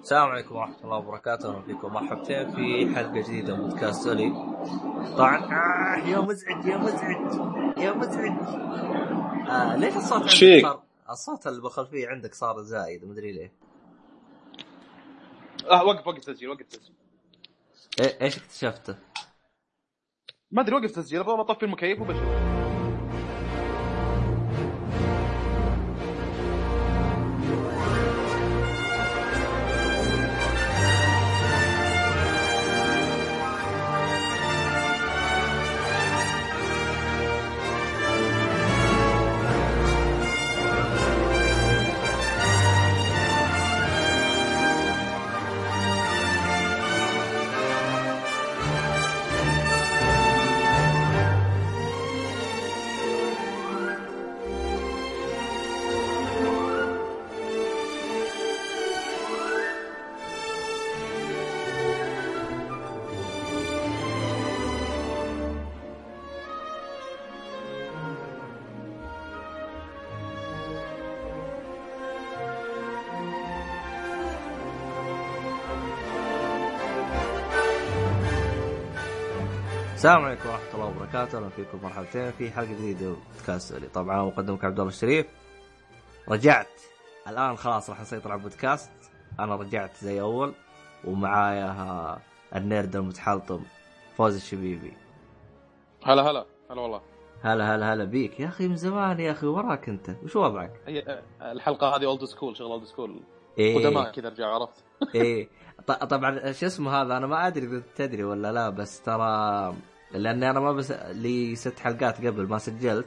السلام عليكم ورحمة الله وبركاته، أهلا فيكم مرحبتين في حلقة جديدة من بودكاست أولي. طبعا آه يا مزعج يا مزعج يا مزعج. آه ليش الصوت عندك. صار الصوت اللي بخلفيه عندك صار زايد مدري ليه. آه وقف وقف تسجيل وقف تسجيل إيه إيش اكتشفته؟ ما أدري وقف تسجيل أبغى أطفي المكيف وبشوف السلام عليكم ورحمة الله وبركاته، أهلا فيكم مرحبتين في حلقة جديدة من بودكاست أولي. طبعا مقدمك عبد الله الشريف. رجعت الآن خلاص راح نسيطر على البودكاست. أنا رجعت زي أول ومعايا ال nerd المتحلطم فوز الشبيبي. هلا هلا هلا والله هلا هلا هلا بيك يا أخي من زمان يا أخي وراك أنت وش وضعك؟ آه، الحلقة هذه old school شغل old school إيه قدماء كذا رجع عرفت إيه طبعا شو اسمه هذا؟ أنا ما أدري إذا تدري ولا لا بس ترى لأني أنا ما بس لي ست حلقات قبل ما سجلت.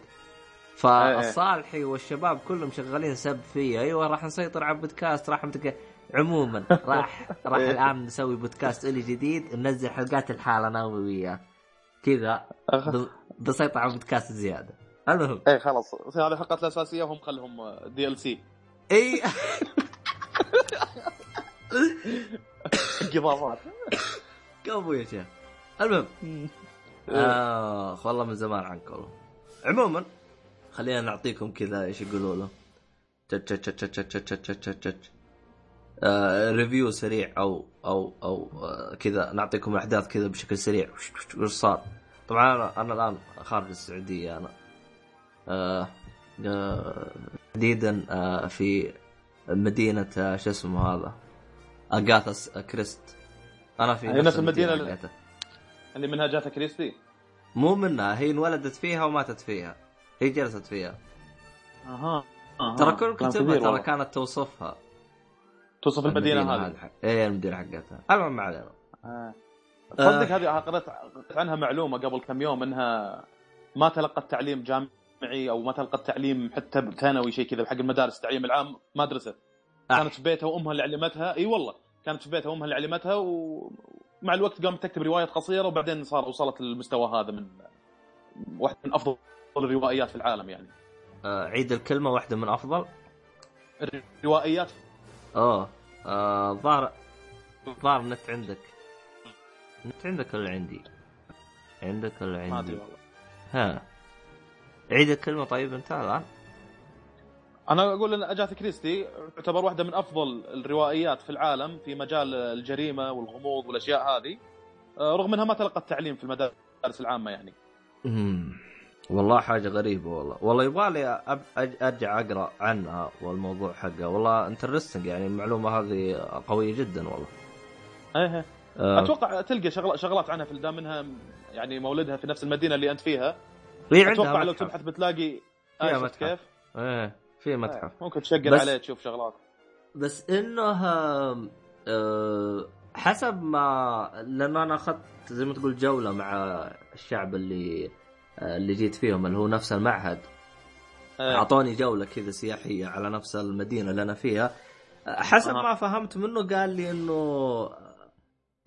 فالصالحي والشباب كلهم شغالين سب فيه. أيوه راح نسيطر على البودكاست راح متك... عموما راح راح إيه. الآن نسوي بودكاست إلي جديد ننزل حلقات الحالة أنا وياه كذا. بسيطر على البودكاست زيادة. المهم. إيه خلاص. هذه الحلقات الأساسية وهم خلهم DLC إي. قباضات كفو يا شيخ. المهم آه، أخ والله من زمان عن كولو عموما خلينا نعطيكم كذا إيش يقولوا له. ريفيو آه، سريع أو أو أو آه، كذا. نعطيكم الأحداث كذا بشكل سريع. وش صار؟ طبعا أنا أنا الآن خارج السعودية أنا. تحديدا في مدينة شو اسمه هذا؟ اغاثا كريست أنا في نفس المدينة اللي-. اللي منها جاتا كريستي مو منها هي انولدت فيها وماتت فيها هي جلست فيها أها أها. ترى كل كتبها ترى. كانت توصفها توصف المدينة هذه. إيه المدينة حقتها المهم ما علينا آه. تصدق هذه قرأت عنها معلومة قبل كم يوم إنها ما تلقت تعليم جامعي أو ما تلقت تعليم حتى ثانوي شيء كذا حق المدارس التعليم العام ما درست أح. كانت في بيتها وأمها اللي علمتها إي والله كانت في بيتها وامها اللي علمتها ومع الوقت قامت تكتب روايات قصيرة وبعدين صار وصلت للمستوى هذا من واحدة من أفضل الروائيات في العالم يعني آه عيد الكلمة واحدة من أفضل الروائيات اوه آه، ظهر ظهر نت عندك نت عندك ولا عندي؟ عندك ولا ما أدري عندي؟ والله ها عيد الكلمة طيب انت الآن؟ أنا أقول إن اجاثا كريستي تعتبر واحدة من أفضل الروائيات في العالم في مجال الجريمة والغموض والأشياء هذه آه، رغم إنها ما تلقت تعليم في المدارس العامة يعني. والله حاجة غريبة والله والله يبغالي أب... أج... أرجع أقرأ عنها والموضوع حقها والله interesting يعني المعلومة هذه قوية جدا والله إيه إيه. آه... أتوقع تلقى شغل... شغلات عنها في دام منها يعني مولدها في نفس المدينة اللي أنت فيها أتوقع لو. تبحث بتلاقي فيها آه،. كيف؟ إيه في متحف. آه، ممكن تشقل بس- عليه تشوف شغلات. بس إنه آه... حسب ما لأن أنا أخذت زي ما تقول جولة مع الشعب اللي آه، اللي جيت فيهم اللي هو نفس المعهد. آه، أعطوني جولة كذا سياحية على نفس المدينة اللي أنا فيها. حسب. ما فهمت منه قال لي إنه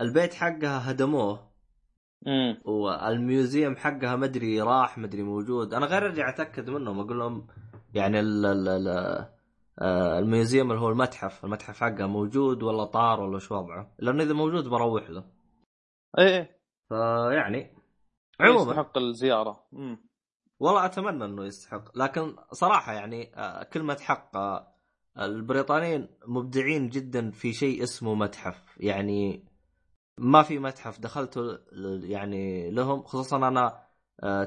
البيت حقها هدموه. وال museum حقها مدري راح مدري موجود. أنا غير أرجع أتأكد منهم أقول لهم يعني ال ال ال آه، ال museum اللي هو المتحف المتحف حقها موجود ولا طار ولا شو وضعه؟ لأنه إذا موجود بروح له. إيه إيه. فيعني عموما. يستحق الزيارة. امم والله أتمنى إنه يستحق. لكن صراحة يعني آه، كلمه حق آه، البريطانيين مبدعين جدا في شيء اسمه متحف. يعني ما في متحف دخلته يعني لهم خصوصا أنا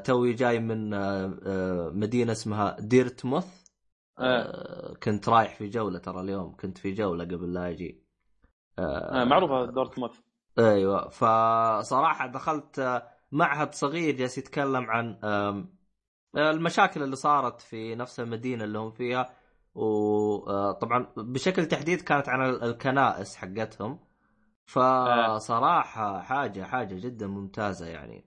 توي جاي من آه، آه، مدينة اسمها ديرتموث. كنت رايح في جولة ترى اليوم كنت في جولة قبل لا أجي معروفة دورتموث. أيوه فصراحة دخلت معهد صغير جالس يتكلم عن المشاكل اللي صارت في نفس المدينة اللي هم فيها. وطبعا بشكل تحديد كانت عن الكنائس حقتهم. فصراحة حاجة حاجة جدا ممتازة يعني.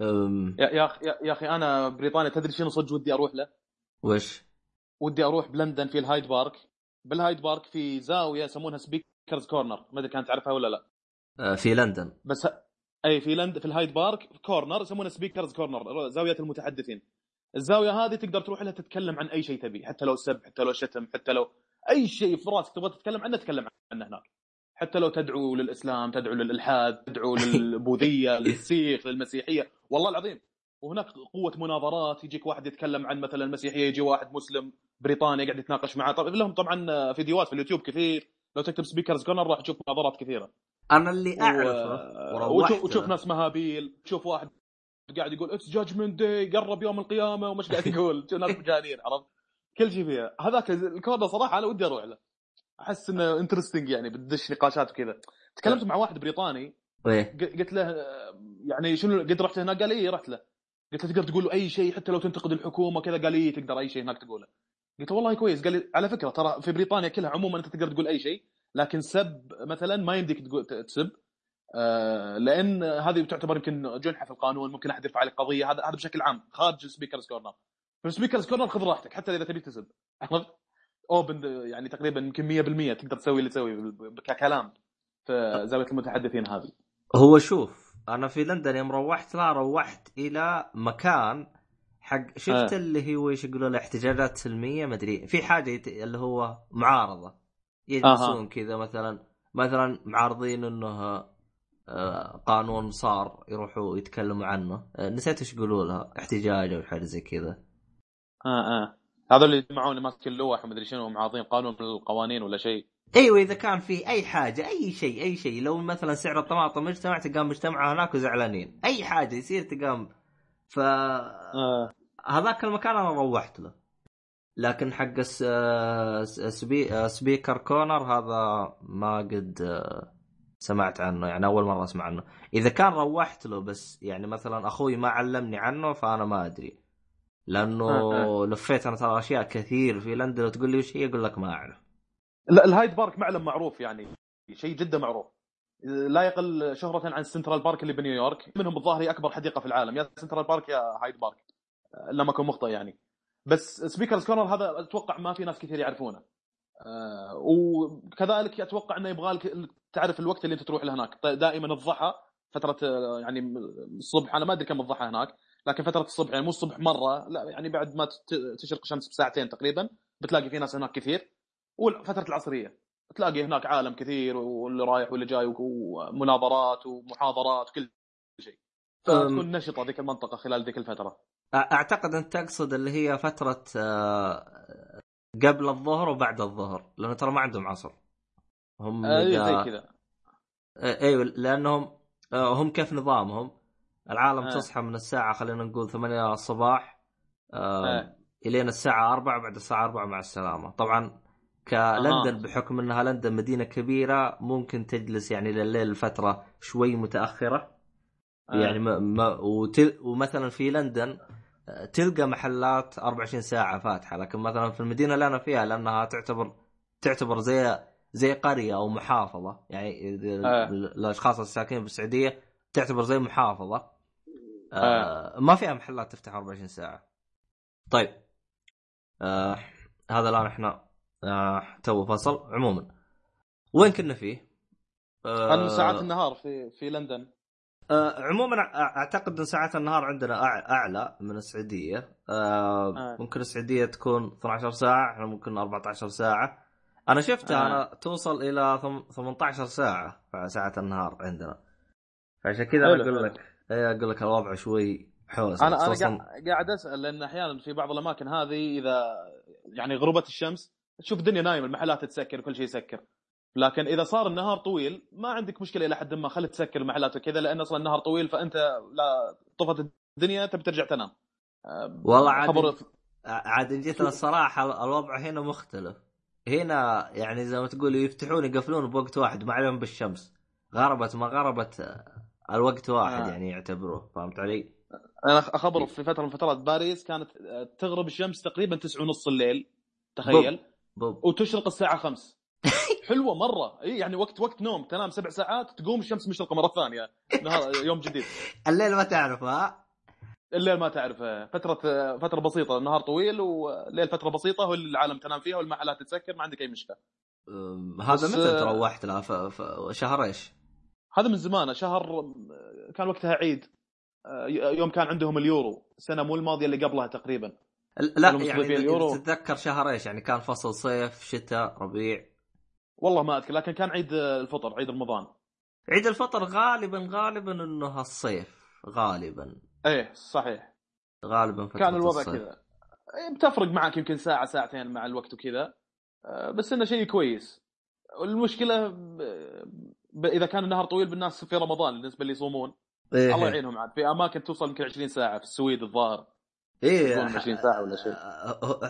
أم... يا يا أخي يا أخي أنا بريطانيا تدري شنو صدق ودي أروح له؟ وش؟ ودي أروح بلندن في الهايد بارك. بالهايد بارك في زاوية يسمونها Speakers' Corner ما أدري كانت تعرفها ولا لا. أه، في لندن. بس أي في لندن في الهايد بارك corner يسمونها Speakers' Corner زاوية المتحدثين. الزاوية هذه تقدر تروح لها تتكلم عن أي شيء تبي حتى لو سب حتى لو شتم حتى لو أي شيء في راسك تبغى تتكلم عنه تتكلم عنه هناك. حتى لو تدعو للإسلام تدعو للإلحاد تدعو للبوذية للسيخ للمسيحية والله العظيم. وهناك قوة مناظرات يجيك واحد يتكلم عن مثلا المسيحية يجي واحد مسلم بريطاني قاعد يتناقش معاه طبعا لهم طبعا فيديوهات في اليوتيوب كثير. لو تكتب Speakers' Corner راح تشوف مناظرات كثيرة. أنا اللي أعرفه و... وتشوف, وتشوف ناس مهابيل تشوف واحد قاعد يقول it's judgment day قرب يوم القيامة. ومش قاعد يقول. ناس مجانين عرفت؟ كل شيء فيها. هذاك ال corner صراحة أنا ودي أروح له. أحس إنه interesting يعني بتدش نقاشات وكذا. تكلمت مع واحد بريطاني إيه. قلت له يعني شنو قد رحت هناك؟ قال اي رحت له. قلت له تقدر تقول له أي شيء حتى لو تنتقد الحكومة كذا قال اي تقدر أي شيء هناك تقوله. قلت له والله كويس. قال لي على فكرة ترى في بريطانيا كلها عموما أنت تقدر تقول أي شيء لكن سب مثلا ما يمديك تسب. آه لأن هذه تعتبر يمكن جنحة في القانون ممكن أحد يرفع عليك قضية. هذا هذا بشكل عام. خارج ال Speakers' Corner في ال Speakers' Corner خذ راحتك حتى إذا تبي تسب. عرفت؟ open يعني تقريبا يمكن 100% تقدر تسوي اللي تسويه ككلام في زاوية المتحدثين هذه. هو شوف أنا في لندن يوم روحت لا روحت إلى مكان حق شفت آه. اللي هو إيش يقولون احتجاجات سلمية ما أدري في حاجة يت... اللي هو معارضة. يجلسون آه. كذا مثلا مثلا معارضين إنه آه قانون صار يروحوا يتكلموا عنه. آه نسيت إيش يقولوا لها احتجاج أو حاجة زي كذا. آه آه. هذول اللي يجمعون ماسك اللوح ومدري شنو معاطين قانون من القوانين ولا شيء. أيوه اذا كان في أي حاجة أي شيء أي شيء. لو مثلا سعر الطماطم مجتمع تقام مجتمع هناك وزعلانين. أي حاجة يصير تقام. ف آه. هذاك المكان أنا روحت له. لكن حق Spea... Speaker Corner هذا ما قد سمعت عنه. يعني أول مرة أسمع عنه. إذا كان روحت له بس يعني مثلا أخوي ما علمني عنه فأنا ما أدري. لأنه آه، آه. لفيت أنا ترى أشياء كثير في لندن وتقول لي وش هي أقول لك ما أعرف. لا الهايد بارك معلم معروف يعني شيء جدا معروف. لا يقل شهرة عن سنترال بارك اللي بنيويورك. منهم الظاهر هي أكبر حديقة في العالم. يا سنترال بارك يا هايد بارك لما أكون مخطئ يعني. بس Speakers' Corner هذا أتوقع ما في ناس كثير يعرفونه. آه وكذلك أتوقع إنه يبغى لك تعرف الوقت اللي أنت تروح لهناك. دائما الضحى فترة يعني الصبح. أنا ما أدري كم الضحى هناك. لكن فترة الصبح يعني مو الصبح مرة لا يعني بعد ما تشرق الشمس بساعتين تقريبا بتلاقي في ناس هناك كثير. وفتره العصرية تلاقي هناك عالم كثير واللي رايح واللي جاي ومناظرات ومحاضرات وكل شيء. فتكون نشطة ذيك المنطقة خلال ذيك الفترة. أعتقد انت تقصد اللي هي فترة قبل الظهر وبعد الظهر لأنه ترى ما عندهم عصر. هم أيوه زي كذا. أيوه لأنهم آه، هم كيف نظامهم؟ العالم آه. تصحى من الساعة خلينا نقول 8 الصباح آه. آه. إلين الساعة 4 بعد الساعة 4 مع السلامة طبعا كلندن آه. بحكم إنها لندن مدينة كبيرة ممكن تجلس يعني لليل فترة شوي متأخرة آه. يعني ما ما وتل ومثلا في لندن آه، تلقى محلات 24 ساعة فاتحة لكن مثلا في المدينة اللي أنا فيها لأنها تعتبر تعتبر زي زي قرية أو محافظة يعني آه. الأشخاص الساكنين بالسعودية تعتبر زي محافظة آه. ما فيها محلات تفتح 24 ساعة طيب آه هذا الآن إحنا آه تو فصل عموما وين كنا فيه؟ آه ساعات النهار في في لندن آه عموما أعتقد إن ساعات النهار عندنا أعلى من السعودية آه آه. ممكن السعودية تكون 12 ساعة إحنا ممكن 14 ساعة أنا شفتها آه. أنا توصل إلى 18 ساعة ساعه النهار عندنا فعشان كذا أقول لك أقول لك الوضع شوي حوس. أنا أنا قاعد أسأل لأن أحيانا في بعض الأماكن هذه إذا يعني غربت الشمس تشوف الدنيا نايمة المحلات تسكر وكل شيء يسكر. لكن إذا صار النهار طويل ما عندك مشكلة إلى حد ما خلي تسكر المحلات وكذا لأن أصلا النهار طويل فأنت لا طفت الدنيا تبي ترجع تنام. والله عاد خبر... عاد جيت الصراحة الوضع هنا مختلف. هنا يعني زي ما تقول يفتحون يقفلون بوقت واحد ما عليهم بالشمس. غربت ما غربت الوقت واحد آه. يعني يعتبروه فهمت علي؟ أنا اخبرك في فترة من فترات باريس كانت تغرب الشمس تقريبا 9 ونص الليل تخيل بوب. بوب. وتشرق الساعة 5 حلوة مرة إي يعني وقت وقت نوم تنام سبع ساعات تقوم الشمس مشرقة مرة ثانية نهار يوم جديد الليل ما تعرف ها الليل ما تعرف فترة فترة بسيطة النهار طويل والليل فترة بسيطة والعالم تنام فيها والمحلات تسكر ما عندك أي مشكلة هذا متى تروحت له شهر إيش؟ هذا من زمان شهر كان وقتها عيد. آه، يوم كان عندهم اليورو السنة مو الماضية اللي قبلها تقريبا. لا يعني اليورو. تتذكر شهر إيش؟ يعني كان فصل صيف شتاء ربيع. والله ما أذكر لكن كان عيد الفطر عيد رمضان. عيد الفطر غالبا غالبا إنه الصيف غالبا. إيه صحيح. غالبا كان الوضع كذا. إيه، بتفرق معك يمكن ساعة ساعتين مع الوقت وكذا. آه، بس إنه شيء كويس. المشكلة. إذا كان النهار طويل بالناس في رمضان بالنسبة اللي يصومون. إيه. الله يعينهم عاد. في أماكن توصل يمكن 20 ساعة في السويد الظاهر. إيه. 20 ساعة ولا شيء.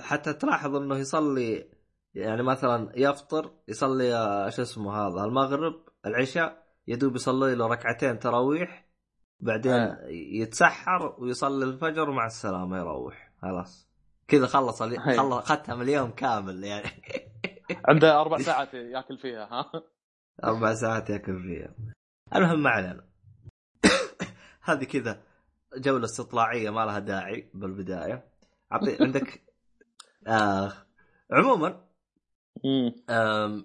حتى تلاحظ إنه يصلي يعني مثلا يفطر يصلي شو اسمه هذا المغرب العشاء يدوب يصلي له ركعتين تراويح بعدين آه. يتسحر ويصلي الفجر ومع السلامة يروح. خلاص. كذا خلص خلص ختم اليوم كامل يعني. عنده أربع ساعات ياكل فيها ها؟ أربع ساعات ياكل فيها المهم ما علينا. هذه كذا جولة استطلاعية ما لها داعي بالبداية. عطي عندك آه عموما آه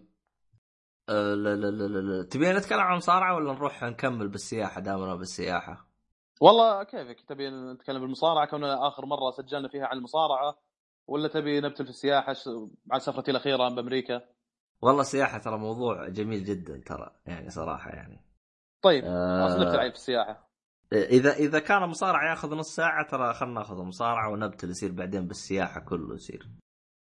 لا لا لا لا تبي نتكلم عن مصارعة ولا نروح نكمل بالسياحة دامنا بالسياحة؟ والله كيفك تبي نتكلم بالمصارعة؟ كنا آخر مرة سجلنا فيها عن المصارعة ولا تبي نبتل في السياحة؟ عن سفرتي الأخيرة بأمريكا؟ والله السياحة ترى موضوع جميل جدا ترى يعني صراحة يعني. طيب آه نبتل في السياحة. إذا إذا كان مصارعه ياخذ نص ساعة ترى خلينا ناخذ مصارعة ونبتل يصير بعدين بالسياحة كله يصير.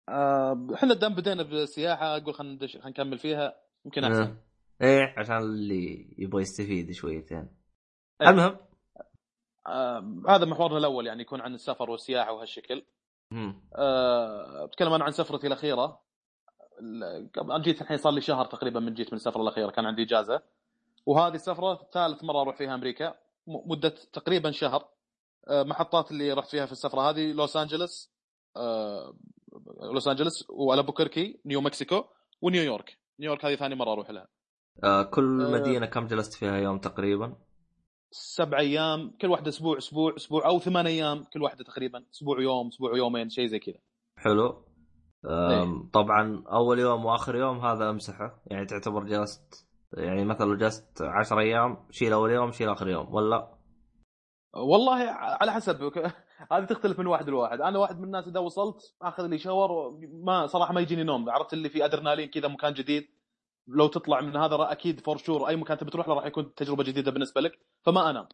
آه، إحنا دام بدينا بالسياحة أقول خلينا ندش خلينا نكمل فيها يمكن أحسن. إيه عشان اللي يبغى يستفيد شويتين. أيه. المهم. آه هذا محورنا الأول يعني يكون عن السفر والسياحة وهالشكل. آه بتكلم أنا عن سفرتي الأخيرة. أنا جيت الحين صار لي شهر تقريبا من جيت من السفرة الأخيرة كان عندي إجازة. وهذه السفرة ثالث مرة أروح فيها أمريكا مدة تقريبا شهر. آه محطات اللي رحت فيها في السفرة هذه لوس أنجلوس آه لوس أنجلوس والبوكركي نيو مكسيكو ونيويورك نيويورك هذه ثاني مرة أروح لها. آه كل آه مدينة كم جلست فيها يوم تقريبا؟ سبع أيام كل واحدة أسبوع أسبوع أسبوع أو ثمان أيام كل واحدة تقريبا أسبوع يوم أسبوع يومين شيء زي كذا. حلو. طبعا أول يوم وآخر يوم هذا أمسحه. يعني تعتبر جلست يعني مثلا لو جلست 10 أيام شيل أول يوم شيل آخر يوم ولا؟ والله على حسب. هذه تختلف من واحد لواحد. أنا واحد من الناس إذا وصلت آخذ لي shower ما صراحة ما يجيني نوم. عرفت اللي في ادرينالين كذا مكان جديد. لو تطلع من هذا أكيد for sure أي مكان تبي تروح له راح يكون تجربة جديدة بالنسبة لك. فما أنام.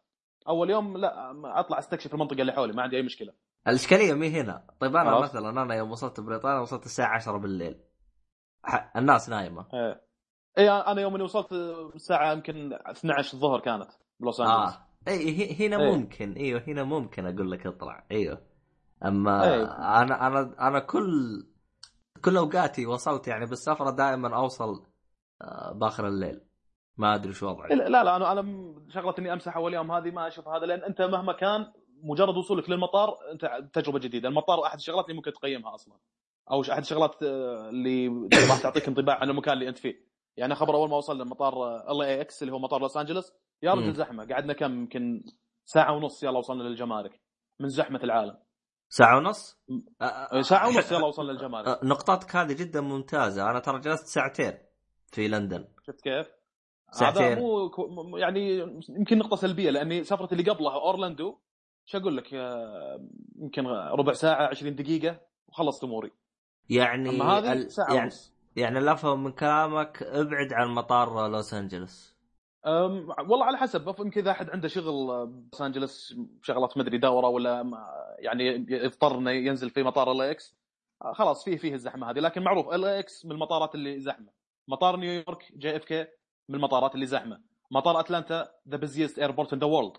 أول يوم لا أطلع أستكشف المنطقة اللي حولي ما عندي أي مشكلة. الإشكالية مو هنا. طيب أنا عرفت. مثلا أنا يوم وصلت بريطانيا وصلت الساعة 10 بالليل. الناس نايمة. إيه. اي أنا يوم إني وصلت الساعة يمكن 12 الظهر كانت بلوس أنجلوس. آه. اي هنا أيه. ممكن. إيوه هنا ممكن أقول لك اطلع. إيوه. أما أيه. أنا أنا أنا كل كل أوقاتي وصلت يعني بالسفرة دائما أوصل آه، باخر الليل. ما أدري شو وضعي. لا لا أنا أنا شغلة إني أمسح أول يوم هذه ما أشوف هذا لأن أنت مهما كان مجرد وصولك للمطار انت تجربة جديدة، المطار أحد الشغلات اللي ممكن تقيمها أصلا. أو أحد الشغلات آه، اللي راح تعطيك انطباع عن المكان اللي أنت فيه. يعني خبرك أول ما وصلنا مطار LAX اللي هو مطار لوس أنجلوس يا رجل زحمة. قعدنا كم؟ يمكن ساعة ونص يلا وصلنا للجمارك. من زحمة العالم. ساعة ونص؟ ساعة ونص يلا وصلنا للجمارك. نقطتك هذه جدا ممتازة. أنا ترى جلست ساعتين في لندن. شفت كيف؟ ساعتين. هذا مو يعني يمكن نقطة سلبية لأني سفرتي اللي قبلها أورلاندو شو أقول لك؟ يمكن ربع ساعة 20 دقيقة وخلصت أموري. يعني أما هذه ساعة يعني ونص. يعني اللي افهم من كلامك ابعد عن مطار لوس أنجلوس. والله على حسب يمكن إذا أحد عنده شغل بلوس أنجلوس شغلات مدري دورة ولا يعني يضطر انه ينزل في مطار LAX خلاص فيه فيه الزحمة هذه. لكن معروف LAX من المطارات اللي زحمة. مطار نيويورك JFK من المطارات اللي زحمة. مطار أتلانتا the busiest airport in the world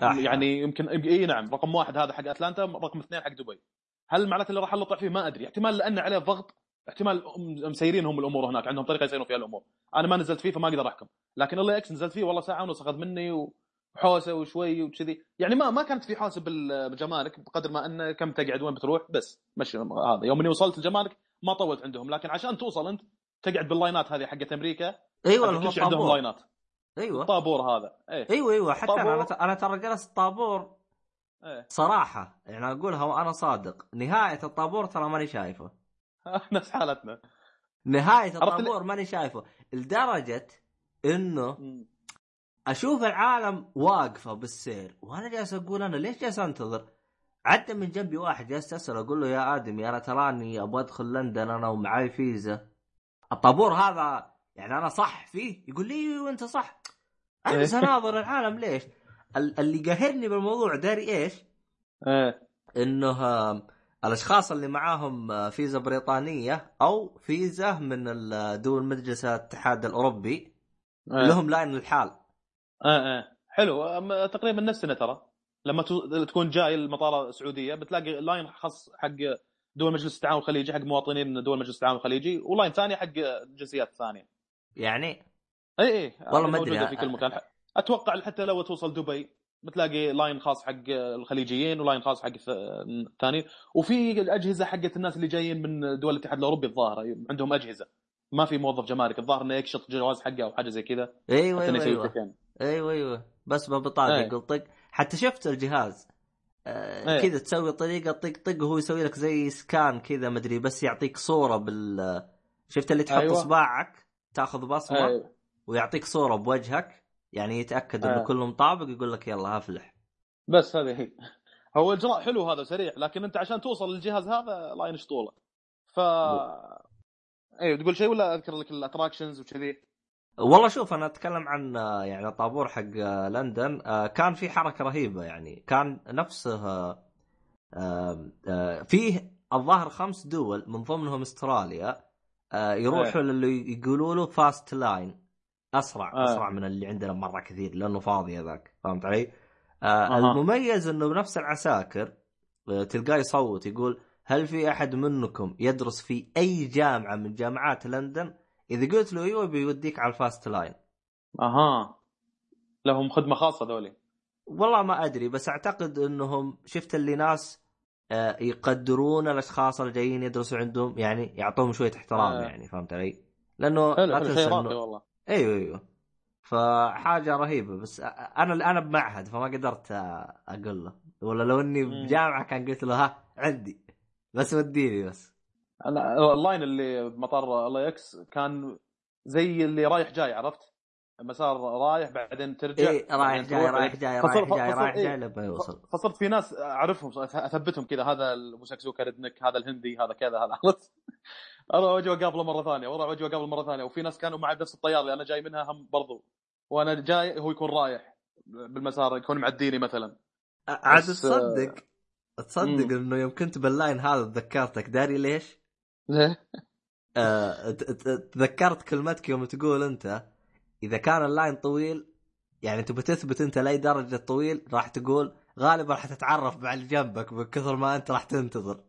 يعني يمكن إي نعم رقم واحد هذا حق أتلانتا رقم اثنين حق دبي. هل معناته اللي راح نطلع فيه؟ ما أدري. احتمال لأن عليه ضغط احتمال مسيرين هم الأمور هناك عندهم طريقة يسيرون فيها الأمور. أنا ما نزلت فيه فما أقدر أحكم. لكن LAX نزلت فيه والله ساعة ونص أخذ مني وحوسة وشوي وكذي. يعني ما ما كانت في حوسة بالجمارك بقدر ما أنه كم تقعد وين بتروح بس. مشي هذا. يوم إني وصلت الجمارك ما طولت عندهم. لكن عشان توصل أنت تقعد بال lines هذه حقت أمريكا أيوه عندهم لاينات. أيوه. الطابور هذا. إيه. أيوه أيوه. حتى طابور. أنا أنا ترى جلست طابور إيه. صراحة. يعني أقولها وأنا صادق. نهاية الطابور ترى ماني شايفه. نفس حالتنا. نهاية الطابور ماني شايفه. لدرجة إنه أشوف العالم واقفة بالسير. وأنا جالس أقول أنا ليش جالس أنتظر؟ عدى من جنبي واحد جالس اسال أقول له يا ادمي أنا تراني أبغى أدخل لندن أنا ومعاي فيزا. الطابور هذا يعني أنا صح فيه؟ يقول لي وأنت صح. أنا أناظر العالم ليش؟ اللي قاهرني بالموضوع داري إيش؟ إيه. إنه الأشخاص اللي معاهم فيزا بريطانية أو فيزا من دول مجلس الاتحاد الأوروبي أه. لهم line لحال. آه آه حلو. تقريبا نفسنا ترى. لما تكون جاي المطار السعودية بتلاقي line خاص حق دول مجلس التعاون الخليجي حق مواطنين دول مجلس التعاون الخليجي و line ثاني حق جنسيات ثانية. يعني؟ اي اي والله ما أدري في كل مكان. أتوقع حتى لو توصل دبي بتلاقي line خاص حق الخليجيين و line خاص حق الثاني. وفي الأجهزة حقت الناس اللي جايين من دول الاتحاد الأوروبي الظاهر. عندهم أجهزة. ما في موظف جمارك. الظاهر إنه يكشط جواز حقه أو حاجة زي كذا. أيوه أيوه أيوه. أيوه أيوه. بس ببطاقه أيوة. يقول طق حتى شفت الجهاز. آه أيوة. كذا تسوي طريقة طق طق وهو يسوي لك زي scan كذا مدري بس يعطيك صورة بال شفت اللي تحط أيوة. اصبعك تاخذ بصمه أيوة. ويعطيك صورة بوجهك يعني يتأكد إنه أيوة. كله مطابق يقول لك يلا افلح بس هذه هي. هو الاجراء حلو هذا سريع لكن أنت عشان توصل للجهاز هذا line وش طوله ف أيوه تقول شيء ولا أذكر لك ال attractions وكذي؟ والله شوف أنا أتكلم عن يعني الطابور حق لندن كان في حركة رهيبة يعني. كان نفسه فيه الظاهر خمس دول من ضمنهم استراليا يروحوا للي يقولوا له fast line أسرع آه. أسرع من اللي عندنا مرة كثير لأنه فاضي هذاك فهمت علي؟ آه المميز إنه بنفس العساكر تلقاه يصوت يقول هل في أحد منكم يدرس في أي جامعة من جامعات لندن؟ إذا قلت له أيوه بيوديك على ال fast line. أها لهم خدمة خاصة ذولي. والله ما أدري بس أعتقد إنهم شفت اللي ناس آه، يقدرون الأشخاص اللي جايين يدرسوا عندهم يعني يعطوهم شوية احترام آه. يعني فهمت علي؟ لأنه حلو لا تنسى إنه والله أيوه أيوه. فحاجة رهيبة. بس أنا أنا بمعهد فما قدرت أقول له ولا لو إني بجامعة كان قلت له ها عندي. بس وديني بس. أنا ال line اللي بمطار LAX كان زي اللي رايح جاي عرفت؟ مسار رايح بعدين ترجع إيه رايح جاي رايح جاي رايح جاي رايح جاي لما يوصل فصرت في ناس أعرفهم أثبتهم كذا هذا المسكسوكا redneck هذا الهندي هذا كذا هذا عرفت؟ أروح واجي اقابله مرة ثانية وأروح واجي اقابله مرة ثانية وفي ناس كانوا معي بنفس الطياره اللي أنا جاي منها هم برضو وأنا جاي هو يكون رايح بالمسار يكون معديني مثلا عاد تصدق تصدق إنه يوم كنت بال line هذا تذكرتك داري ليش؟ ليه؟ آه تذكرت كلمتك يوم تقول أنت إذا كان ال line طويل يعني تبي تثبت أنت لأي درجة طويل راح تقول غالبا راح تتعرف مع اللي جنبك من كثر ما أنت راح تنتظر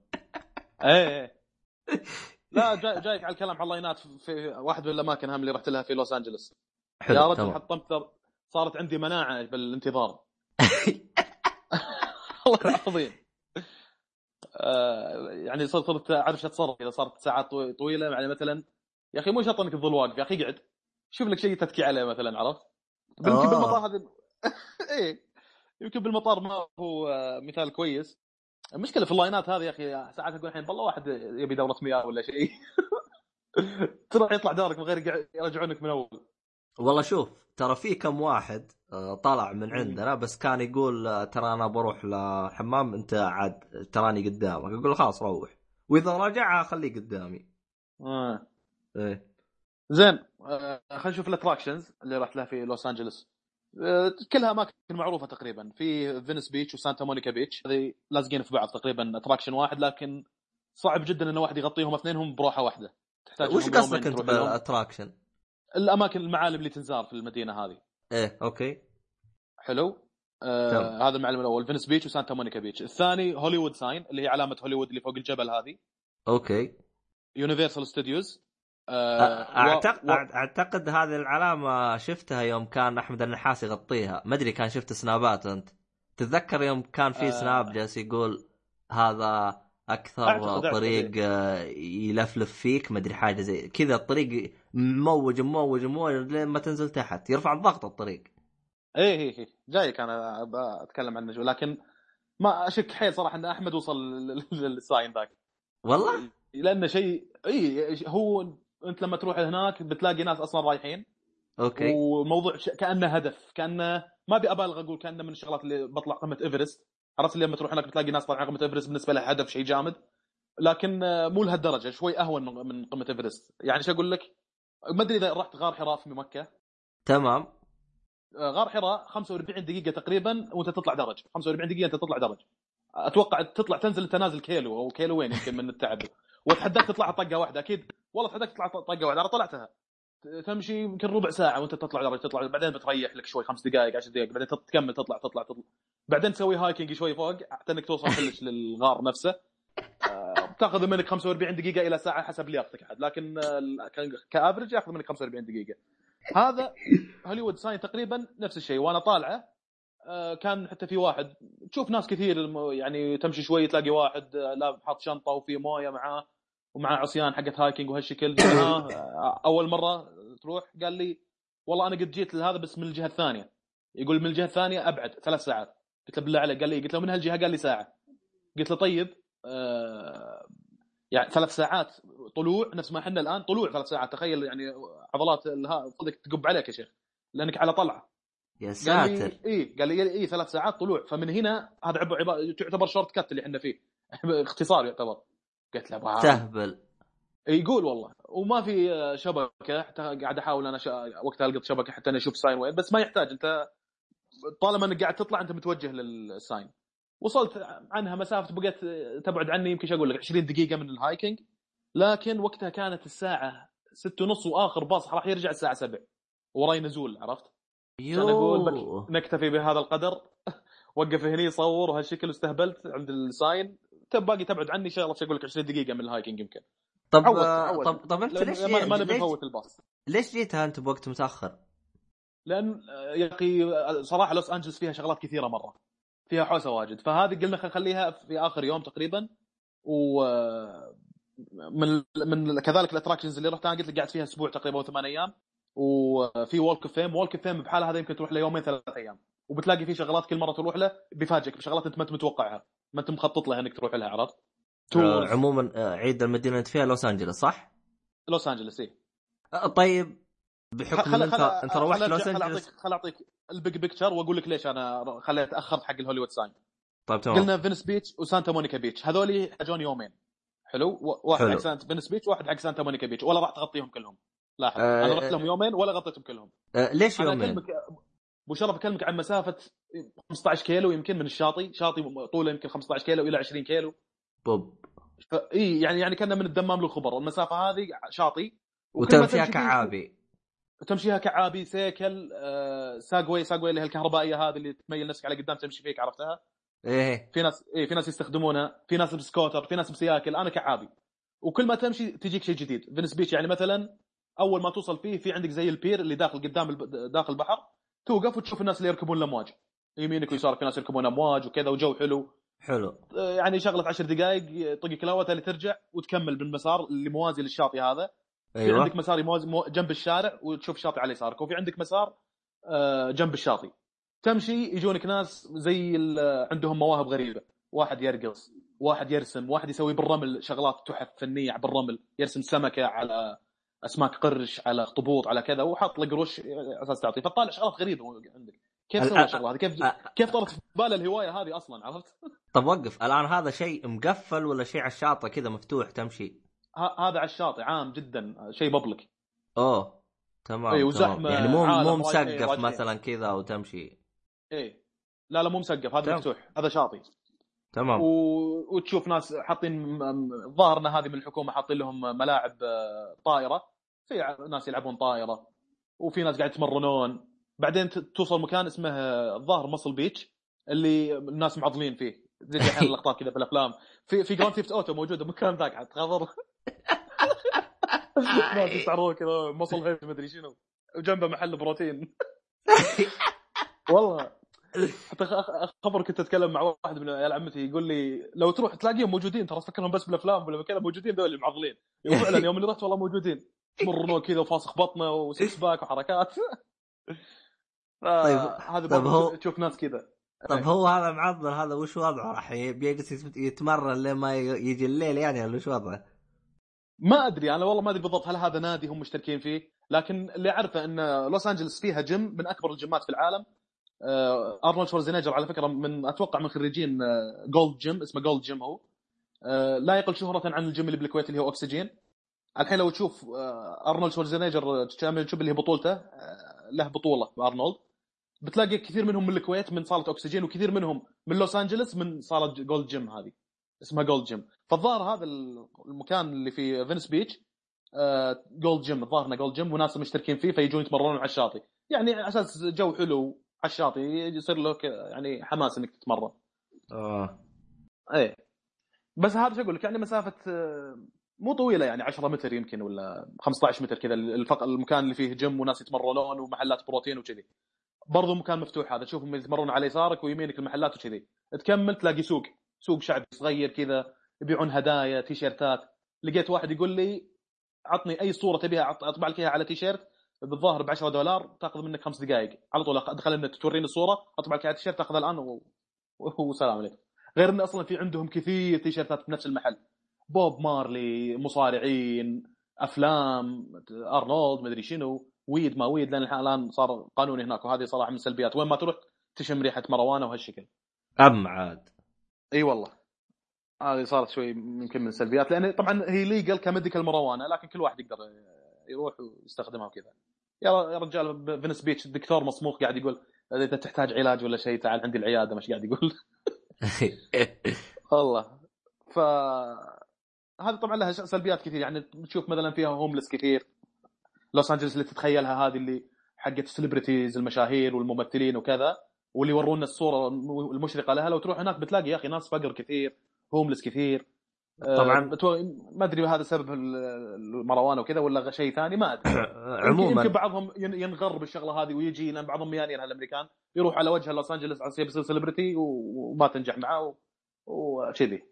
إيه, إيه. لا جاي جايك على الكلام على اللاينات في واحد من الأماكن هم اللي رحت لها في لوس أنجلوس. يا رجل حطمت صارت عندي مناعة بالانتظار. والله العظيم. آه يعني صرت صرت أعرف أتصرف. إذا صارت ساعات طويلة يعني مثلا يا أخي مو شرط انك تظل واقف يا أخي اقعد. شوف لك شيء تتكي عليه مثلا عرفت؟ يمكن آه. بالمطار هذا إيه. يمكن بالمطار ما هو مثال كويس. المشكلة في اللاينات هذه يا أخي ساعات أقول الحين والله واحد يبي دوره مياه ولا شيء. تروح يطلع دارك من غير يرجعونك من أول. والله شوف ترى في كم واحد آه، طلع من عندنا بس كان يقول آه، ترى أنا بروح لحمام أنت عاد تراني قدامك. أقول خلاص روح. وإذا رجع خليه قدامي. آه. إيه. زين آه خلينا نشوف ال attractions اللي رحت لها في لوس انجلوس كلها اماكن معروفة تقريبا. في Venice Beach و Santa Monica Beach. هذه لازقين في بعض تقريبا attraction واحد لكن صعب جدا إن واحد يغطيهم اثنينهم بروحة واحدة. تحتاج وش قصدك أنت. بال attraction؟ الأماكن المعالم اللي تنزار في المدينة هذه. إيه أوكي. حلو. آه. هذا المعلم الأول. Venice Beach و Santa Monica Beach. الثاني Hollywood Sign اللي هي علامة هوليوود اللي فوق الجبل هذه. أوكي. Universal Studios اعتقد أعتقد هذه العلامة شفتها يوم كان أحمد النحاس يغطيها. ما أدري كان شفت سنابات أنت. تتذكر يوم كان في آه. سناب جالس يقول هذا أكثر أعتقد- أعتقد طريق آه، يلفلف فيك ما أدري حاجة زي كذا. الطريق مموج مموج مموج لين ما تنزل تحت. يرفع الضغط الطريق. إيه إيه إيه. جايك أنا أتكلم عنه شوي لكن ما أشك حيل صراحة إن أحمد وصل لل- للساين ذاك. والله؟ لأنه شيء اي هو انت لما تروح هناك بتلاقي ناس أصلا رايحين. أوكي. وموضوع ش... كأنه هدف كأنه ما أبي أبالغ أقول كأنه من الشغلات اللي بطلع قمة إيفرست. عرفت لما تروح هناك بتلاقي ناس طالعين قمة إيفرست بالنسبة له هدف شيء جامد. لكن آه، مو لهالدرجة شوي أهون من- قمة إيفرست. يعني إيش أقول لك؟ ما أدري إذا رحت غار حراء في مكة. تمام. آه، غار حراء 45 دقيقة تقريبا وأنت تطلع درج. 45 دقيقة أنت تطلع درج. أتوقع تطلع تنزل أنت نازل كيلو أو كيلوين يمكن من التعب. واتحداك تطلع طقة واحدة أكيد. والله اتحداك تطلع طقة واحدة أنا طلعتها. تمشي يمكن ربع ساعة وأنت تطلع درج تطلع بعدين بتريح لك شوي خمس دقائق 10 دقائق بعدين تكمل تطلع تطلع تطلع. بعدين تسوي hiking شوي فوق حتى انك توصل كلش للغار نفسه. آه، بتاخذ منك 45 دقيقة إلى ساعة حسب لياقتك عاد لكن ك average ياخذ منك 45 دقيقة. هذا Hollywood Sign تقريبا نفس الشيء وأنا طالعه كان حتى في واحد تشوف ناس كثير يعني تمشي شوي تلاقي واحد آه، لا حاط شنطة وفي موية معاه ومعاه عصيان حقت hiking وهالشكل. ها آه، أول مرة تروح قال لي والله أنا قد جيت لهذا بس من الجهة الثانية. يقول من الجهة الثانية أبعد ثلاث ساعات. قلت له بالله عليك. قال لي قلت له من هالجهة؟ قال لي ساعة. قلت له طيب آه يعني ثلاث ساعات طلوع نفس ما إحنا الآن طلوع ثلاث ساعات. تخيل يعني عضلات صدق تقب عليك يا شيخ لأنك على طلعة. يا قال ساتر. لي اي قال لي اي ثلاث ساعات طلوع. فمن هنا هذا عب- عبا- تعتبر shortcut اللي إحنا فيه. اختصار يعتبر. قلت له "wow". تهبل. يقول والله. وما في آه، شبكة. حتى قاعد أحاول أنا شا... وقتها ألقط شبكة حتى أنا أشوف sign وين. بس ما يحتاج. أنت طالما إنك قاعد تطلع أنت متوجه لل sign وصلت عنها مسافة بقيت تبعد عني. يمكن شو أقول لك؟ 20 دقيقة من ال hiking. لكن وقتها كانت الساعة 6 ونص وآخر باص راح يرجع الساعة 7 وراي نزول عرفت؟ كان أقول نكتفي بهذا القدر. وقف هني صور وهالشكل واستهبلت عند ال sign. تب باقي تبعد عني شغلة شو أقول لك 20 دقيقة من ال hiking يمكن. طب عود- عود. طب طب أنت ليش ما ما نبي نفوت الباص. ليش جيتها انت بوقت متأخر؟ لأن آه، يا أخي آه، صراحة لوس أنجلس فيها شغلات كثيرة مرة. فيها حوسة واجد. فهذه قلنا خلينا نخليها في آخر يوم تقريبا. و آه، من من كذلك ال attractions اللي رحت أنا قلت لك قعدت فيها أسبوع تقريبا أو ثمان أيام. وفي Walk of Fame Walk of Fame بحالها هذا يمكن تروح له يومين ثلاث أيام. وبتلاقي في شغلات كل مرة تروح له بيفاجئك بشغلات أنت ما أنت متوقعها. ما أنت مخطط لها إنك تروح لها عرفت؟ آه عموما آه، عيد المدينة أنت فيها لوس انجلوس صح؟ لوس أنجلس اي آه طيب بحكم إن انت أنت روحت لوس خل اعطيك خل أعطيك ال big picture وأقول لك ليش أنا خليت اخرت حق ال Hollywood Sign طيب تمام. قلنا Venice Beach و Santa Monica Beach. هذول يحتاجون يومين. حلو؟ واحد حلو. حق سانتا Venice Beach واحد حق Santa Monica Beach. ولا راح تغطيهم كلهم. لاحظ آه، أنا رحت لهم يومين ولا غطيتهم كلهم. آه ليش يومين؟ أبو شرف أكلمك عن مسافة 15 كيلو يمكن من الشاطئ شاطئ طوله يمكن 15 كيلو إلى 20 كيلو. بوب. إي يعني يعني كنا من الدمام للخبر. المسافة هذه شاطئ وتمشيها كعابي. تمشيها كعابي سيكل آه، Segway Segway اللي هي الكهربائية هذه اللي تميل نفسك على قدام تمشي فيك عرفتها؟ إيه. في ناس إي في ناس يستخدمونها في ناس بسكوتر في ناس بسياكل أنا كعابي. وكل ما تمشي تجيك شيء جديد. Venice Beach يعني مثلا أول ما توصل فيه في عندك زي ال pier اللي داخل قدام. داخل البحر توقف وتشوف الناس اللي يركبون الأمواج. يمينك ويسارك في ناس يركبون أمواج وكذا وجو حلو. حلو. آه، يعني شغلة 10 دقائق طق كلاوة اللي ترجع وتكمل بالمسار اللي موازي للشاطئ هذا. في أيوه. عندك مسار يموز مو... جنب الشارع وتشوف شاطئ على يسارك. وفي عندك مسار آه، جنب الشاطئ. تمشي يجونك ناس زي عندهم مواهب غريبة. واحد يرقص واحد يرسم واحد يسوي بالرمل شغلات تحف فنية بالرمل يرسم سمكة على اسماك قرش على اخطبوط على كذا وحاط له قروش على أساس تعطيه فطالع شغلات غريبة عندك. كيف ال- سوى أ- الشغله هذه كيف أ- كيف طرت في باله الهواية هذه أصلا عرفت؟ طب وقف. الآن هذا شيء مقفل ولا شيء على الشاطئ كذا مفتوح تمشي؟ هذا على الشاطئ عام جدا شيء بابليك. أوه تمام تمام. وزحمة، يعني مو مو مسقف. مثلا كذا وتمشي. إيه. لا لا مو مسقف هذا. مفتوح هذا شاطئ. تمام. و... وتشوف ناس حاطين ظاهرنا هذه من الحكومة حاطين لهم ملاعب آه، طائرة. في ناس يلعبون طائرة. وفي ناس قاعد يتمرنون. بعدين توصل مكان اسمه الظاهر Muscle Beach اللي الناس معضلين فيه. زي الحين اللقطات كذا في الأفلام. في في Grand Theft Auto موجوده مكان ذاك عاد تخبر ناس يستعرضون كذا muscle head مدري شنو. وجنبه محل بروتين. والله. حتى خ- خبر كنت أتكلم مع واحد من عيال عمتي يقول لي لو تروح تلاقيهم موجودين ترى تفكرهم بس بالأفلام ولا كذا موجودين ذول اللي معضلين وفعلا يوم اللي رحت والله موجودين. يتمرنون كذا وفاسخ بطنه و six pack وحركات. طيب- هذا طيب هو- برضه تشوف ناس كذا. طب هو هذا معضل هذا وش وضعه راح بيجلس يت- يتمرن لين ما يجي الليل يعني ولا وش وضعه؟ ما أدري أنا والله ما أدري بالضبط هل هذا نادي هم مشتركين فيه لكن اللي أعرفه إن لوس أنجلس فيها جيم من أكبر الجيمات في العالم. أرنولد شوارزنيجر على فكرة من أتوقع من خريجين Gold's Gym اسمه Gold's Gym هو. آه، لا يقل شهرة عن الجيم اللي بالكويت اللي هو اوكسجين الحين لو تشوف آه، أرنولد شوارزنيجر championship اللي هي بطولته آه، له بطولة ارنولد بتلاقي كثير منهم من الكويت من صالة اوكسجين وكثير منهم من لوس أنجلس من صالة Gold's Gym هذه اسمها Gold's Gym فالظاهر هذا المكان اللي في Venice Beach آه، Gold's Gym الظاهر إنه Gold's Gym وناس مشتركين فيه فيجون يتمرنون على الشاطئ. يعني على أساس جو حلو على الشاطئ يصير له ك- يعني حماس إنك تتمرن. آه. إيه. بس هذا شو أقول لك؟ يعني مسافة آه، مو طويلة يعني 10 متر يمكن ولا 15 متر كذا الفق... المكان اللي فيه جيم وناس يتمرنون ومحلات بروتين وكذي. برضو مكان مفتوح هذا تشوفهم يتمرنون على يسارك ويمينك المحلات وكذي. تكمل تلاقي سوق سوق شعبي صغير كذا يبيعون هدايا تيشيرتات. لقيت واحد يقول لي عطني أي صورة تبيها أطبع لك إياها على تيشيرت. بالظاهر ب 10 دولار تاخذ منك خمس دقائق على طول أدخل النت توريني الصورة أطبع لك على التيشيرت تاخذها الآن و... وسلام عليكم. غير انه أصلا في عندهم كثير تيشيرتات بنفس المحل. بوب مارلي مصارعين أفلام أرنولد مدري شنو weed ما weed لأن الآن صار قانوني هناك وهذه صراحة من السلبيات. وين ما تروح تشم ريحة marijuana وهالشكل. أم عاد. إي والله. هذه صارت شوي يمكن من السلبيات لأن طبعا هي legal ك medical marijuana لكن كل واحد يقدر يروح ويستخدمها وكذا. يا رجال Venice Beach الدكتور مصموخ قاعد يقول إذا تحتاج علاج ولا شيء تعال عندي العيادة. مش قاعد يقول. والله. ف هذه طبعا لها سلبيات كثير. يعني تشوف مثلا فيها homeless كثير. لوس انجلس اللي تتخيلها هذه اللي حقت ال celebrities المشاهير والممثلين وكذا واللي يورونا الصورة المشرقة لها. لو تروح هناك بتلاقي يا أخي ناس فقر كثير homeless كثير. طبعاً. آه، ما أدري هذا سبب ال- marijuana وكذا ولا شيء ثاني ما أدري عموما يمكن بعضهم ين- ينغر بالشغله هذه ويجي لأن بعضهم ميانين هالأمريكان يروح على وجه لوس أنجلس على يصير celebrity وما تنجح معاه وكذي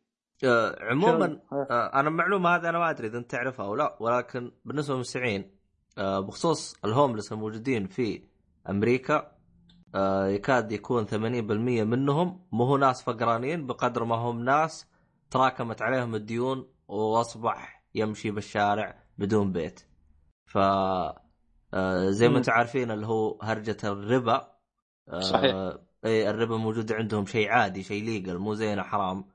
عموما؟ آه، أنا المعلومة هذه أنا ما أدري إذا أنت تعرفها أو لا ولكن بالنسبة للمستمعين آه، بخصوص الهوملس الموجودين في أمريكا يكاد يكون 80% منهم مو ناس فقرانين بقدر ما هم ناس تراكمت عليهم الديون واصبح يمشي بالشارع بدون بيت. ف آه، زي. ما أنتم عارفين اللي هو هرجة الربا آه، صحيح. إي الربا موجود عندهم شيء عادي شيء ليجل مو زينا حرام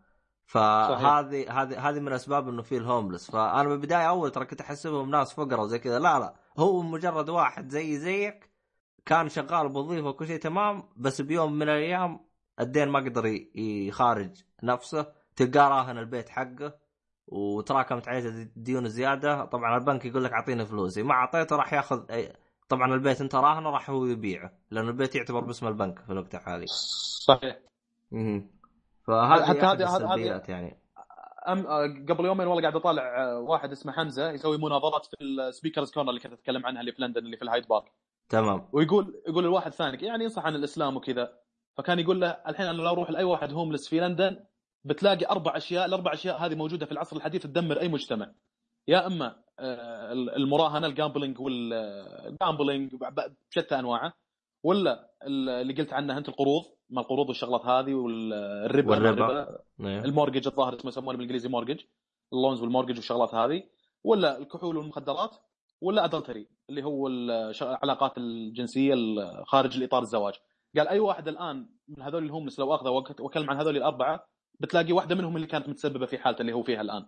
فهذه هذه هذه من أسباب إنه في الهوملس فأنا بالبداية أول ترى كنت احسبهم ناس فقراء وزي كذا لا لا هو مجرد واحد زي زيك كان شغال بوظيفة وكل شيء تمام بس بيوم من الأيام الدين ما قدر يخارج نفسه تلقاه راهن البيت حقه وتراكمت عليه الديون زيادة. طبعا البنك يقول لك أعطيني فلوسي. ما أعطيته راح ياخذ طبعا البيت انت راهنه راح هو يبيعه لأن البيت يعتبر باسم البنك في الوقت الحالي. صحيح. مهم. فهذه حتى هذه- هذه- السلبيات يعني. أم قبل يومين والله قاعد أطالع آه، واحد اسمه حمزة يسوي مناظرات في ال Speakers' Corner اللي كنت أتكلم عنها اللي في لندن اللي في ال Hyde Park. تمام. ويقول يقول الواحد ثاني يعني ينصح عن الإسلام وكذا. فكان يقول له الحين أنا لو أروح لأي واحد homeless في لندن بتلاقي أربع أشياء الأربع أشياء هذه موجودة في العصر الحديث تدمر أي مجتمع يا إما آه، المراهنة ال gambling وال gambling بشتى أنواعه ولا اللي قلت عنه أنت القروض ما القروض والشغلات هذه والربا والربا. إيه. ال mortgage الظاهر اسمه يسمونه بالإنجليزي mortgage ال loans وال mortgage والشغلات هذه ولا الكحول والمخدرات ولا adultery اللي هو العلاقات الجنسية ال- خارج الاطار الزواج قال أي واحد الآن من هذول ال homeless لو اخذه وك- وكلم عن هذول الأربعة بتلاقي واحدة منهم اللي كانت متسببة في حالته اللي هو فيها الآن.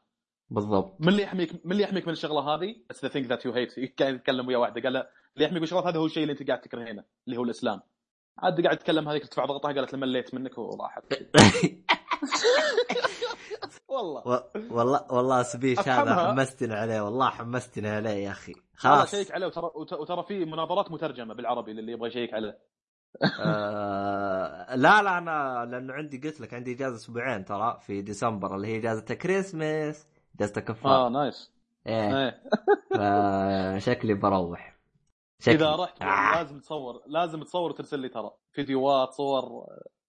بالضبط. من اللي يحميك من اللي يحميك من الشغلة هذه؟ it's the thing that you hate كان يتكلم ويا واحدة. قال له اللي يحميك من الشغلات هذا هو الشيء اللي انت قاعد تكرهينه اللي هو الإسلام. عاد قاعد يتكلم هذيك تدفع ضغطها قالت له مليت منك وراحت والله. والله والله سبيش هذا. حمستني عليه والله حمستني عليه يا أخي. خلاص. شيك عليه وترى وت- وترى في مناظرات مترجمة بالعربي للي يبغى يشيك عليه. آه لا لا أنا لأنه عندي قلت لك عندي إجازة أسبوعين ترى في ديسمبر اللي هي إجازة كريسماس إجازة آه كفار nice. إيه. إيه. فشكلي بروح. شكلي. إذا رحت آه. لازم تصور لازم تصور وترسل لي ترى. فيديوهات صور.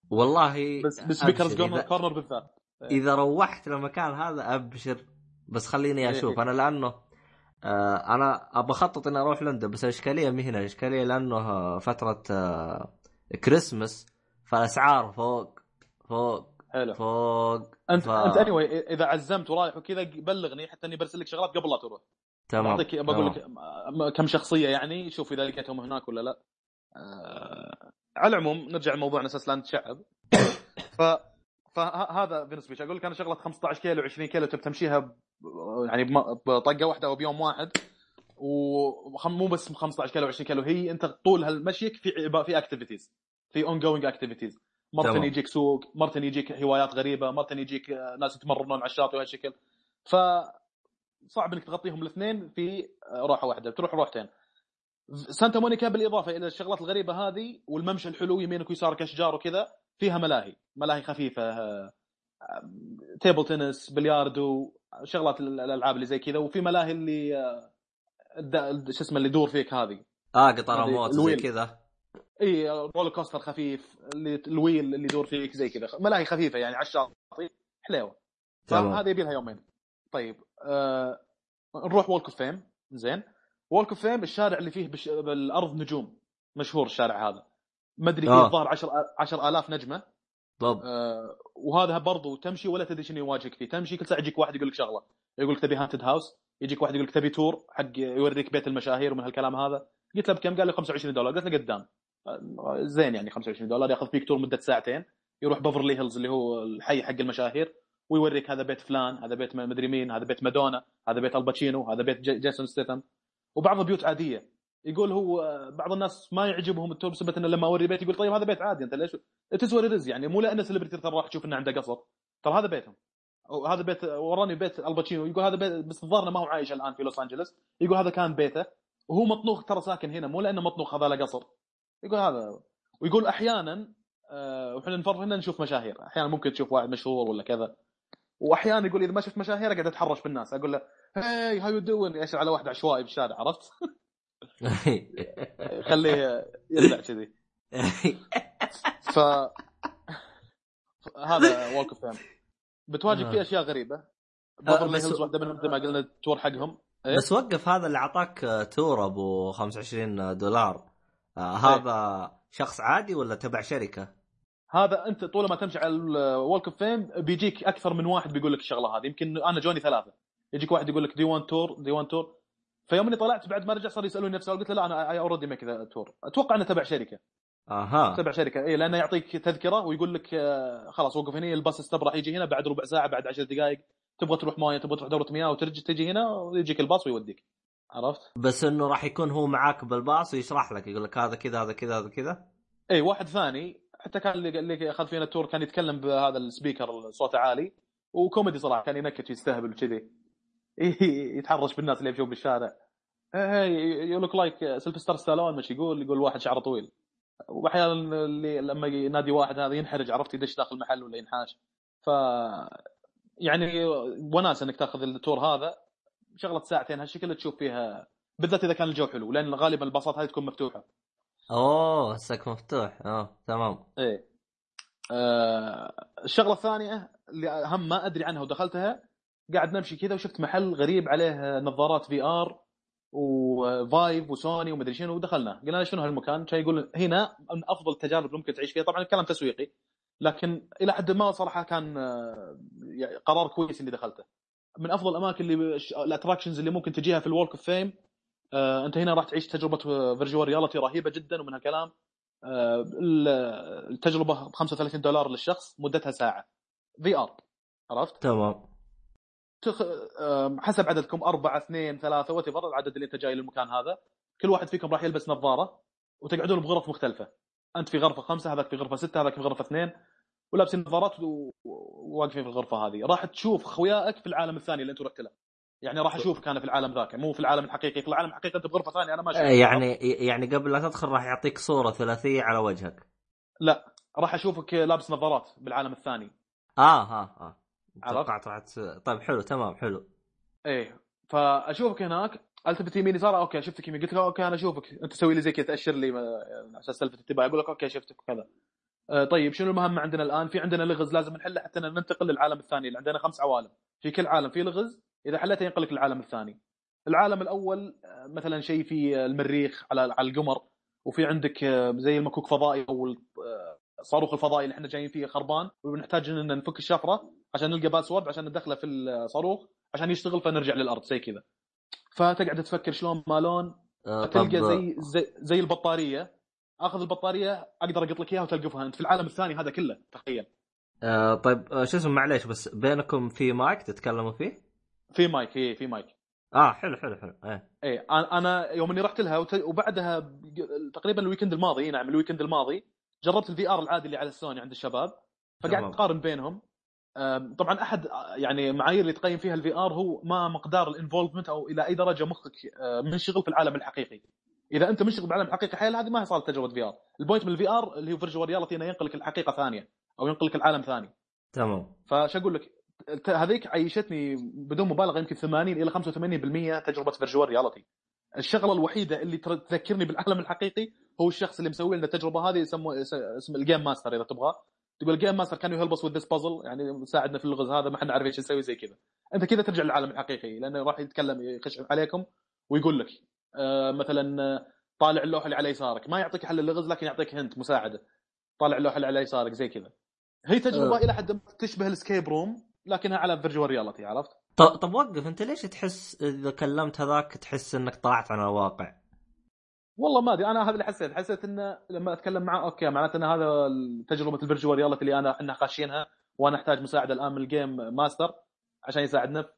والله بس ب Speakers' أبشر. Corner Corner بالذات. إذا روحت للمكان هذا أبشر. بس خليني إيه. أشوف. أنا لأنه آه أنا ابى اخطط إني أروح لندن بس الإشكالية مي هنا الإشكالية لأنه فترة آه كريسمس فالاسعار فوق فوق حلو. فوق أنت ف- أنت اني إذا عزمت ورايح وكذا بلغني حتى إني برسل لك شغلات قبل لا تروح. تمام. بعطيك بقول. لك كم شخصية يعني شوف إذا لقيتهم هناك ولا لا. آه، على العموم نرجع لموضوعنا أساس لا نتشعب ف فهذا بالنسبة لي. أقول لك أنا شغلة 15 كيلو 20 كيلو تبي تمشيها. يعني بطقة واحدة أو بيوم واحد. ومو بس 15 كيلو 20 كيلو. هي أنت طول هالمشيك في في activities في ongoing activities مرة. يجيك سوق مرة يجيك هوايات غريبة مرة يجيك آه، ناس يتمرنون على الشاطئ وهالشكل ف صعب إنك تغطيهم الاثنين في روحه واحدة تروح روحتين. سانتا مونيكا بالإضافة إلى الشغلات الغريبة هذه والممشى الحلو يمينك ويسارك أشجار وكذا فيها ملاهي. ملاهي خفيفة آه، table tennis بلياردو شغلات ال- الألعاب اللي زي كذا وفي ملاهي اللي آه، شو اسمه اللي يدور فيك هذه. آه قطار هذه موت زي. كذا. إي roller coaster خفيف اللي ال wheel اللي يدور فيك زي كذا. ملاهي خفيفة يعني على الشاطئ حليوه. فهذه يبي لها يومين. طيب آه نروح Walk of Fame زين. Walk of Fame الشارع اللي فيه بش... بالأرض نجوم. مشهور الشارع هذا. ما أدري فيه آه. الظاهر 10 10000 نجمة. طب آه وهذا برضو تمشي ولا تدري شنو يواجهك فيه. تمشي كل ساعة يجيك واحد يقول لك شغلة. يقول لك تبي haunted house يجيك واحد يقول لك تبي tour حق يوريك بيت المشاهير ومن هالكلام هذا. قلت له بكم؟ قال لي 25 دولار. قلت له قدام. زين يعني 25 دولار ياخذ فيك tour مدة ساعتين يروح بفرلي هيلز اللي هو الحي حق المشاهير ويوريك هذا بيت فلان هذا بيت مدري مين هذا بيت مادونا هذا بيت الباتشينو هذا بيت جي- جيسون ستاثام. وبعض بيوت عادية. يقول هو بعض الناس ما يعجبهم ال tour بسبب إنه لما أوري بيت يقول طيب هذا بيت عادي أنت ليش؟ تسوى رز يعني مو لأنه celebrity ترى راح تشوف إنه عنده قصر. ترى هذا بيتهم. وهذا بيت وراني بيت الباتشينو يقول هذا بيت بس الظاهر ما هو عايش الآن في لوس انجلوس يقول هذا كان بيته. وهو مطنوخ ترى ساكن هنا مو لأنه مطنوخ هذا له قصر. يقول هذا. ويقول أحيانا آه، وإحنا نفر هنا نشوف مشاهير. أحيانا ممكن تشوف واحد مشهور ولا كذا. واحيانا يقول إذا ما شفت مشاهير أقعد أتحرش بالناس. أقول له hi how you doing على واحد عشوائي بالشارع عرفت؟ خليه يرجع كذي. ف هذا Walk of Fame بتواجه فيه أشياء غريبة. بفرلي بس- هيلز واحدة منهم زي ما قلنا ال tour حقهم. إيه؟ بس وقف هذا اللي أعطاك آه، tour ابو 25 دولار. آه هذا شخص عادي ولا تبع شركة؟ هذا أنت طول ما تمشي على ال Walk of Fame بيجيك أكثر من واحد بيقول لك الشغلة هذه. يمكن أنا جوني ثلاثة. يجيك واحد يقول لك do you want tour do you want tour فيوم اني طلعت بعد ما رجع صار يسألوني نفس السؤال قلت له لا أنا I already make the tour أتوقع أنه تبع شركة. أها. تبع شركة. اي لأنه يعطيك تذكرة ويقول لك آه، خلاص وقف هنا الباص راح يجي هنا بعد ربع ساعة بعد 10 دقائق تبغى تروح مويه تبغى تروح دورة مياه وترجع تجي هنا ويجيك الباص ويوديك. عرفت؟ بس إنه راح يكون هو معاك بالباص ويشرح لك يقول لك هذا كذا هذا كذا هذا كذا؟ اي واحد ثاني حتى كان اللي اللي أخذ فينا ال tour كان يتكلم بهذا ال speaker صوته عالي وكوميدي صراحة كان ينكت ويستهبل وكذي. يتحرش بالناس اللي يمشون بالشارع. you look like سيلفستر ستالون مش يقول يقول واحد شعره طويل. وأحيانا اللي لما ينادي واحد هذا ينحرج عرفت يدش داخل المحل ولا ينحاش. ف يعني وناس إنك تأخذ ال tour هذا شغلة ساعتين هالشكل تشوف فيها بالذات إذا كان الجو حلو لأن غالبا الباصات هذه تكون مفتوحة. أوه السقف مفتوح. آه تمام. إيه. آه الشغلة الثانية اللي هم ما أدري عنها ودخلتها قاعد نمشي كذا وشفت محل غريب عليه نظارات VR و Vive وسوني ومدري شنو ودخلنا. قلنا شنو هالمكان؟ كان يقول هنا من أفضل التجارب اللي ممكن تعيش فيها. طبعا الكلام تسويقي لكن إلى حد ما صراحة كان آه، يعني قرار كويس إني دخلته. من أفضل الأماكن اللي ال attractions اللي ممكن تجيها في ال Walk of Fame أنت هنا راح تعيش تجربة virtual reality رهيبة جدا ومن هالكلام آه، ال- التجربة ب 35 دولار للشخص مدتها ساعة. VR عرفت؟ تمام. تخ... حسب عددكم أربعة اثنين ثلاثة وات العدد اللي أنت جاي للمكان هذا كل واحد فيكم راح يلبس نظارة وتقعدون بغرف مختلفة. أنت في غرفة خمسة هذاك في غرفة ستة هذاك في غرفة اثنين ولابسين نظارات وواقفين في الغرفة هذه. راح تشوف خوياك في العالم الثاني اللي انت رحت له. يعني راح اشوفك أنا في العالم ذاك مو في العالم الحقيقي. في العالم الحقيقي أنت بغرفة ثانية أنا ما اشوفك يعني يعني قبل لا تدخل راح يعطيك صورة ثلاثية على وجهك. راح أشوفك لابس نظارات بالعالم الثاني. آه ها آه. راح تس... طيب حلو تمام حلو. إيه فأشوفك هناك. التفت يمين يسار okay شفتك يمين. قلت له okay أنا أشوفك. أنت تسوي لي زي كذا تأشر لي على أساس تلفت انتباهي أقول لك okay شفتك وكذا آه طيب شنو المهمه عندنا الآن؟ في عندنا لغز لازم نحله حتى ننتقل للعالم الثاني. اللي عندنا خمس عوالم. في كل عالم في لغز. إذا حلته ينقلك للعالم الثاني. العالم الأول آه، مثلا شيء في المريخ على على القمر. وفي عندك آه، زي المكوك فضائي أو آه، الصاروخ الفضائي اللي إحنا جايين فيه خربان ونحتاج إن نفك الشفرة عشان نلقى باسورد عشان ندخله في الصاروخ عشان يشتغل فنرجع للأرض زي كذا. فتقعد تفكر شلون ما لون آه تلقى زي زي زي البطارية. آخذ البطارية أقدر أقط لك إياها وتلقفها أنت في العالم الثاني هذا كله تخيل. آه طيب آه شو اسمه معليش بس بينكم في مايك تتكلموا فيه؟ في مايك إيه في مايك. آه حلو حلو حلو إيه. إيه أنا يوم إني رحت لها وت- وبعدها تقريبا ال weekend الماضي نعم ال weekend الماضي جربت ال VR العادي اللي على السوني عند الشباب فقاعد تمام. اقارن بينهم. طبعا أحد يعني معايير اللي تقيم فيها ال VR هو ما مقدار ال involvement أو إلى أي درجة مخك منشغل في العالم الحقيقي. إذا أنت منشغل بالعالم الحقيقي حيل هذه ما هي صارت تجربة VR ال point من ال VR اللي هو virtual reality إنه ينقلك الحقيقة ثانية أو ينقلك العالم ثاني. تمام. فش أقول لك؟ هذيك عيشتني بدون مبالغة يمكن 80 إلى 85% تجربة virtual reality الشغلة الوحيدة اللي تذكرني بالعالم الحقيقي هو الشخص اللي مسوي لنا التجربه هذه يسموه يس- اسم ال game master إذا تبغى تقول ال game master كان ي help us with puzzle يعني ساعدنا في اللغز هذا ما إحنا نعرف إيش نسوي زي كذا. أنت كذا ترجع للعالم الحقيقي لأنه راح يتكلم يخش عليكم ويقول لك آه مثلا آه، طالع اللوحة اللي على يسارك. ما يعطيك حل اللغز لكن يعطيك hint مساعدة. طالع اللوحة اللي على يسارك زي كذا. هي تجربة أه. إلى حد ما تشبه ال escape room لكنها على virtual reality عرفت؟ طب طب وقف انت ليش تحس إذا كلمت هذاك تحس إنك طلعت عن الواقع؟ والله ما أدري أنا هذا اللي حسيت حسيت إنه لما أتكلم معه okay معناته إن هذا تجربة ال virtual reality اللي انا إحنا خاشينها وأنا أحتاج مساعدة الآن من ال game master عشان يساعدنا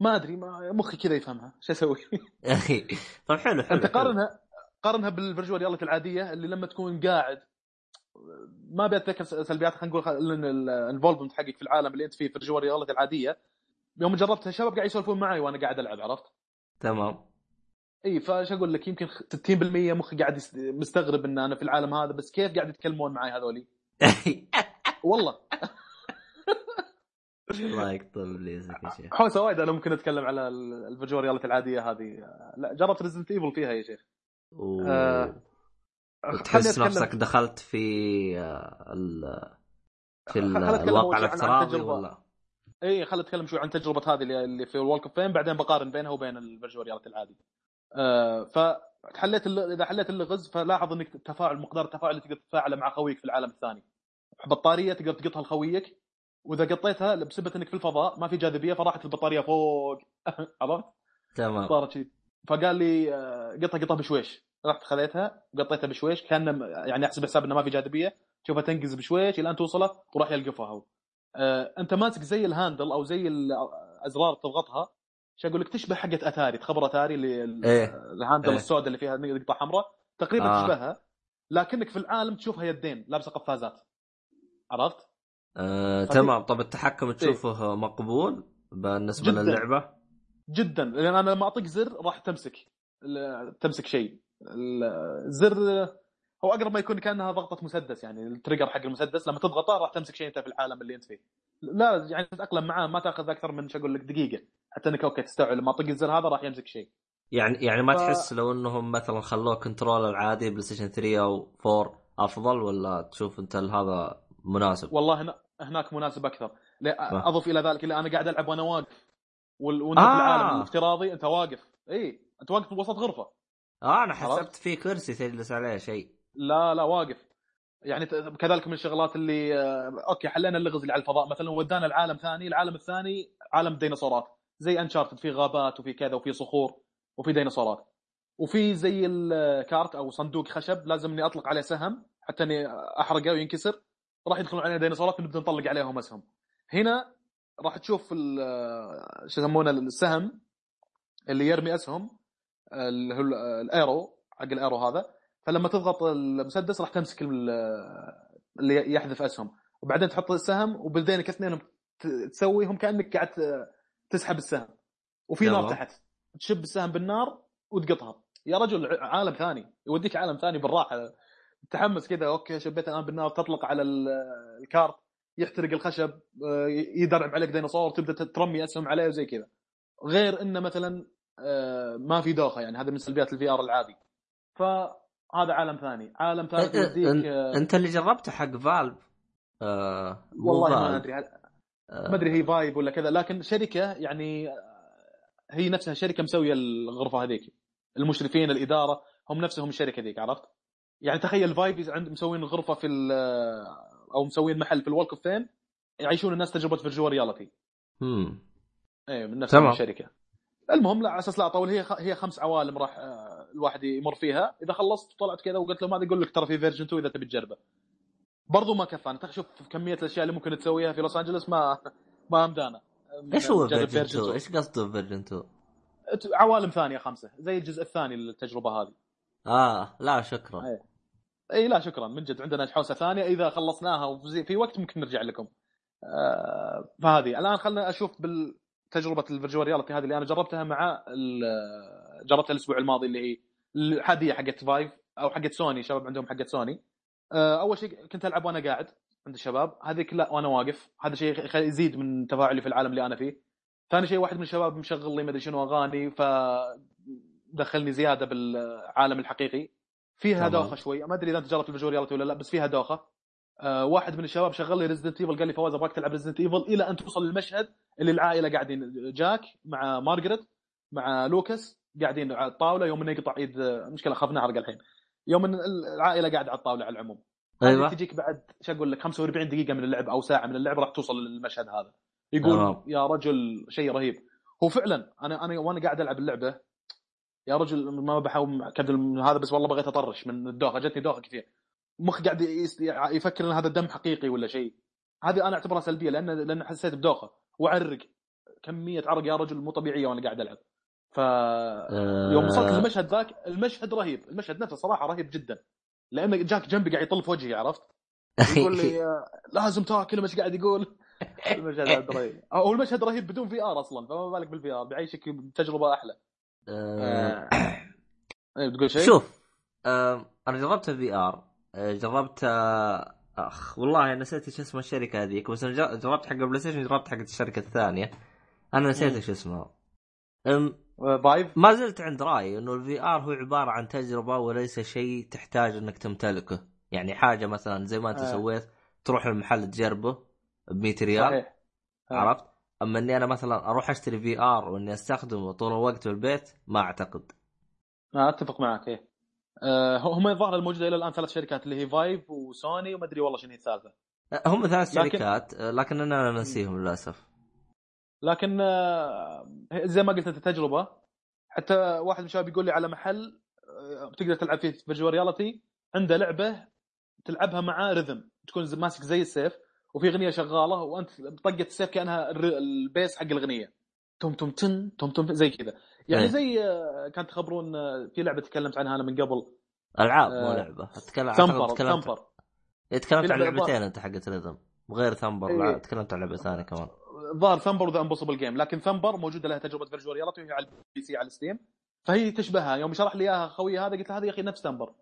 ما أدري ما مخي كذا يفهمها شو أسوي؟ يا أخي طب حلو حلو أنت. قارنها قارنها بال virtual reality العادية اللي لما تكون قاعد ما ابي اتذكر سلبيات خلينا نقول ال involvement حقك في العالم اللي أنت فيه في ال virtual reality العادية يوم جربتها الشباب قاعد يسولفون معي وأنا قاعد ألعب عرفت؟ تمام. إي فايش أقول لك؟ يمكن 60% مخي قاعد مستغرب إن أنا في العالم هذا بس كيف قاعد يتكلمون معي هذولي؟ والله. الله يقطع ابليسك يا شيخ. حوسة وايد أنا ممكن أتكلم على ال virtual reality العادية هذه. لا جربت Resident Evil فيها يا شيخ. خلني تحس نفسك دخلت في آه، ال... في ال- الواقع الافتراضي. ولا؟ إي خل اتكلم شوي عن تجربة هذه اللي في ال Walk of Fame بعدين بقارن بينها وبين ال virtual reality العادي. آه فحليت إذا حليت اللغز فلاحظ إنك التفاعل مقدار التفاعل اللي تقدر تتفاعله مع خويك في العالم الثاني. بطاريه تقدر تقطها لخويك وإذا قطيتها بسبب إنك في الفضاء ما في جاذبية فراحت البطارية فوق عرفت؟ تمام صارت شيء فقال لي آه، قطها قطها بشويش رحت خذيتها وقطيتها بشويش كان يعني أحسب حساب إنه ما في جاذبية تشوفها تنقز بشويش إلى أن توصله وراح يلقفها هو أنت ماسك زي ال handle أو زي الازرار تضغطها شو أقول لك تشبه حقة أتاري تخبر أتاري اللي ال- إيه. ال handle إيه. السوداء اللي فيها نقطه حمراء تقريبا آه. تشبهها لكنك في العالم تشوفها يدين لابسة قفازات عرفت؟ آه، تمام طب التحكم تشوفه مقبول بالنسبة جداً. للعبة جدا لأن أنا لما اطق زر راح تمسك تمسك شيء الزر هو أقرب ما يكون كأنها ضغطة مسدس يعني ال trigger حق المسدس لما تضغطه راح تمسك شيء أنت في العالم اللي أنت فيه لا يعني تتأقلم معاه ما تأخذ أكثر من شو أقول لك دقيقة حتى إنك okay تستوعب لما أطق الزر هذا راح يمسك شيء يعني يعني ما ف- تحس لو إنهم مثلا خلوه control العادي PlayStation 3 أو 4 أفضل ولا تشوف أنت هذا مناسب؟ والله هنا هناك مناسب أكثر لا. أضف إلى ذلك اللي أنا قاعد ألعب وأنا واقف وال- وانت آه. في العالم الافتراضي أنت واقف اي أنت واقف وسط غرفة آه أنا؟ حسبت في كرسي تجلس عليه شيء لا لا واقف. يعني كذلك من الشغلات اللي آه، okay حلينا اللغز اللي على الفضاء. مثلا ودانا العالم ثاني العالم الثاني عالم الديناصورات زي Uncharted في غابات وفي كذا وفي صخور وفي ديناصورات. وفي زي ال crate أو صندوق خشب لازم إني أطلق عليه سهم حتى إني أحرقه وينكسر. راح يدخلون علينا ديناصورات ونبدا نطلق عليهم أسهم. هنا راح تشوف آه، شو يسمونه السهم اللي يرمي أسهم اللي هو ال- ال arrow حق ال arrow هذا. فلما تضغط المسدس راح تمسك ال- اللي يحذف أسهم. وبعدين تحط السهم وبدينك اثنينهم تسويهم كأنك قاعد تسحب السهم. وفي نار تحت. تشب السهم بالنار وتقطها. يا رجل عالم ثاني. يوديك عالم ثاني بالراحة. تحمس كذا okay شبيت الآن بالنار. تطلق على ال crate يحترق الخشب آه، يدرب عليك ديناصور تبدأ ترمي أسهم عليه وزي كذا. غير إنه مثلا آه، ما في دوخة يعني. هذا من سلبيات ال VR العادي. فهذا عالم ثاني عالم ثالث يوديك آه أنت اللي جربته حق Valve آه والله ما أدري آه ما أدري هي Vive ولا كذا لكن شركة يعني هي نفسها شركة مسوية الغرفة هذيك المشرفين الإدارة هم نفسهم الشركة ذيك عرفت؟ يعني تخيل Vive عند مسوين غرفة في أو مسوين محل في ال Walk of يعيشون الناس تجربة virtual reality. امم إيه من نفس الشركة. المهم لا على أساس لا أطول هي هي خمس عوالم راح آه، الواحد يمر فيها إذا خلصت طلعت كذا وقلت له ما يقول لك ترى في version 2 إذا تبي تجربه. برضو ما كفى انت شوف كمية الأشياء اللي ممكن تسويها في لوس انجلوس ما ما أمدانا إيش هو version 2؟ إيش قصده version 2؟ عوالم ثانية خمسة زي الجزء الثاني للتجربة هذه. آه لا شكرا. اي إي لا شكرا من جد عندنا حوسة ثانية إذا خلصناها وفي وقت ممكن نرجع لكم. آه فهذه الآن خلنا أشوف بالتجربه ال virtual reality هذه اللي أنا جربتها مع جربتها الأسبوع الماضي اللي هي العاديه حقت Vive أو حقت سوني شباب عندهم حقت سوني. آه أول شيء كنت ألعب وأنا قاعد عند الشباب. هذيك لا وأنا واقف. هذا شيء يزيد من تفاعلي في العالم اللي أنا فيه. ثاني شيء واحد من الشباب مشغل لي ما أدري شنو أغاني ف دخلني زيادة بالعالم الحقيقي. فيها دوخة شوي. ما أدري إذا أنت جربت ال virtual reality ولا لا بس فيها دوخة. أه واحد من الشباب شغل لي Resident Evil قال لي فواز أبغاك تلعب Resident Evil إلى أن توصل للمشهد اللي العائلة قاعدين جاك مع مارغريت مع لوكاس قاعدين على الطاولة يوم إنه يقطع إيد مشكلة اخاف نحرق الحين يوم إن العائلة قاعدة على الطاولة على العموم. أيوه. تجيك بعد شو أقول لك 45 دقيقة من اللعب أو ساعة من اللعب راح توصل للمشهد هذا. يقول أوه. يا رجل شيء رهيب. هو فعلا أنا أنا وأنا قاعد ألعب اللعبة يا رجل ما بحاول كذل هذا بس والله بغيت أطرش من الدوخة جتني دوخة كثير. مخ قاعد يفكر إن هذا دم حقيقي ولا شيء. هذه أنا أعتبرها سلبية لأن لأن حسيت بدوخة. وعرق كمية عرق يا رجل مو طبيعية وأنا قاعد ألعب. ف يوم وصلت آه. للمشهد ذاك المشهد رهيب. المشهد نفسه صراحة رهيب جدا. لأن جاك جنبي قاعد يطل في وجهي عرفت؟ يقول لي لازم تاكل. مش قاعد يقول. المشهد رهيب. هو المشهد رهيب بدون VR أصلا فما بالك بال VR بيعيشك تجربة أحلى. أه... أه... بتقول شيء؟ شوف أه... أنا جربت ال VR آه، جربت أخ والله نسيت إيش اسم الشركة هذيك بس أنا جربت حق ال PlayStation جربت حق الشركة الثانية. أنا نسيت إيش اسمها Vive ما زلت عند رأيي إنه ال VR هو عبارة عن تجربة وليس شيء تحتاج إنك تمتلكه. يعني حاجة مثلا زي ما أنت آه. سويت تروح المحل تجربه ب 100 ريال. صحيح. آه. عرفت؟ أما إني أنا مثلا أروح أشتري VR وإني أستخدمه طول الوقت في البيت ما أعتقد. آه أتفق معك إيه. هم الظاهر الموجودة إلى الآن ثلاث شركات اللي هي Vive وسوني وما أدري والله شنو هي الثالثة. آه، هم ثلاث لكن... شركات آه، لكن أنا نسيهم للأسف. لكن آه، زي ما قلت أنت تجربة حتى واحد من الشباب يقول لي على محل بتقدر تلعب فيه virtual reality عنده لعبة تلعبها مع rhythm تكون ماسك زي السيف وفي أغنية شغالة وأنت طقه السيف كأنها ال bass حق الأغنية. تم تم تن تم تم زي كذا يعني. زي كانت تخبرون في لعبه تكلمت عنها أنا من قبل العاب مو لعبه اتكلم Thumper Thumper تكلمت عن لعبتين انت حقت rhythm وغير Thumper إيه. تكلمت عن لعبه ثانية كمان ظهر Thumper The Impossible Game لكن Thumper موجوده لها تجربه virtual reality وهي على ال PC على ال Steam فهي تشبهها يوم شرح لي اياها خوي هذا قلت له هذه يا أخي نفس Thumper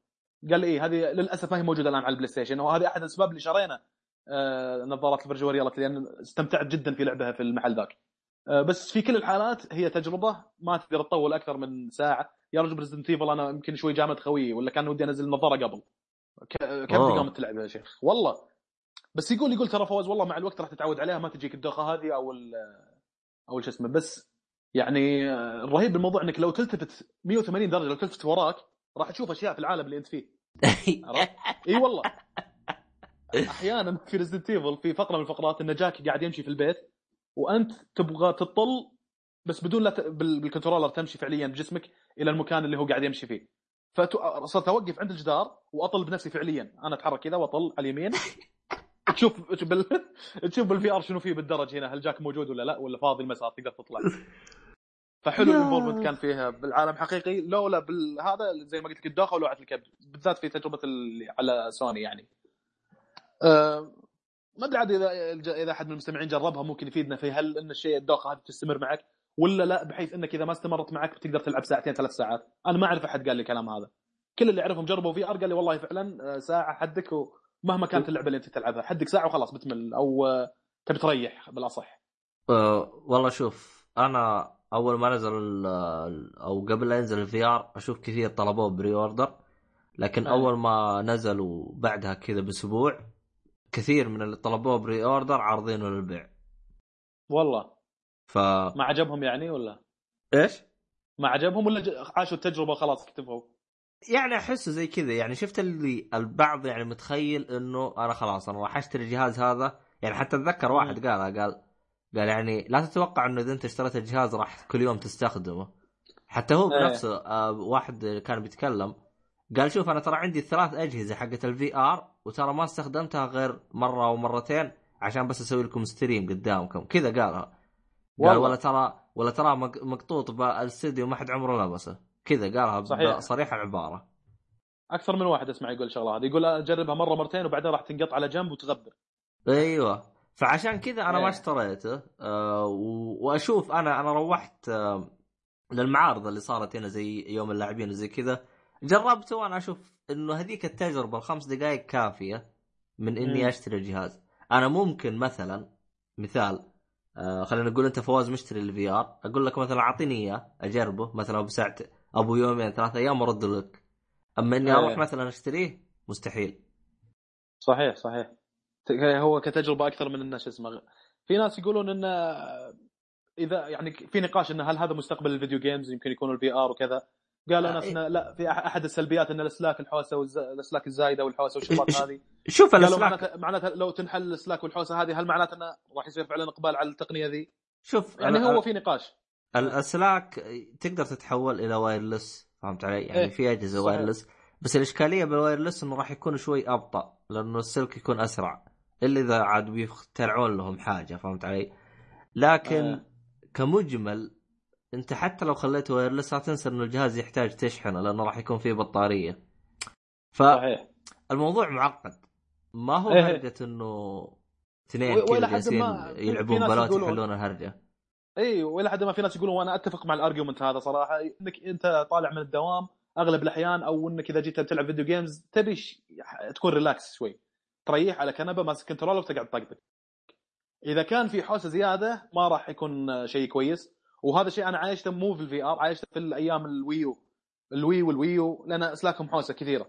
قال إيه هذه للاسف ما هي موجوده الان على ال PlayStation وهذه احد الاسباب اللي شرينا نظارات ال virtual reality لأن استمتعت جدا في لعبها في المحل ذاك بس في كل الحالات هي تجربة ما تقدر تطول أكثر من ساعة. يا رجل ب Resident Evil أنا يمكن شوي جامد خويي ولا كان ودي أنزل النظارة قبل. كم قامت تلعب يا شيخ؟ والله. بس يقول يقول ترى فوز والله مع الوقت راح تتعود عليها ما تجيك الدوخه هذه أو أو شو اسمه. بس يعني آه، الرهيب بالموضوع إنك لو تلتفت 180 درجة لو تلتفت وراك راح تشوف أشياء في العالم اللي أنت فيه. إي والله. أحيانا في Resident Evil في فقرة من الفقرات إن جاك قاعد يمشي في البيت وأنت تبغى تطل بس بدون لا ت... بال controller تمشي فعليا بجسمك إلى المكان اللي هو قاعد يمشي فيه. فصرت أوقف عند الجدار وأطل بنفسي فعليا. أنا أتحرك كذا وأطل على اليمين. تشوف بال... تشوف بال VR شنو فيه بالدرج هنا. هل جاك موجود ولا لا؟ ولا فاضي المسار تقدر تطلع. فحلو ال involvement كان فيها. بالعالم حقيقي لولا بالهذا زي ما قلت لك الدوخه ولوعه الكبد. بالذات في تجربة اللي على سوني يعني. أه ما أدري عاد اذا اذا أحد من المستمعين جربها ممكن يفيدنا في هل إن الشيء الدوخة هذه تستمر معك ولا لا بحيث إنك إذا ما استمرت معك بتقدر تلعب ساعتين ثلاث ساعات. أنا ما أعرف أحد قال لي الكلام هذا. كل اللي أعرفهم جربوا VR قال لي والله فعلا آه، ساعة حدك ومهما كانت اللعبة اللي أنت تلعبها. حدك ساعة وخلاص بتمل. أو آه، تبي تريح بالأصح. أه والله شوف أنا أول ما نزل أو قبل لا ينزل ال VR أشوف كثير طلبوه pre-order لكن أه. أول ما نزل وبعدها كذا بأسبوع كثير من اللي طلبوه pre-order عارضينه للبيع والله ف ما عجبهم يعني ولا إيش؟ ما عجبهم ولا عاشوا التجربة خلاص اكتفوا؟ يعني احسه زي كذا يعني شفت اللي البعض يعني متخيل إنه أنا خلاص أنا راح أشتري الجهاز هذا يعني حتى أتذكر واحد قالها قال قال يعني لا تتوقع إنه إذا أنت اشتريت الجهاز راح كل يوم تستخدمه حتى هو إيه. بنفسه آه واحد كان بيتكلم قال شوف أنا ترى عندي ثلاث أجهزة حقت ال VR وترى ما استخدمتها غير مرة أو مرتين عشان بس أسوي لكم ستريم قدامكم. كذا قالها. قال ولا ترى ولا ترى مقطوط بالاستديو ما حد عمره لبسه كذا قالها صحيح. صريح العباره أكثر من واحد اسمع يقول الشغلة هذه. يقول أجربها مرة مرتين وبعدين راح تنقط على جنب وتغبر. أيوه. فعشان كذا أنا ما إيه. اشتريته. أه وأشوف أنا أنا روحت أه للمعارض اللي صارت هنا زي يوم اللاعبين وزي كذا. جربته وأنا أشوف إنه هذيك التجربة الخمس دقائق كافية من إني م. أشتري الجهاز. أنا ممكن مثلا مثال آه خلينا نقول أنت فواز مشتري ال VR أقول لك مثلا أعطيني إياه أجربه مثلا بساعه أبو يومين ثلاثة أيام وارد لك. أما إني أروح مثلا أشتريه مستحيل. صحيح صحيح. هو كتجربة أكثر من الناس اسمه في ناس يقولون إنه إذا يعني في نقاش إنه هل هذا مستقبل ال video games يمكن يكون ال VR وكذا. قالوا آه ناس إيه. لا في أحد السلبيات إن الاسلاك الحوسة والاسلاك الزايدة والحوسة والشغلات هذه شوف الاسلاك معناتها معناتها لو تنحل الاسلاك والحوسة هذه هل معناته إنه راح يصير فعلا إقبال على التقنية ذي؟ شوف يعني هو في نقاش الاسلاك تقدر تتحول إلى wireless فهمت علي؟ يعني إيه؟ في أجهزة wireless بس الإشكالية بال wireless إنه راح يكون شوي أبطأ لأنه السلك يكون أسرع إلا إذا عاد بيخترعون لهم حاجة فهمت علي؟ لكن آه. كمجمل انت حتى لو خليته wireless لا تنسى انه الجهاز يحتاج تشحنة لأنه راح يكون فيه بطارية. ف صحيح. الموضوع معقد. ما هو إيه. هرجة إنه اثنين كذا جالسين يلعبون بلوت يحلون الهرجة. إي وإلى حد ما في ناس يقولون وأنا أتفق مع ال argument هذا صراحة. إنك أنت طالع من الدوام أغلب الأحيان أو إنك إذا جيت تلعب video games تبي تكون relax شوي. تريح على كنبة ماسك control وتقعد تطقطق. إذا كان في حوسة زيادة ما راح يكون شيء كويس. وهذا الشيء أنا عايشته مو في ال VR عايشته في الأيام ال Wii U ال Wii وال Wii U لأن أسلاكهم حوسة كثيرة.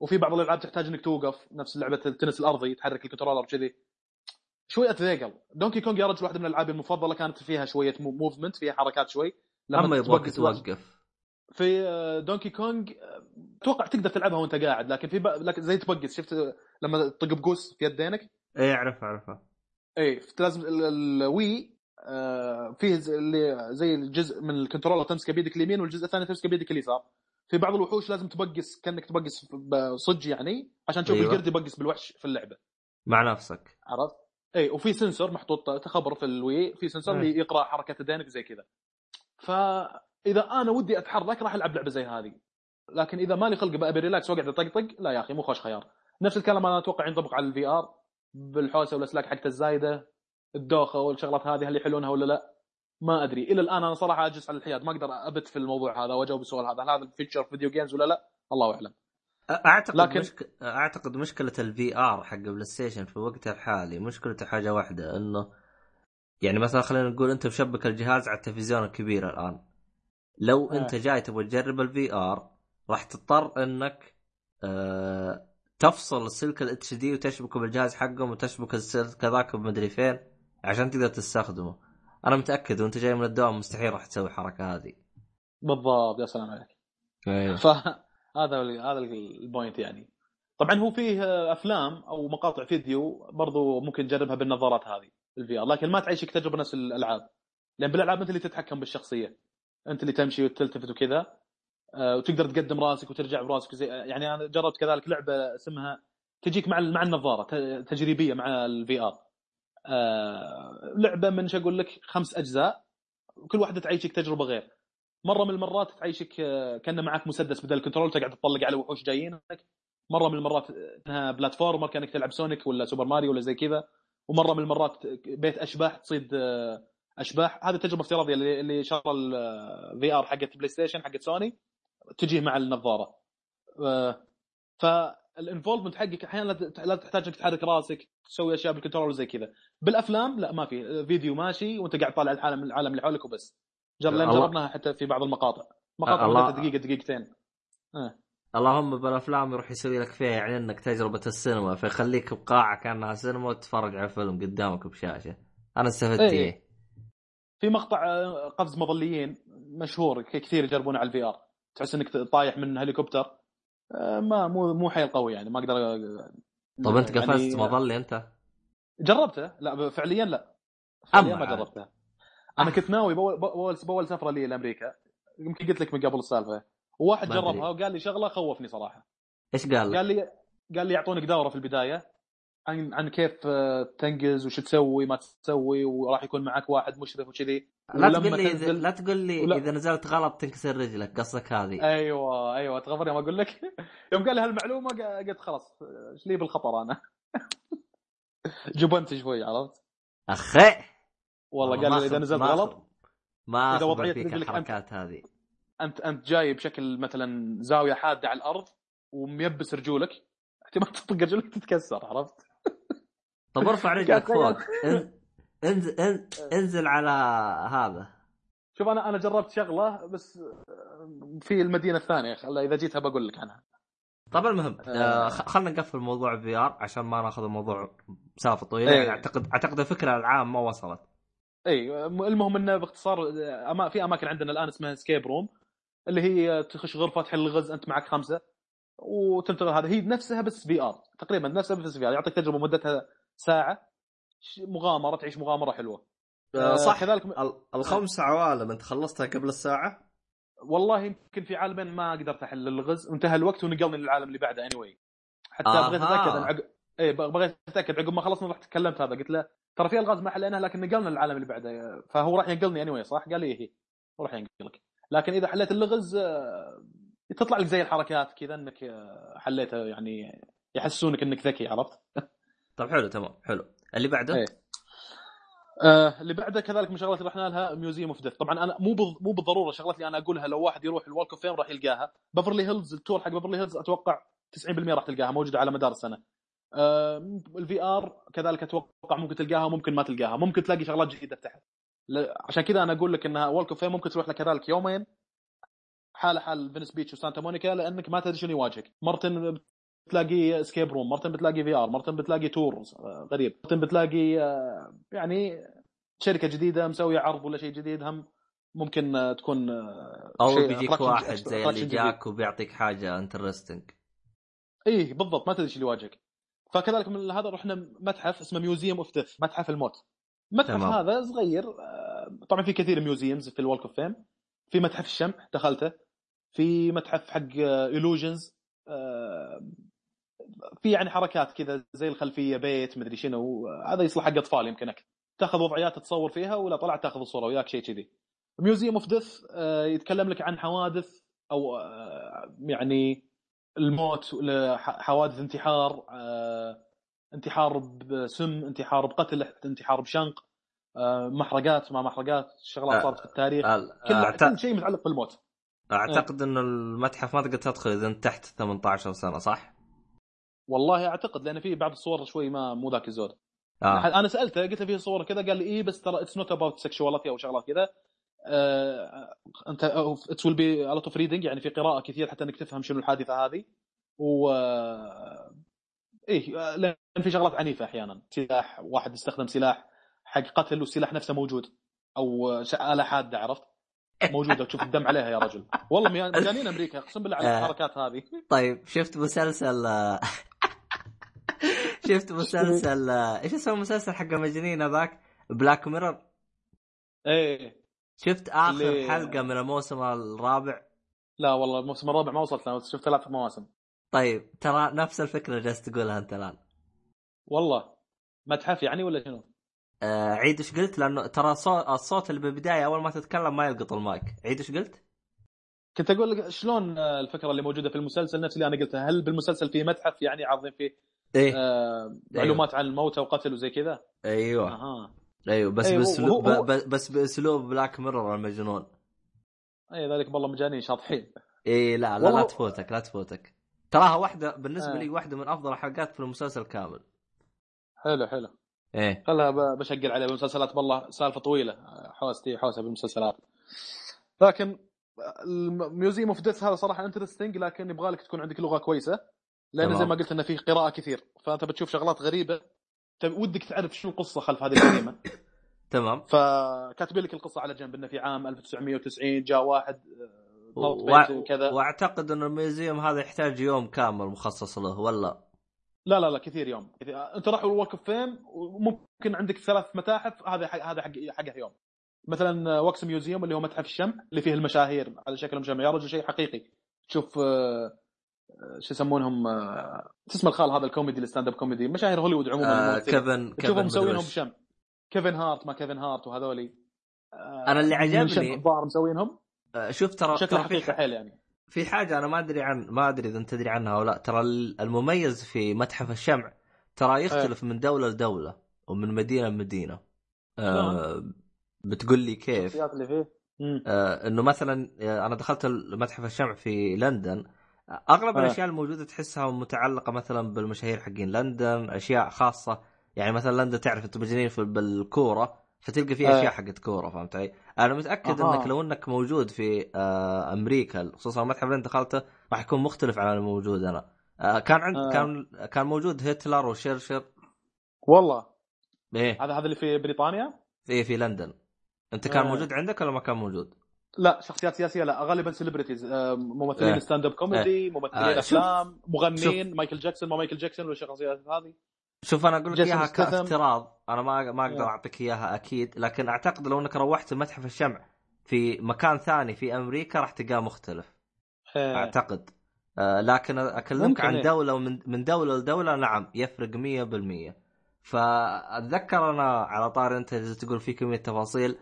وفي بعض الألعاب تحتاج إنك توقف نفس لعبة التنس الأرضي تحرك ال controller كذي شوي اتذيقل Donkey Kong يا رجل واحدة من الالعاب المفضلة كانت فيها شوية movement فيها حركات شوي. لما يبغاك توقف في Donkey Kong أتوقع تقدر تلعبها وأنت قاعد لكن في لكن زي تبقس شفت لما تطق بقوس في يدينك؟ اي اعرف أعرفها. اي لازم ال Wii آه، فيه اللي زي الجزء من ال controller تمسكه بيدك اليمين والجزء الثاني تمسكه بيدك اليسار. في بعض الوحوش لازم تبقس كأنك تبقس صج يعني عشان تشوف أيوة. القرد يبقس بالوحش في اللعبة. مع نفسك. عرفت؟ إي وفي sensor محطوط تخبر في ال Wii في sensor اللي يقرأ حركة يدينك زي كذا. فإذا أنا ودي أتحرك راح ألعب لعبة زي هذه. لكن إذا مالي خلق ابي relax وأقعد أطقطق لا يا أخي مو خوش خيار. نفس الكلام أنا أتوقع ينطبق على ال VR بالحوسة والاسلاك حقته الزايدة. الدوخة والشغلات هذه هل يحلونها ولا لا؟ ما أدري. إلى الآن أنا صراحة أجلس على الحياد. ما أقدر أبت في الموضوع هذا وأجاوب السؤال هذا. هل هذا future في video games ولا لا؟ الله أعلم. أعتقد لكن... مشك... أعتقد مشكلة ال VR حق PlayStation في وقتها الحالي مشكلته حاجة واحدة إنه يعني مثلا خلينا نقول أنت مشبك الجهاز على التلفزيون الكبير الآن. لو آه. أنت جاي تبغى تجرب ال VR راح تضطر إنك آه تفصل السلك ال HD وتشبكه بالجهاز حقهم وتشبك السلك كذاك بمدري فين. عشان تقدر تستخدمه. أنا متأكد وأنت جاي من الدوام مستحيل راح تسوي الحركة هذه. بالضبط يا سلام عليك. أيوه فهذا هذا ال point يعني. طبعا هو فيه أفلام أو مقاطع فيديو برضو ممكن تجربها بالنظارات هذه ال VR لكن ما تعيشك تجربة نفس الألعاب. لأن بالألعاب أنت اللي تتحكم بالشخصية. أنت اللي تمشي وتلتفت وكذا آه، وتقدر تقدم راسك وترجع براسك زي يعني أنا جربت كذلك لعبة اسمها تجيك مع مع النظارة تجريبية مع ال VR آه، لعبة من شو أقول لك خمس أجزاء. كل واحدة تعيشك تجربة غير. مرة من المرات تعيشك آه، كان معك مسدس بدل ال control تقعد تطلق على وحوش جايينك. مرة من المرات إنها platformer كأنك تلعب سونيك ولا سوبر ماريو ولا زي كذا. ومرة من المرات بيت أشباح تصيد آه، أشباح. هذه تجربه افتراضية اللي شرى ال VR حقت PlayStation حقت سوني تجيه مع النظارة. آه، فال involvement حقك أحيانا لا تحتاج إنك تحرك راسك تسوي أشياء بال control زي كذا. بالأفلام لا ما في. فيديو ماشي وأنت قاعد طالع العالم العالم اللي حولك وبس. جربناها حتى في بعض المقاطع. مقاطع الله- دقيقه دقيقتين. آه. اللهم بالأفلام يروح يسوي لك فيها يعني إنك تجربة السينما فيخليك بقاعة كأنها سينما وتتفرج على فيلم قدامك بشاشة. أنا استفدت إيه. إيه. في مقطع آه، قفز مظليين مشهور كثير يجربونه على ال VR. تحس إنك طايح من هليكوبتر. ما مو مو حيل قوي يعني ما أقدر آه، طب انت يعني- قفزت مظلي انت؟ جربته لا فعليا لا فعليا أما ما عاد. جربتها أنا كنت ناوي بأول, بأول سفرة لي لأمريكا يمكن قلت لك من قبل السالفة وواحد. جربها وقال لي شغلة خوفني صراحة إيش قال؟ قال لي قال لي يعطونك دورة في البداية عن عن كيف آه، تنقز وش تسوي ما تسوي وراح يكون معك واحد مشرف وكذي لا تقول لي تنزل- لا تقول لي ولا- إذا نزلت غلط تنكسر رجلك قصدك هذه. أيوه أيوه تغفر يوم أقول لك. يوم قال لي هالمعلومه قلت خلاص إيش لي بالخطر أنا؟ جبنت شوي عرفت؟ أخي! والله قال ما لي إذا نزلت ما غلط ما إذا أخبر وضعية فيك رجلك الحركات هذه. انت أنت جاي بشكل مثلا زاوية حادة على الأرض وميبس رجولك احتمال تطق رجولك تتكسر عرفت؟ طب ارفع رجلك. فوق. انزل ان- انزل على هذا. شوف أنا أنا جربت شغلة بس في المدينة الثانية خل- إذا جيتها بقول لك عنها. طب المهم آه. آه خ- خلنا نقفل موضوع VR عشان ما ناخذ الموضوع مسافة طويلة. يعني اعتقد أعتقد الفكرة العامة وصلت. اي المهم إنه باختصار أما في أماكن عندنا الآن اسمها escape room اللي هي تخش غرفة تحل الغز أنت معك خمسة وتنتقل هذا. هي نفسها بس VR تقريبا نفسها بس VR يعطيك تجربة مدتها ساعة. مغامرة تعيش مغامرة حلوة. آه، صح كذلك ال- الخمس عوالم انت خلصتها قبل الساعة؟ والله يمكن في عالمين ما قدرت أحل الغز. وانتهى الوقت ونقلني للعالم اللي بعده anyway. حتى آها. بغيت أتأكد عقب اي بغيت أتأكد عقب ما خلصنا رحت تكلمت هذا. قلت له ترى في ألغاز ما حليناها لكن نقلنا للعالم اللي بعده. فهو راح ينقلني anyway صح؟ قال لي إيه راح ينقلك. لكن إذا حليت اللغز آه، تطلع لك زي الحركات كذا إنك آه، حليتها يعني يحسسونك إنك ذكي عرفت؟ طب حلو تمام حلو. اللي بعده؟ إيه. آه اللي بعده كذلك من الشغلات اللي رحنا لها Museum of Death طبعا أنا مو مو بالضرورة الشغلات اللي أنا أقولها لو واحد يروح ال Walk of Fame راح يلقاها. بفرلي هيلز ال tour حق بفرلي هيلز أتوقع 90% راح تلقاها موجودة على مدار السنة. آه ال VR كذلك أتوقع ممكن تلقاها وممكن ما تلقاها. ممكن تلاقي شغلات جديدة تحت. عشان كذا أنا أقول لك انها Walk of ممكن تروح لك كذلك يومين. حاله حال فينس بيتش وسانتا مونيكا لأنك ما تدري شنو يواجهك. مرتين بتلاقي escape room مرتين بتلاقي VR مرتين بتلاقي tour آه، غريب. مرتين بتلاقي آه، يعني شركة جديدة مسوية عرض ولا شيء جديد هم ممكن آه، تكون أو بيجيك واحد زي اللي. جاك وبيعطيك حاجة interesting إيه بالضبط ما تدري إيش اللي يواجهك. فكذلك من هذا رحنا متحف اسمه Museum of Death متحف الموت. المتحف تمام. هذا صغير طبعا في كثير museums في ال Walk of Fame في متحف الشمع دخلته. في متحف حق illusions في يعني حركات كذا زي الخلفية بيت مدري شنو هذا يصلح حق أطفال يمكن أكثر. تأخذ وضعيات تصور فيها ولا طلعت تأخذ الصورة وياك شيء كذي. Museum of Death يتكلم لك عن حوادث أو آه، يعني الموت حوادث انتحار آه، انتحار بسم انتحار بقتل انتحار بشنق آه، محرقات ما محرقات شغلات صارت في التاريخ. أعت- كل شيء متعلق بالموت. أعتقد إنه المتحف ما تقدر تدخل إذا أنت تحت 18 سنة صح؟ والله أعتقد لأن في بعض الصور شوي ما مو ذاك الزود. آه. أنا سألته قلت له في صور كذا قال لي إيه بس ترى it's not about sexuality أو شغلات كذا. آه، أنت it's will be lot of reading يعني في قراءة كثير حتى إنك تفهم شنو الحادثة هذه. و آه، إيه آه، لأن في شغلات عنيفة أحيانا. سلاح واحد يستخدم سلاح حق قتل والسلاح نفسه موجود. أو آه، آلة حادة عرفت؟ موجودة تشوف الدم عليها يا رجل. والله مجانين أمريكا أقسم بالله على آه. الحركات هذه. طيب شفت مسلسل شفت مسلسل إيش اسمه المسلسل حق المجانين هذاك؟ Black Mirror إيه. شفت آخر اللي- حلقة من الموسم الرابع؟ لا والله الموسم الرابع ما وصلت له شفت ثلاث مواسم. طيب ترى نفس الفكرة جالس تقولها أنت الآن. والله. متحف يعني ولا شنو؟ آه عيد إيش قلت؟ لأنه ترى صوت الصوت اللي بالبداية أول ما تتكلم ما يلقط المايك. عيد إيش قلت؟ كنت أقول لك شلون آه، الفكرة اللي موجودة في المسلسل نفس اللي أنا قلتها؟ هل بالمسلسل في متحف يعني عارضين فيه إيه. آه معلومات عن الموتى وقتل وزي كذا؟ أيوه. أها. أيوه بس أيوة، باسلوب هو- بس بأسلوب Black Mirror المجنون. اي ذلك والله مجانين شاطحين. اي لا لا والله- لا تفوتك لا تفوتك. تراها واحدة بالنسبة آه. لي واحدة من أفضل الحلقات في المسلسل كامل حلو حلو. إيه. خلها ب- بشقل عليه بالمسلسلات والله سالفة طويلة. آه، حوستي حوسة بالمسلسلات. لكن ال Museum of Death هذا صراحة interesting لكن يبغى لك تكون عندك لغة كويسة. لأن. زي ما قلت انه فيه قراءة كثير فأنت بتشوف شغلات غريبة ودك تعرف شنو القصة خلف هذه الجريمه تمام. فكاتبين لك القصة على جنب انه في عام 1990 جاء واحد آه، ضبط وع- بيت كذا وأعتقد إن ال museum هذا يحتاج يوم كامل مخصص له ولا؟ لا لا لا كثير يوم. كثير. أنت راح ال Walk of Fame وممكن عندك ثلاث متاحف هذا حق هذا حق حقه يوم. مثلا wax museum اللي هو متحف الشمع اللي فيه المشاهير على شكل مشمع يا رجل شيء حقيقي. تشوف آه، آه، شو يسمونهم آه، اسمه الخال هذا الكوميدي ال stand-up comedy مشاهير هوليوود عموما آه. كيفن كيفن تشوفهم مسوينهم. بشمع كيفن هارت ما كيفن هارت وهذولي. آه، أنا اللي عجبني- الظاهر مسوينهم. آه شوف ترى شكله حقيقي حيل يعني. في حاجة أنا ما أدري عن ما أدري إذا أنت تدري عنها أو لا. ترى المميز في متحف الشمع ترى يختلف من دولة لدولة ومن مدينة لمدينة. آه بتقول لي كيف؟ اللي فيه. آه إنه مثلا آه، أنا دخلت متحف الشمع في لندن. آه، أغلب آه. الأشياء الموجودة تحسها متعلقة مثلا بالمشاهير حقين لندن أشياء خاصة يعني مثلا لندن تعرف أنتم مجانين في بالكورة فتلقى فيها آه. أشياء حقت كورة فهمت علي؟ أنا متأكد أها. إنك لو إنك موجود في آه أمريكا خصوصا المتحف اللي أنت دخلته راح يكون مختلف عن الموجود أنا آه كان عند آه. كان كان موجود هتلر وشرشر والله إيه هذا هذا اللي في بريطانيا في في لندن أنت كان آه. موجود عندك ولا ما كان موجود؟ لا شخصيات سياسية لا غالبا celebrities ممثلين إيه. stand-up comedy ممثلين آه، شوف- أفلام مغنيين مايكل جاكسون ما مايكل جاكسون والشخصيات هذه شوف أنا أقول لك إياها. كافتراض أنا ما ما أقدر إيه. أعطيك إياها أكيد لكن أعتقد لو إنك روحت متحف الشمع في مكان ثاني في أمريكا راح تلقاه مختلف إيه. أعتقد آه لكن أكلمك عن إيه. دولة ومن من دولة لدولة نعم يفرق 100% فأتذكر أنا على طار أنت تقول في كميه تفاصيل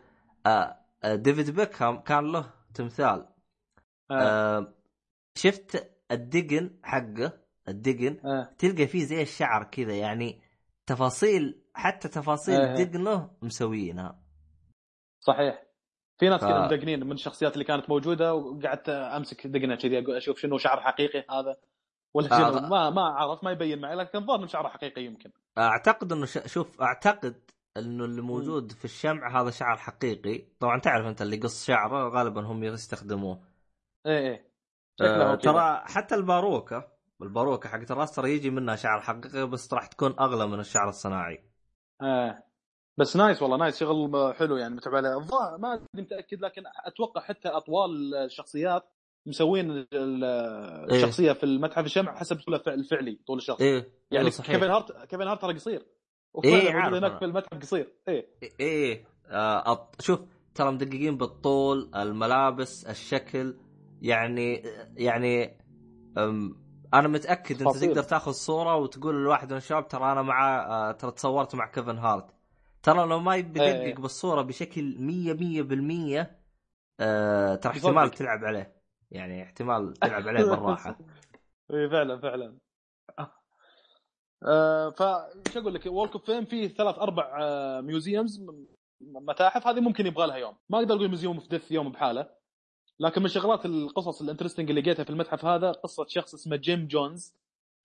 آه آه، ديفيد بيكهام كان له تمثال آه. آه شفت الدقن حقه الدقن آه. تلقى فيه زي الشعر كذا يعني تفاصيل حتى تفاصيل إيه. دقنه مسوينها صحيح في ناس ف- كذا مدقنين من الشخصيات اللي كانت موجودة وقعدت أمسك دقنه كذي أشوف شنو شعر حقيقي هذا ولا آه، ما ما اعرف ما يبين معي لكن الظاهر انه شعره حقيقي يمكن أعتقد إنه ش... شوف أعتقد إنه اللي موجود في الشمع هذا شعر حقيقي. طبعا تعرف أنت اللي قص شعره غالبا هم يستخدموه. إيه إيه. آه. ترى حتى الباروكة الباروكة حقت الراس ترى يجي منها شعر حقيقي بس راح تكون أغلى من الشعر الصناعي. آه. بس nice والله nice. شغل حلو يعني متعب عليه. الظاهر ما أدري متاكد لكن أتوقع حتى أطوال الشخصيات مسوين ال- الشخصية في المتحف الشمع حسب طوله الفعلي طول الشخص. إيه يعني إيه صحيح. كيفن هارت كيفن هارت ترى قصير. إيه، وفعلا عارف موجود هناك. في المتحف قصير إيه إيه آه أط... شوف ترى مدققين بالطول الملابس الشكل يعني يعني أم أنا متأكد أنت. تقدر تاخذ صورة وتقول لواحد من الشباب ترى أنا مع آه ترى تصورت مع كيفن هارت ترى لو ما إيه. يدقق بالصورة بشكل 100 100% آه ترى. احتمال تلعب عليه يعني احتمال تلعب عليه بالراحة اي فعلا فعلا آه وش أقول لك و Walk of Fame فيه ثلاث أربع آه museums متاحف. هذه ممكن يبغى لها يوم. ما أقدر أقول Museum of Death يوم بحاله. لكن من شغلات القصص ال interesting اللي لقيتها في المتحف هذا قصة شخص اسمه جيم جونز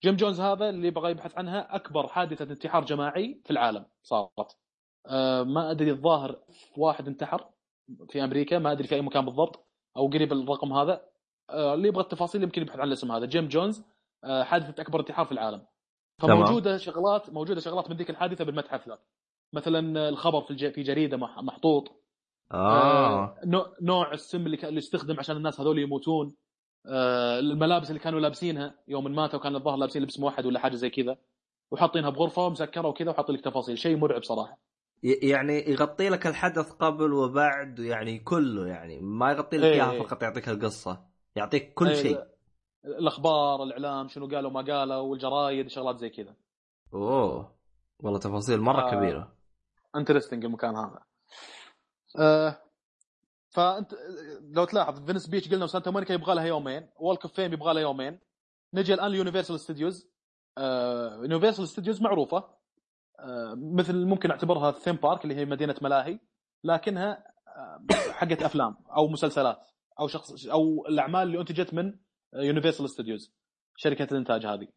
جيم جونز هذا اللي بغى يبحث عنها أكبر حادثة انتحار جماعي في العالم صارت. آه ما أدري الظاهر واحد انتحر في أمريكا ما أدري في أي مكان بالضبط أو قريب الرقم هذا. اللي يبغى التفاصيل يمكن يبحث عن الاسم هذا. جيم جونز حادثة أكبر انتحار في العالم. فموجودة شغلات موجودة شغلات من ذيك الحادثة بالمتحف ذا مثلا الخبر في في جريدة مح- محطوط. آه. نوع- نوع السم اللي اللي استخدم عشان الناس هذول يموتون. آه، الملابس اللي كانوا لابسينها يوم ماتوا كان الظاهر لابسين لبس موحد ولا حاجة زي كذا. وحاطينها بغرفة مسكره وكذا وحاطين لك تفاصيل. شيء مرعب صراحة. يعني يغطي لك الحدث قبل وبعد يعني كله يعني ما يغطي لك إيه، إياها إيه. فقط يعطيك القصة يعطيك كل إيه، شيء. الأخبار الإعلام شنو قالوا ما قالوا والجرايد شغلات زي كذا. أوه والله تفاصيل مرة آه. كبيرة. interesting المكان هذا. آه فأنت لو تلاحظ Venice Beach قلنا وسانتا مونيكا يبغى لها يومين و Walk of Fame يبغى لها يومين. نجي الآن ل Universal Studios Universal Studios معروفة. آه مثل ممكن أعتبرها theme park اللي هي مدينة ملاهي لكنها آه حقت أفلام أو مسلسلات أو شخص أو الأعمال اللي أنتجت من Universal Studios شركة الإنتاج هذه.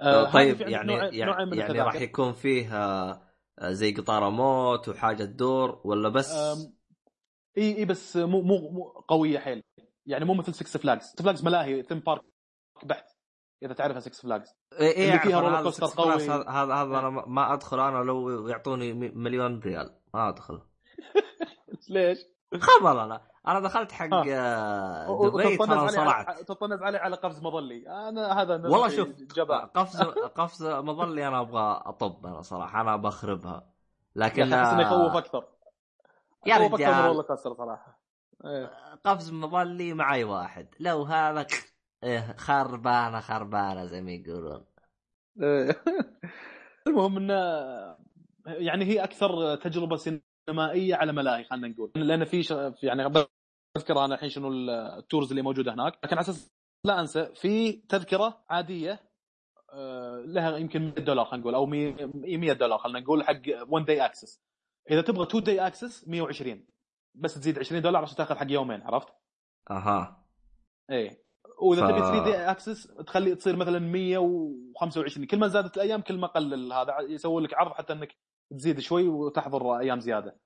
آه طيب يعني نوع يعني, يعني راح يكون فيها زي قطار موت وحاجة تدور ولا بس؟ إي إي بس مو مو, مو قوية حيل. يعني مو مثل 6 Flags 6 Flags ملاهي theme park بحت إذا تعرفها 6 Flags إي إي اللي فيها roller coaster قوي. هذا هذا أنا ما أدخل أنا لو يعطوني مليون ريال ما أدخل. ليش؟ خبر أنا. أنا دخلت حق آه، دبي ترى صرعت. تطنز علي على قفز مظلي. أنا هذا والله شوف جبع قفز قفز مظلي أنا أبغى أطب أنا صراحة أنا بخربها. لكن أحس إنه يخوف أكثر. يا رجال. صراحة. إيه. قفز مظلي معي واحد. لو هذا إيه خربانة خربانة زي ما يقولون. إيه. المهم إنه يعني هي أكثر تجربة سينمائيه على ملاهي خلينا نقول. لأن في يعني اذكر أنا الحين شنو التورز اللي موجودة هناك لكن على أساس لا أنسى في تذكرة عادية آه، لها يمكن 100 دولار خلينا نقول أو 100 دولار خلينا نقول حق 1 day access إذا تبغى 2 day access 120 بس تزيد 20 دولار عشان تاخذ حق يومين عرفت؟ أها. إيه. وإذا ف... تبي 3 day access تخلي تصير مثلا 125 كل ما زادت الأيام كل ما قل هذا يسوون لك عرض حتى إنك تزيد شوي وتحضر أيام زيادة.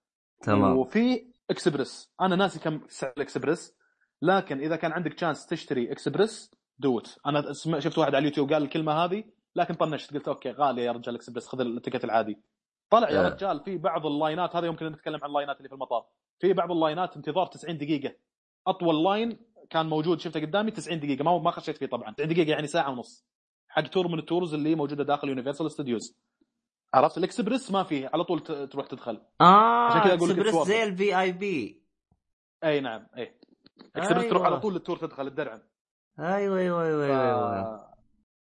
تمام. وفي اكسبرس أنا ناسي كم سعر الاكسبرس لكن إذا كان عندك chance تشتري express do it أنا شفت واحد على اليوتيوب قال الكلمة هذه لكن طنشت قلت okay غالية يا رجال اكسبرس خذ ال ticket العادي. طلع يا رجال في بعض ال line ات هذا يمكن نتكلم عن ال line ات اللي في المطار. في بعض ال line ات انتظار 90 دقيقة. أطول line كان موجود شفته قدامي 90 دقيقة. ما ما خشيت فيه طبعا. 90 دقيقة يعني ساعة ونص. حق tour من ال tours اللي موجودة داخل Universal Studios عرفت؟ الاكسبرس ما فيه على طول تروح تدخل. آه عشان كذا أقول لك زي ال VIP أي نعم أي. اكسبرس أيوة. تروح على طول لل tour تدخل الدرعم أيوه أيوه أيوه أيوه, أيوة.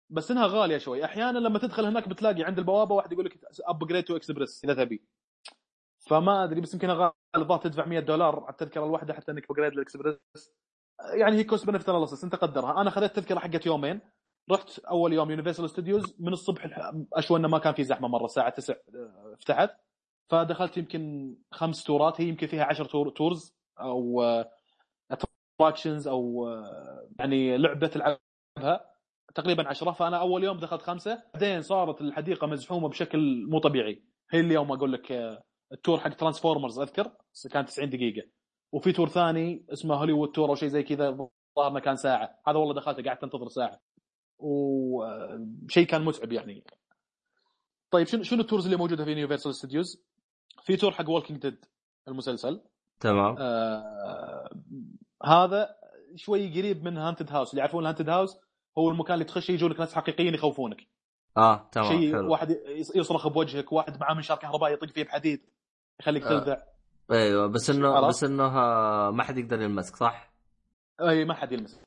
بس إنها غالية شوي. أحيانا لما تدخل هناك بتلاقي عند البوابة واحد يقول لك upgrade to express اذا تبي فما أدري بس يمكن غالي تدفع 100 دولار على التذكرة الواحدة حتى إنك upgrade لل express يعني هي cost benefit analysis أنت قدرها. أنا خذيت تذكره حقت يومين. رحت أول يوم Universal Studios من الصبح أشوى إنه ما كان في زحمة مرة الساعة 9 آه، فتحت فدخلت يمكن خمس tour ات هي يمكن فيها 10 tour tours أو attractions آه، أو آه، يعني لعبة تلعبها تقريبا 10 فأنا أول يوم دخلت خمسة. بعدين صارت الحديقة مزحومة بشكل مو طبيعي. هي اليوم أقول لك ال tour حق Transformers أذكر؟ كان 90 دقيقة. وفي tour ثاني اسمه Hollywood tour أو شيء زي كذا ظهرنا كان ساعة. هذا والله دخلت قعدت أنتظر ساعة. وشيء كان متعب يعني. طيب شنو شنو ال tours اللي موجودة في Universal Studios؟ في tour حق Walking Dead المسلسل. تمام. آه هذا شوي قريب من haunted house اللي يعرفون haunted house هو المكان اللي تخش يجونك ناس حقيقيين يخوفونك. آه تمام شيء واحد يصرخ بوجهك واحد معاه منشار كهربائي يطق فيه بحديد يخليك آه. أيوه بس انه بس إنه ما حد يقدر يلمسك صح؟ أي ما حد يلمسك.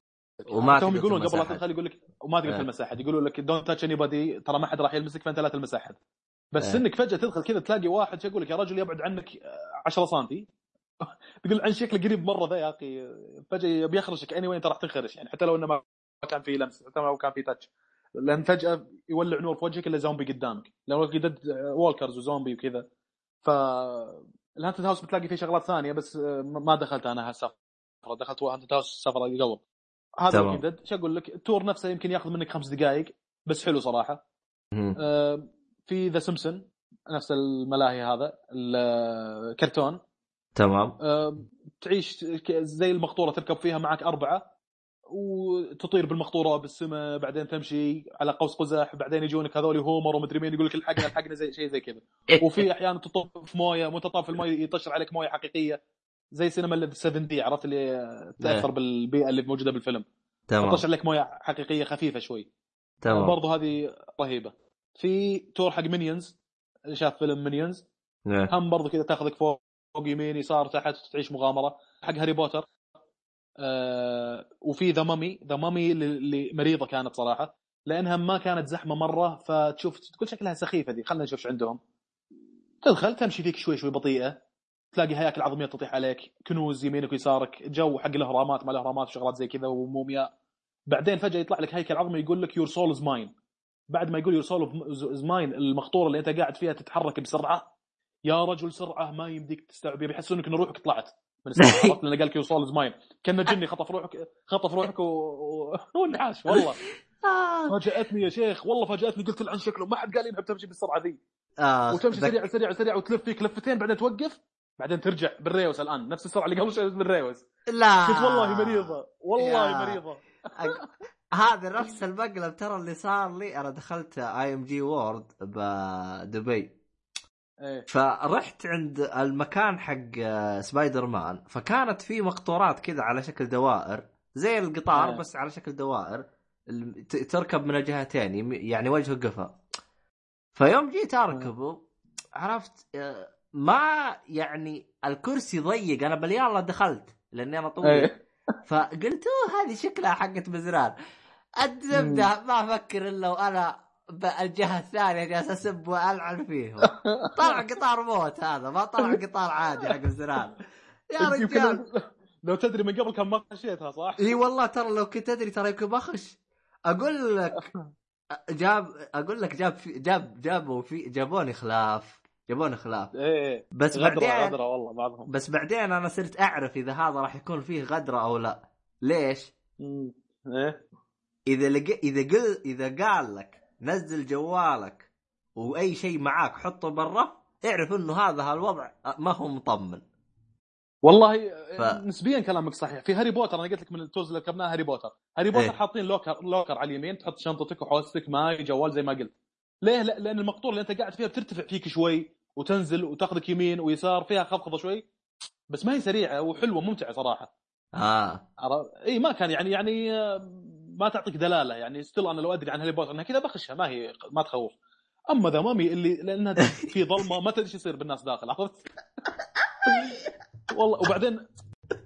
وما هم يقولون قبل لا تدخل يقول لك وما تقدر تلمس أحد. يقولوا لك don't touch anybody ترى ما حد راح يلمسك فأنت لا تلمس أحد. بس إنك فجأة تدخل كذا تلاقي واحد يقول لك يا رجل يبعد عنك 10 سم تقول عن شكله قريب مرة ذا يا أخي. فجأة بيخرشك اني وين أنت راح تنخرش. يعني حتى لو إنه ما كان في لمس حتى لو كان في touch لأن فجأة يولع نور في وجهك إلا زومبي قدامك. لو قدد walkers وزومبي وكذا. ف ال haunted house بتلاقي فيه شغلات ثانية بس ما دخلت أنا هالسفرة. دخلت haunted house السفرة قبل. هذا وكيدد شو أقول لك؟ ال tour نفسه يمكن ياخذ منك خمس دقائق بس حلو صراحة. آه في ذا سمسون نفس الملاهي هذا الكرتون تمام. آه تعيش زي المقطورة تركب فيها معك أربعة وتطير بالمقطورة بالسماء بعدين تمشي على قوس قزح بعدين يجونك هذول هومر ومدري مين يقول لك الحقنا الحقنا زي شيء زي كذا. وفي أحيانا تطوف في موية وانت طاف في الموية يطشر عليك موية حقيقية. زي سينما 7 دي عرفت اللي تأثر إيه. بالبيئة اللي موجودة بالفيلم. تمام. لك موية حقيقية خفيفة شوي. تمام. برضو هذه رهيبة. في tour حق Minions شاف فيلم Minions إيه. هم برضو كذا تاخذك فوق يمين يسار تحت تعيش مغامرة. حق هاري بوتر. آه وفي The Mummy The Mummy اللي مريضة كانت صراحة. لأنها ما كانت زحمة مرة فتشوف تقول شكلها سخيفة ذي. خلينا نشوف إيش عندهم. تدخل تمشي فيك شوي شوي بطيئة. تلاقي هياكل عظمية تطيح عليك كنوز يمينك ويسارك جو حق الأهرامات ما الأهرامات وشغلات زي كذا ومومياء بعدين فجأة يطلع لك هيكل عظمي يقول لك your soul is mine بعد ما يقول your soul is mine المقطورة اللي أنت قاعد فيها تتحرك بسرعة يا رجل سرعة ما يمديك تستوعب يحسونك إن روحك طلعت. من السرعه لأنه قال لك your soul is mine كأن جني خطف روحك خطف روحك و... ونعاش والله. آه. فاجأتني يا شيخ والله فاجأتني قلت الآن شكله ما حد قال ينعم تمشي بالسرعة ذي. آه. وتمشي سريع سريع سريع وتلف فيك لفتين بعدين توقف. بعدين ترجع بال reverse الآن. نفس السرعة اللي قبل شوي بال reverse. لا. قلت والله مريضة. والله يا. مريضة. أق- هذا نفس المقلب ترى اللي صار لي. أنا دخلت I M G World بدبي. إيه. فرحت عند المكان حق آه، سبايدر مان فكانت في مقطورات كذا على شكل دوائر. زي القطار آه. بس على شكل دوائر. تركب من الجهتين. يعني وجهه قفا. فيوم جيت أركبه عرفت ما يعني الكرسي ضيق أنا بل يلا دخلت لأني أنا طويل. إيه. فقلت أوه هذه شكلها حقت مزران الزبده ما أفكر إلا وأنا بالجهة الثانية جالس أسب وألعن فيهم. طلع قطار موت هذا ما طلع قطار عادي حق مزران يا رجال. لو- تدري من قبل كان ما خشيتها صح؟ إي والله ترى لو كنت أدري ترى يمكن بخش أقول لك جاب أقول لك جاب في جاب جابوا في جابوني خلاف. جابوني خلاف. إيه بس غدرة بعدين غدرة والله بعضهم. بس بعدين أنا صرت أعرف إذا هذا راح يكون فيه غدرة أو لا. ليش؟ مم. إيه. إذا لق... إذا قل إذا قال لك نزل جوالك وأي شيء معاك حطه برا اعرف إنه هذا هالوضع ما هو مطمن. والله ف- نسبيا كلامك صحيح. في هاري بوتر أنا قلت لك من ال tours اللي ركبناها هاري بوتر. هاري بوتر إيه. حاطين locker locker على اليمين تحط شنطتك وحوستك ماي جوال زي ما قلت. ليه؟ لا لأن المقطور اللي أنت قاعد فيها بترتفع فيك شوي وتنزل وتاخذك يمين ويسار فيها خفضة شوي. بس ما هي سريعة وحلوة ممتعه صراحة. آه؟ إي ما كان يعني يعني آه، ما تعطيك دلالة يعني. still أنا لو أدري عن هاري بوتر أنها كذا بخشها ما هي ما تخوف. أما The Mummy اللي لأنها في ظلمة ما تدري إيش يصير بالناس داخل عرفت؟ والله وبعدين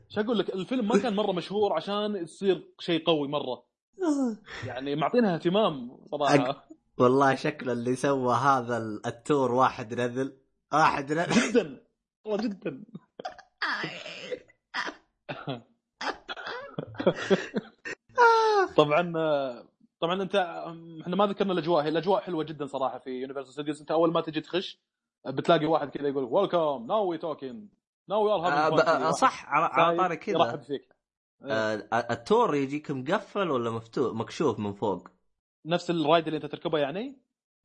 شو أقول لك؟ الفيلم ما كان مرة مشهور عشان يصير شيء قوي مرة. يعني معطينها اهتمام صراحة. والله شكله اللي سوى هذا ال- ال tour واحد نذل واحد نذل جدا. والله جدا. طبعا طبعا أنت إحنا ما ذكرنا الأجواء. هي الأجواء حلوة جدا صراحة في Universal Studios أنت أول ما تجي تخش بتلاقي واحد كذا يقول welcome now we talking now we are صح على طاري كذا. يرحب فيك. آه ال tour يجيك مقفل ولا مفتوح؟ مكشوف من فوق. نفس ال ride اللي انت تركبه يعني؟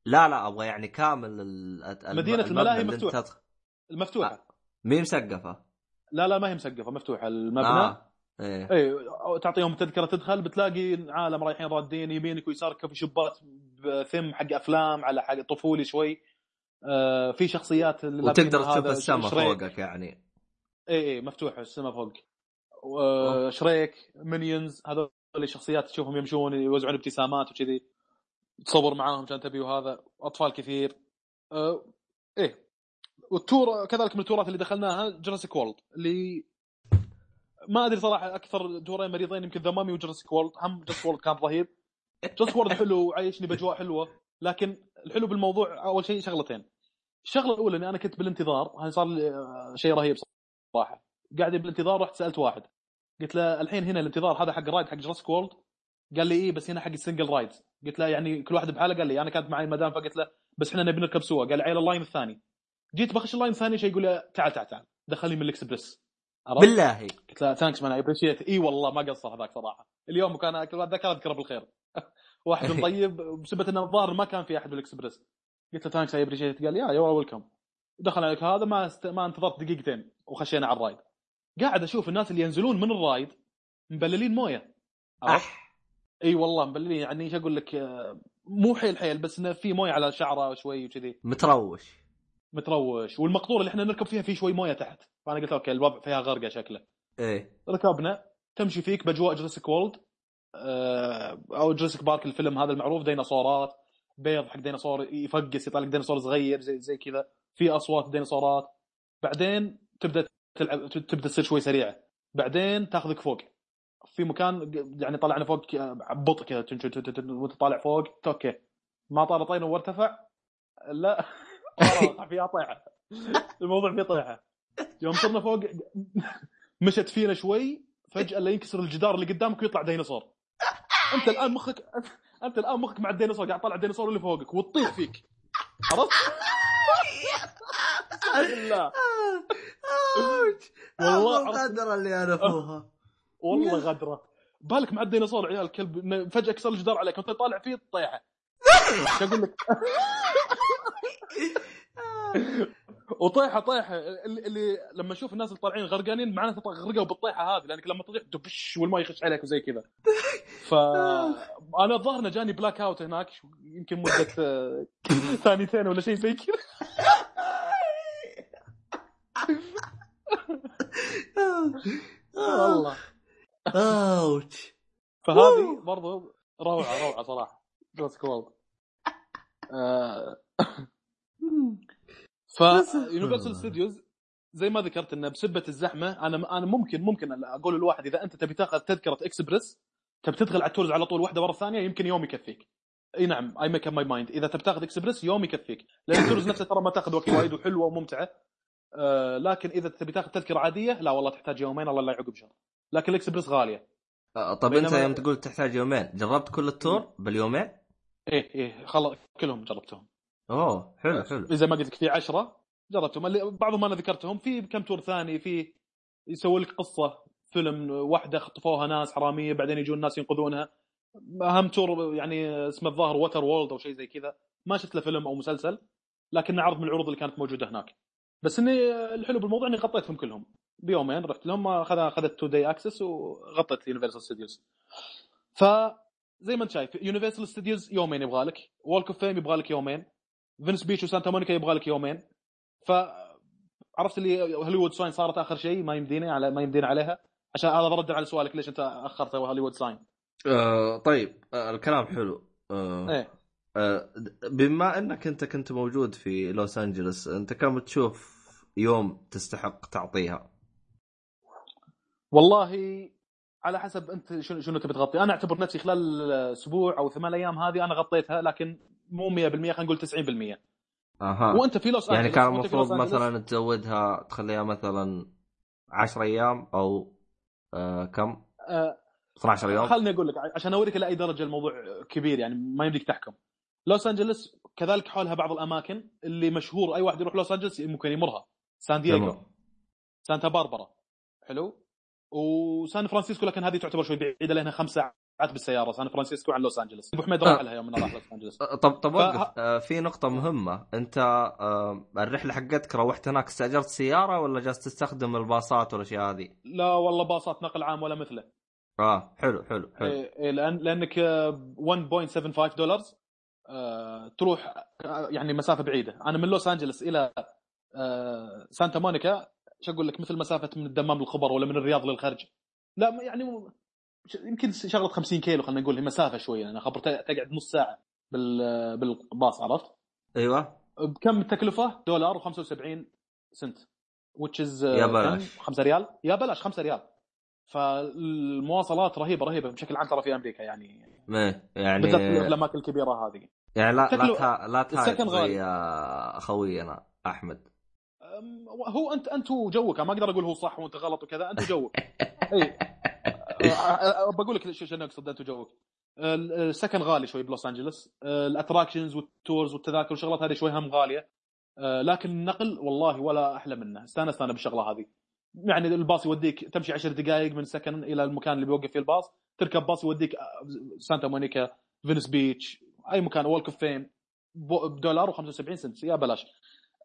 لا لا أبغى يعني كامل الم- المبنى الملاهي مفتوحة. تدخل- المفتوحة. مي مسقفة. لا لا ما هي مسقفة مفتوحة. المبنى؟ آه إيه. اي تعطيهم تذكرة تدخل بتلاقي عالم رايحين رادين يمينك ويسارك كافي شبات ثم حق أفلام على حق طفولي شوي. آه في شخصيات وتقدر تشوف هذا السماء شريك. فوقك يعني. اي اي مفتوحه السماء فوق آه. Shrek Minions هذول الشخصيات تشوفهم يمشون يوزعون ابتسامات وكذي. تصور معاهم عشان تبي وهذا أطفال كثير. آه إيه. وال tour كذلك من ال tour ات اللي دخلناها Jurassic World اللي ما أدري صراحة أكثر tour ين مريضين يمكن The Mummy و Jurassic World هم Jurassic World كان رهيب. Jurassic World حلو وعايشني بأجواء حلوة لكن الحلو بالموضوع أول شيء شغلتين. الشغلة الأولى اني أنا كنت بالانتظار هذا صار آه، شيء رهيب صراحة. قاعد بالانتظار رحت سألت واحد. قلت له الحين هنا الانتظار هذا حق ال ride حق Jurassic World قال لي إيه بس هنا حق ال single ride قلت له يعني كل واحد بحاله قال لي أنا كانت معي المدام فقلت له بس إحنا نبي نركب سوا. قال عيل ال line الثاني. جيت بخش ال line الثاني شيء يقول لي تعال تعال تعال. دخلني من الاكسبرس؟ بالله. قلت له thanks man I appreciate إي والله ما قصر هذاك صراحة. اليوم كان ذاك أذكره بالخير. واحد طيب بسبب إنه الظاهر ما كان في أحد بالاكسبرس قلت له thanks I appreciate قال yeah you're welcome دخل عليك هذا ما است... ما انتظرت دقيقتين وخشينا على ال ride قاعد أشوف الناس اللي ينزلون من ال ride مبللين موية؟ أح. إي والله مبللين. يعني إيش أقول لك آه، مو حيل حيل بس إنه في موية على شعره شوي وكذي. متروش. متروش. والمقطوره اللي إحنا نركب فيها في شوي موية تحت. فأنا قلت أوكي الوضع فيها غرقة شكله. إيه. ركبنا تمشي فيك بأجواء Jurassic World آه، أو Jurassic Park الفيلم هذا المعروف ديناصورات بيض حق ديناصور يفقس يطلع لك ديناصور صغير زي زي كذا. في أصوات ديناصورات. بعدين تبدأ تلعب تبدأ تصير شوي سريعة. بعدين تاخذك فوق. في مكان يعني طلعنا فوق آه، ببطء كذا وانت طالع فوق أوكي ما طار طينا وارتفع لا والله فيها طيحة. الموضوع فيه طيحة. يوم صرنا فوق مشت فينا شوي فجأة لا ينكسر الجدار اللي قدامك ويطلع ديناصور. أنت الآن مخك أنت الآن مخك مع الديناصور قاعد طالع الديناصور اللي فوقك وتطيح فيك. عرفت؟ لا والله الغدره اللي أنا فوها والله غدرة. بالك مع الديناصور عيال الكلب فجأة كسر الجدار عليك وانت طالع فيه تطيحه. إيش أقول لك وطيحه طيحه. اللي, اللي لما أشوف الناس اللي طالعين غرقانين معناته غرقوا بالطيحة هذه لأنك لما تطيح دبش والماء يخش عليك وزي كذا. ف أنا الظاهر جاني blackout هناك يمكن مدة ثانيتين ولا شيء زي كذا. والله. ouch فهذه برضو روعة روعة صراحة. Jurassic World ف Universal Studios زي ما ذكرت إنه بسبة الزحمة أنا أنا ممكن ممكن أقول للواحد إذا أنت تبي تاخذ تذكرة اكسبرس تبي تدخل على ال tours على طول واحدة ورا الثانية يمكن يوم يكفيك. إي نعم I make my mind إذا تبي تاخذ اكسبرس يوم يكفيك. لأن ال tours نفسها ترى ما تاخذ وقت وايد وحلوة وممتعة. آه لكن إذا تبي تاخذ تذكرة عادية لا والله تحتاج يومين الله لا يعقب شهر لكن الاكسبرس غالية. آه طب انت يوم تقول تحتاج يومين جربت كل ال tour باليومين؟ إيه إيه خلاص كلهم جربتهم. أوه حلو حلو. زي ما قلت لك في 10 جربتهم. اللي بعضهم أنا ذكرتهم في كم tour ثاني في يسوي لك قصة فيلم واحدة خطفوها ناس حرامية بعدين يجون الناس ينقذونها. أهم tour يعني اسمه الظاهر Water World أو شيء زي كذا. ما شفت له فيلم أو مسلسل لكنه عرض من العروض اللي كانت موجودة هناك. بس إني الحلو بالموضوع إني غطيتهم كلهم. بيومين رحت لهم اخذ أخذت two day access وغطيت Universal Studios ف زي ما أنت شايف Universal Studios يومين يبغى لك و Walk of Fame يبغى لك يومين Venice Beach وسانتا مونيكا يبغى لك يومين. ف عرفت اللي هوليوود sign صارت آخر شيء ما يمدينا على ما يمدينا عليها. عشان هذا برد على سؤالك ليش أنت أخرت هوليوود sign آه طيب آه الكلام حلو. آه إيه. آه بما إنك أنت كنت موجود في لوس انجلوس أنت كم تشوف يوم تستحق تعطيها؟ والله على حسب انت شنو شنو تبي تغطي. أنا اعتبر نفسي خلال أسبوع أو ثمان أيام هذه أنا غطيتها لكن مو 100% خلينا نقول 90% أها. وانت في لوس يعني كان المفروض مثلا تزودها تخليها مثلا 10 أيام أو آه كم؟ آه 12 يوم؟ خلني أقول لك عشان أوريك لأي درجة الموضوع كبير يعني ما يمديك تحكم. لوس انجلوس كذلك حولها بعض الأماكن اللي مشهور أي واحد يروح لوس انجلوس ممكن يمرها. سان دييغو. سانتا باربرا. حلو؟ وسان فرانسيسكو لكن هذه تعتبر شوي بعيدة لأنها خمس ساعات بالسيارة سان فرانسيسكو عن لوس أنجلوس أبو حميد راح آه. لها يوم راح لوس أنجلوس آه، طب طب وقف ف... آه في نقطة مهمة، أنت آه الرحلة حقتك روحت هناك استأجرت سيارة ولا جالس تستخدم الباصات والأشياء هذه؟ لا والله باصات نقل عام ولا مثله. آه حلو حلو حلو. إيه إيه لأن لأنك 1.75 دولار آه تروح آه، يعني مسافة بعيدة، أنا من لوس أنجلوس إلى آه سانتا مونيكا شو أقول لك مثل مسافة من الدمام للخبر ولا من الرياض للخرج. لا يعني يمكن شغله 50 كيلو خلينا نقول هي مسافة شوية أنا خبر تقعد نص ساعة بال بالباص عرفت؟ أيوه بكم التكلفه؟ دولار و75 سنت which is يا بلاش 5 ريال يا بلاش 5 ريال فالمواصلات رهيبة رهيبة بشكل عام ترى في أمريكا يعني يعني بالذات في الأماكن الكبيرة هذه يعني لا. لا تها... لا السكن غالي زي خوينا أحمد هو انت أنت وجوك ما أقدر أقول هو صح وأنت غلط وكذا أنت وجوك. إي. بقول لك شو أقصد أنت وجوك. السكن غالي شوي بلوس انجلوس ال attractions وال tours والتذاكر والشغلات هذه شوي هم غاليه لكن النقل والله ولا أحلى منه. استانست أنا بالشغلة هذه. يعني الباص يوديك تمشي 10 دقائق من سكن إلى المكان اللي بيوقف فيه الباص. تركب باص يوديك سانتا مونيكا Venice Beach أي مكان Walk of Fame بدولار و75 سنت. يا بلاش.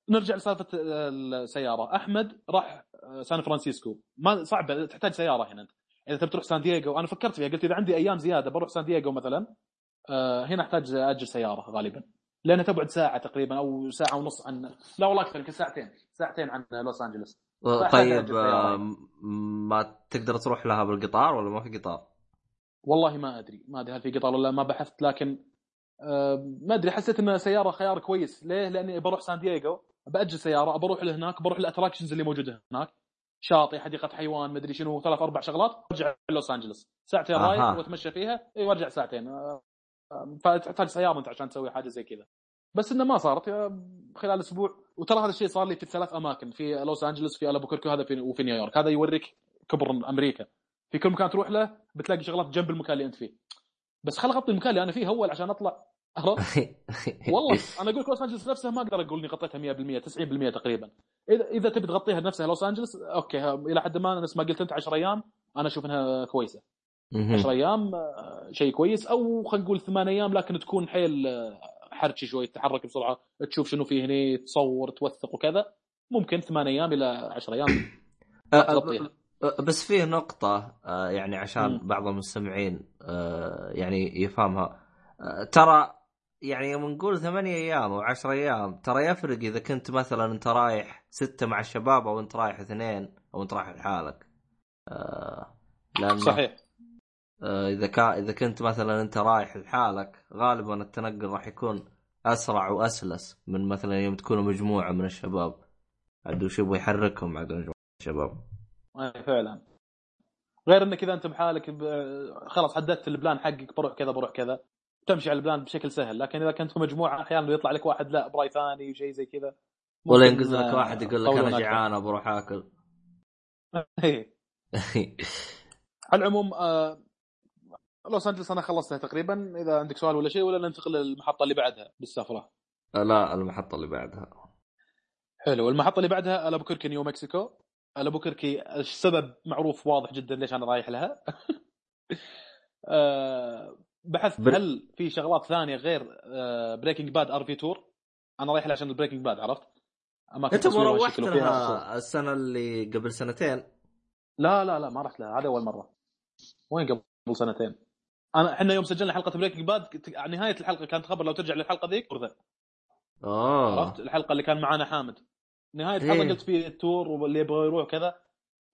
نرجع لسالفة السيارة. أحمد راح سان فرانسيسكو. ما صعب تحتاج سيارة هنا. انت إذا تبي تروح سان دييغو أنا فكرت فيها. قلت إذا عندي أيام زيادة بروح سان دييغو مثلا. آه هنا أحتاج اجر سيارة غالبا. لأنها تبعد ساعة تقريبا أو ساعة ونص عن لا والله أكثر يمكن ساعتين. ساعتين عن لوس أنجلوس. طيب آه ما تقدر تروح لها بالقطار ولا ما في قطار؟ والله ما أدري. ما أدري هل في قطار ولا ما بحثت. لكن آه ما أدري. حسيت إن سيارة خيار كويس. ليه؟ لأني بروح سان دييغو. باجر سيارة بروح لهناك بروح ال attractions اللي موجودة هناك. شاطئ حديقة حيوان مدري شنو ثلاث أربع شغلات. أرجع لوس انجلوس ساعتين رايح وأتمشى فيها. إي وأرجع ساعتين. فتحتاج سيارة أنت عشان تسوي حاجة زي كذا. بس إنه ما صارت خلال أسبوع. وترى هذا الشيء صار لي في ثلاث أماكن. في لوس انجلوس في البوكركي وهذا في وفي نيويورك. هذا يوريك كبر أمريكا. في كل مكان تروح له بتلاقي شغلات جنب المكان اللي أنت فيه. بس خل أغطي المكان اللي أنا فيه أول عشان أطلع والله أنا أقول لك لوس أنجلوس نفسها ما أقدر أقول إني غطيتها 100% 90% تقريبا. إذا إذا تبي تغطيها نفسها لوس أنجلوس أوكي إلى حد ما نفس ما قلت أنت 10 أيام أنا أشوف إنها كويسة. 10 أيام آه، شيء كويس أو خلينا نقول ثمان أيام لكن تكون حيل آه، حركي شوي تتحرك بسرعة تشوف شنو فيه هنا تصور توثق وكذا. ممكن ثمان أيام إلى 10 أيام. بس فيه نقطة يعني عشان بعض المستمعين يعني يفهمها. ترى يعني يوم نقول ثمانية أيام أو 10 أيام ترى يفرق إذا كنت مثلا أنت رايح ستة مع الشباب أو أنت رايح اثنين أو أنت رايح لحالك. لأن صحيح. إذا كان إذا كنت مثلا أنت رايح لحالك غالبا التنقل راح يكون أسرع وأسلس من مثلا يوم تكونوا مجموعة من الشباب. عاد وش يبغى يحركهم عاد مجموعه الشباب؟ أي فعلا. غير إنك إذا أنت بحالك خلاص حددت البلان حقك بروح كذا بروح كذا. تمشي على البلان بشكل سهل لكن إذا كنت مجموعة أحيانا يطلع لك واحد لا برأي ثاني شيء زي كذا ولا ينقز لك واحد يقول لك أنا جعان بروح آكل. على العموم آه لوس أنجلس أنا خلصتها تقريبا. إذا عندك سؤال ولا شيء ولا ننتقل للمحطة اللي بعدها بالسفرة؟ لا المحطة اللي بعدها. حلو. المحطة اللي بعدها البوكركي نيو مكسيكو. البوكركي السبب معروف واضح جدا ليش أنا رايح لها. آه، بحثت بر... هل في شغلات ثانية غير Breaking Bad RV Tour أنا رايح عشان ال Breaking Bad عرفت؟ أنت ما روحت لها السنة اللي قبل سنتين. لا لا لا ما رحت لها هذا أول مرة. وين قبل سنتين؟ أنا إحنا يوم سجلنا حلقة Breaking Bad نهاية الحلقة كانت خبر لو ترجع للحلقة ذيك آه. عرفت؟ الحلقة اللي كان معانا حامد. نهاية الحلقة. قلت فيه ال tour واللي يبغى يروح كذا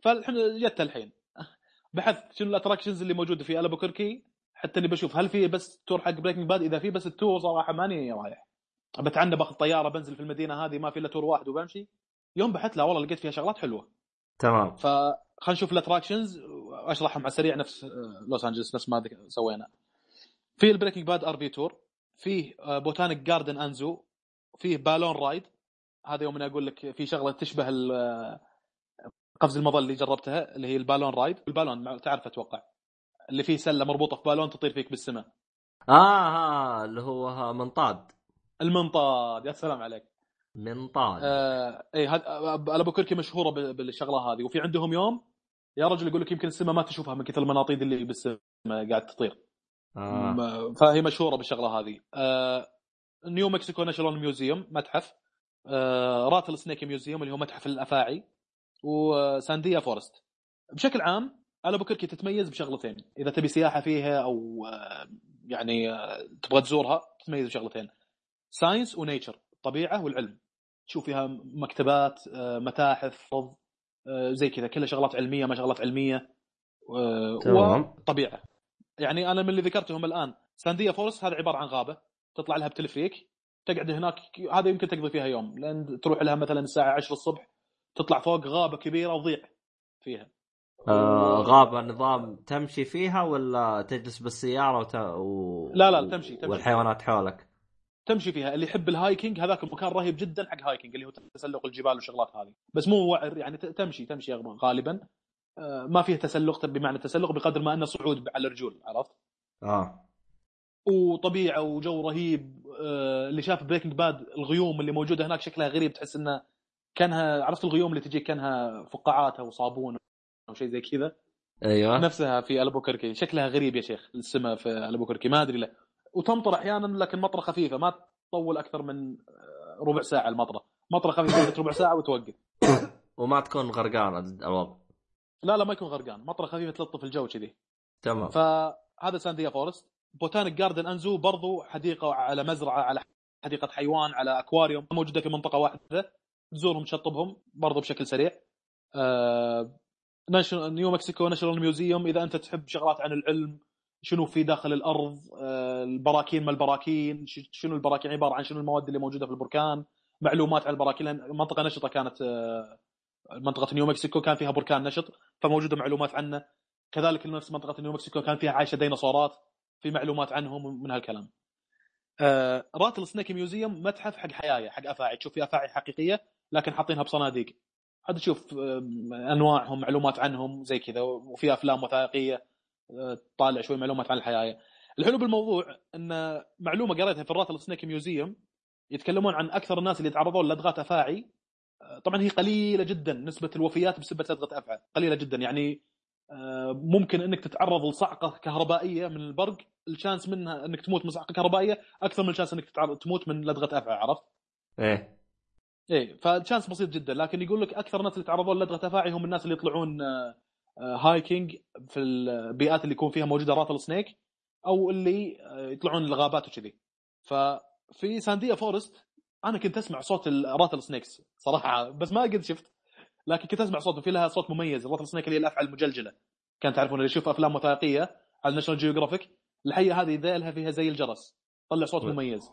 فالحين جت الحين. بحثت شنو ال attractions اللي موجودة في البوكركي حتى اني بشوف هل في بس tour حق Breaking Bad إذا في بس ال tour صراحة ماني رايح. بتعنى باخذ طيارة بنزل في المدينة هذه ما في إلا tour واحد وبمشي. يوم بحثت لا والله لقيت فيها شغلات حلوة. تمام. فخلينا نشوف ال attractions وأشرحهم على السريع نفس لوس انجلس نفس ما سوينا. في ال Breaking Bad RV Tour فيه botanic garden and zoo فيه balloon ride هذا يوم أنا أقول لك في شغلة تشبه قفز المظلي اللي جربتها اللي هي ال balloon ride ال balloon تعرف أتوقع. اللي فيه سلة مربوطة في balloon تطير فيك بالسماء آه, آه اللي هو منطاد. المنطاد يا سلام عليك. منطاد. آه اي هذا البوكركي مشهورة بالشغلة هذه. وفي عندهم يوم يا رجل يقول لك يمكن السماء ما تشوفها من كثر المناطيد اللي بالسماء قاعد تطير. آه. فهي مشهورة بالشغلة هذه. آه New Mexico National Museum متحف. آه Rattlesnake Museum اللي هو متحف الأفاعي. و Sandia Forest. بشكل عام البوكركي تتميز بشغلتين. إذا تبي سياحة فيها أو آه، يعني آه، تبغى تزورها تتميز بشغلتين. science و nature الطبيعه والعلم. تشوف فيها مكتبات آه، متاحف زي كذا كلها شغلات علمية ما شغلات علمية تمام. وطبيعة. يعني أنا من اللي ذكرتهم الآن. Sandia Forest هذا عبارة عن غابة تطلع لها بتلفريك تقعد هناك هذا يمكن تقضي فيها يوم. لأن تروح لها مثلا الساعة 10 الصبح تطلع فوق غابة كبيرة وضيع فيها. آه غابة نظام تمشي فيها ولا تجلس بالسيارة وت... و... لا لا تمشي, تمشي. والحيوانات حولك؟ تمشي فيها. اللي يحب ال hiking هذاك المكان رهيب جدا حق hiking اللي هو تسلق الجبال والشغلات هذه. بس مو وعر يعني تمشي تمشي غالبا. آه ما فيه تسلق بمعنى تسلق بقدر ما أنه صعود على الرجول عرفت؟ آه. وطبيعه وجو رهيب آه اللي شاف Breaking Bad الغيوم اللي موجودة هناك شكلها غريب تحس إنه كانها عرفت الغيوم اللي تجيك كانها فقاعات أو صابون أو شيء زي كذا. أيوه. نفسها في البوكركي شكلها غريب يا شيخ السماء في البوكركي ما أدري له وتمطر أحيانا لكن مطرة خفيفة ما تطول أكثر من ربع ساعة المطرة. مطرة خفيفة ربع ساعة وتوقف. وما تكون غرقانة الوضع. لا لا ما يكون غرقان. مطرة خفيفة تلطف الجو كذي. تمام. فهذا Sandia Forest. Botanic garden and zoo برضو حديقة على مزرعة على حديقة حيوان على أكواريوم موجودة في منطقة واحدة. تزورهم تشطبهم برضو بشكل سريع. آه New Mexico National Museum. إذا أنت تحب شغلات عن العلم شنو في داخل الأرض؟ آه البراكين ما البراكين؟ شنو البراكين؟ عبارة عن شنو المواد اللي موجودة في البركان؟ معلومات عن البراكين لأن منطقة نشطة كانت آه منطقة نيو مكسيكو كان فيها بركان نشط فموجودة معلومات عنه. كذلك نفس منطقة نيو مكسيكو كان فيها عايشة ديناصورات في معلومات عنهم من هالكلام. آه Rattlesnake Museum متحف حق حيايه حق أفاعي. تشوف فيه أفاعي حقيقية لكن حاطينها بصناديق. هذا تشوف آه، أنواعهم معلومات عنهم زي كذا وفي أفلام وثائقية آه، طالع شوي معلومات عن الحيايه الحلو بالموضوع إن معلومة قريتها في ال Rattlesnake Museum يتكلمون عن أكثر الناس اللي يتعرضون لدغات أفاعي. آه، طبعا هي قليلة جدا نسبة الوفيات بسبب لدغه افعى قليلة جدا. يعني ممكن إنك تتعرض لصعقة كهربائية من البرق ال chance منها إنك تموت من صعقة كهربائية أكثر من ال chance إنك تموت من لدغه افعى عرفت؟ إيه. إيه ف chance بسيط جدا لكن يقول لك أكثر الناس اللي تعرضون لدغه افاعي هم الناس اللي يطلعون hiking في البيئات اللي يكون فيها موجوده rattlesnake أو اللي يطلعون الغابات وكذي ففي Sandia Forest أنا كنت اسمع صوت ال rattlesnakes صراحة بس ما قد شفت لكن كنت اسمع صوت وفي لها صوت مميز ال rattlesnake اللي هي الافعى المجلجله كان تعرفون اللي يشوف افلام وثائقيه على ناشونال جيوغرافيك الحيه هذه ذيلها فيها زي الجرس طلع صوت مميز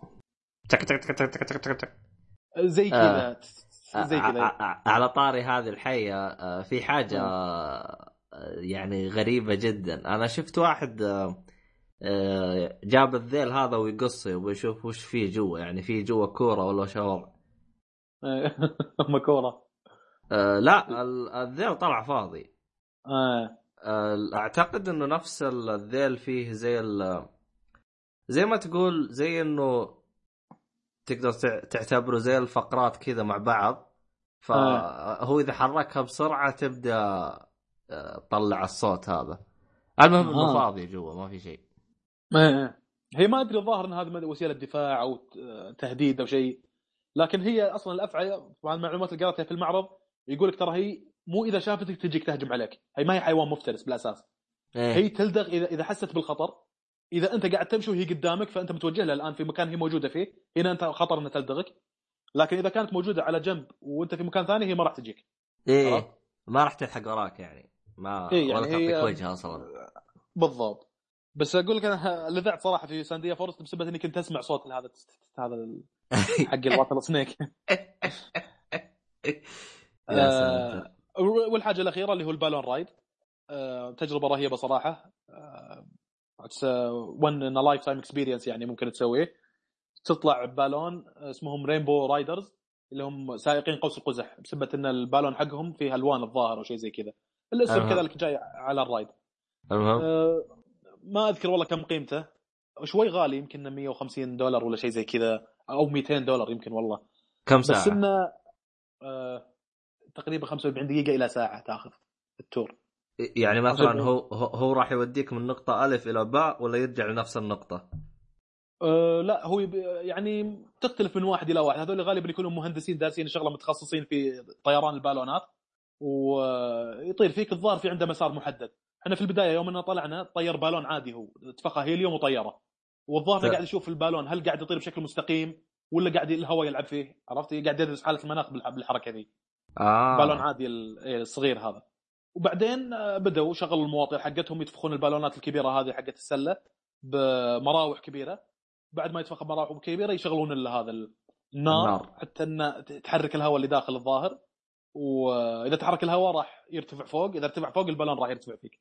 تك تك تك تك تك تك تك زي كذا آه. زي كذا. على طاري هذه الحية آه، في حاجة آه، يعني غريبة جدا. أنا شفت واحد جاب الذيل هذا ويقصه ويشوف وش فيه جوا يعني فيه جوا كورة ولا شوض ما كوره لا الذيل طلع فاضي. أعتقد إنه نفس الذيل فيه زي زي ما تقول زي إنه تقدر تعتبره زي الفقرات كذا مع بعض. فهو إذا حركها بسرعة تبدأ آه، تطلع الصوت هذا. المهم إنه فاضي جوا ما في شيء. هي ما أدري الظاهر إن هذه وسيلة دفاع أو تهديد أو شيء. لكن هي أصلا الأفعى طبعا المعلومات اللي قرأتها في المعرض يقول لك ترى هي مو إذا شافتك تجيك تهجم عليك. هي ما هي حيوان مفترس بالأساس. إيه. هي تلدغ اذا إذا حست بالخطر إذا أنت قاعد تمشي وهي قدامك فأنت متوجه لها الآن في مكان هي موجودة فيه. هنا أنت خطر إنها تلدغك. لكن إذا كانت موجودة على جنب وأنت في مكان ثاني هي ما راح تجيك. إيه ما راح تلحق وراك يعني. ما إيه يعني ولا تعطيك وجهها أصلا. بالضبط. بس أقول لك أنا لذعت صراحة في Sandia Forest بسبب إني كنت أسمع صوت هذا هذا حق ال rattlesnake. آه والحاجة الأخيرة اللي هو ال balloon ride. آه تجربة رهيبة صراحة. آه one in lifetime experience يعني ممكن تسويه تطلع بالون اسمهم Rainbow Riders اللي هم سائقين قوس قزح بسبب إن البالون حقهم فيه ألوان الظاهر أو شيء زي كذا الاسم أه. كذلك جاي على ال ride أه. ما أذكر والله كم قيمته شوي غالي يمكن 150 دولار ولا شيء زي كذا أو 200 دولار يمكن والله كم ساعة؟ بس إنه أه تقريبا 45 دقيقة إلى ساعة تأخذ ال tour يعني مثلا هو هو راح يوديك من نقطة ألف إلى باء ولا يرجع لنفس النقطة؟ أه لا هو يعني تختلف من واحد إلى واحد. هذول غالبا يكونوا مهندسين دارسين شغلة متخصصين في طيران البالونات. ويطير فيك الظاهر في عنده مسار محدد. إحنا في البداية يوم اننا طلعنا طير بالون عادي هو. تفخه هيليوم وطيرة. والظاهر قاعد يشوف البالون هل قاعد يطير بشكل مستقيم ولا قاعد الهواء يلعب فيه. عرفت؟ قاعد يدرس حالة المناخ بالحركة ذي. آه. بالون عادي إيه، الصغير هذا. وبعدين آه، بدأوا شغلوا المواطير حقتهم يتفخون البالونات الكبيرة هذه حقت السلة بمراوح كبيرة. بعد ما يتفخ مراوح كبيرة يشغلون هذا النار, النار. حتى إنه تحرك الهواء اللي داخل الظاهر. واذا تحرك الهواء راح يرتفع فوق إذا ارتفع فوق البالون راح يرتفع فيك.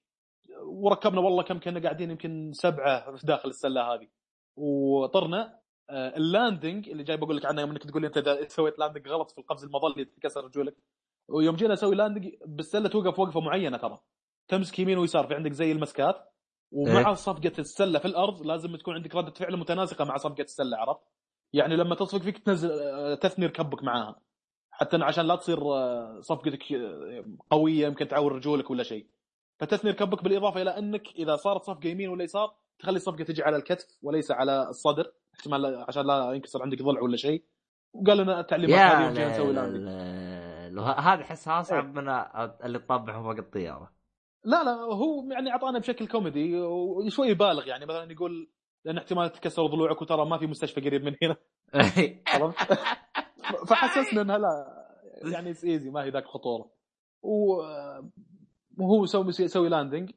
وركبنا والله كم كنا قاعدين يمكن سبعة في داخل السلة هذه. وطرنا آه، ال landing اللي جاي بقول لك عنه يوم إنك تقول لي أنت إذا سويت landing غلط في القفز المظلي تكسر رجولك ويوم جينا نسوي landing بالسلة توقف وقفة معينة ترى. تمسك يمين ويسار في عندك زي المسكات ومع إيه؟ صفقة السلة في الأرض لازم تكون عندك ردة فعل متناسقة مع صفقة السلة عرفت؟ يعني لما تصفق فيك تنزل تثني ركبك معاها. حتى عشان لا تصير آه، صفقتك آه، قوية يمكن تعور رجولك ولا شيء. فتثني ركبك بالإضافة إلى إنك إذا صارت صفقة يمين ولا يسار تخلي الصفقة تجي على الكتف وليس على الصدر احتمال عشان لا ينكسر عندك ضلع ولا شيء. وقال لنا التعليمات هذه نسوي لاندنج هذا احسها اصعب إيه. من اللي تطبعه فوق الطيارة. لا لا هو يعني أعطانا بشكل كوميدي وشوي يبالغ يعني. مثلا يقول لأن احتمال تتكسر ضلوعك وترى ما في مستشفى قريب من هنا. فحسسنا إنها لا يعني it's easy ما هي ذاك الخطورة. وهو يسوي يسوي landing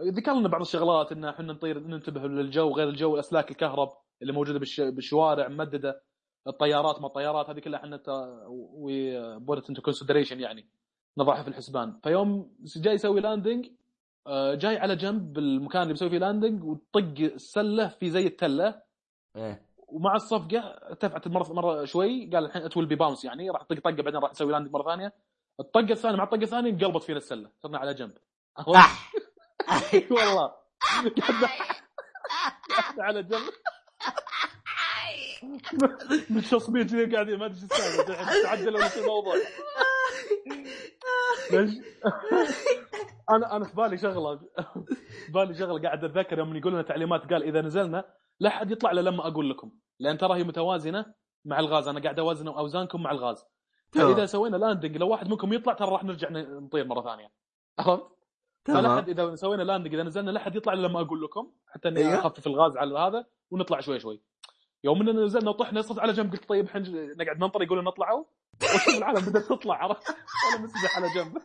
ذكر لنا بعض الشغلات إن إحنا نطير ننتبه للجو غير الجو أسلاك الكهرب اللي موجودة بالشوارع ممددة. الطيارات ما الطيارات هذه كلها إحنا we put into consideration يعني نضعها في الحسبان. فيوم جاي يسوي landing آه، جاي على جنب المكان اللي بيسوي فيه landing وطق السلة في زي التلة. إيه. ومع الصفقة ارتفعت مره مرة شوي قال الحين it will be bounce يعني راح طق طقة بعدين راح نسوي landing مرة ثانية. الطقة الثانية مع الطقة الثانية انقلبت فينا السلة صرنا على جنب. والله. على جنب. متصمين كذا قاعدين ما ادري إيش السالفة الحين تعدلوا ولا شيء الموضوع ليش؟ أنا أنا في بالي شغلة في بالي شغلة قاعد أتذكر يوم يقول لنا تعليمات قال إذا نزلنا لا أحد يطلع إلا لما أقول لكم لأن ترى هي متوازنة مع الغاز أنا قاعد اوزن أوزانكم مع الغاز تمام. فإذا سوينا لاندنج لو واحد منكم يطلع ترى راح نرجع نطير مرة ثانية عرفت؟ فلا تمام حد إذا سوينا لاندنج إذا نزلنا لا حد يطلع إلا لما أقول لكم حتى إني أيوه. أخفف الغاز على هذا ونطلع شوي شوي يوم إننا نزلنا وطحنا صرت على جنب قلت طيب حنج... نقعد ننطر يقولون نطلعوا وشوف العالم بدأت تطلع عرفت وأنا مسبح على جنب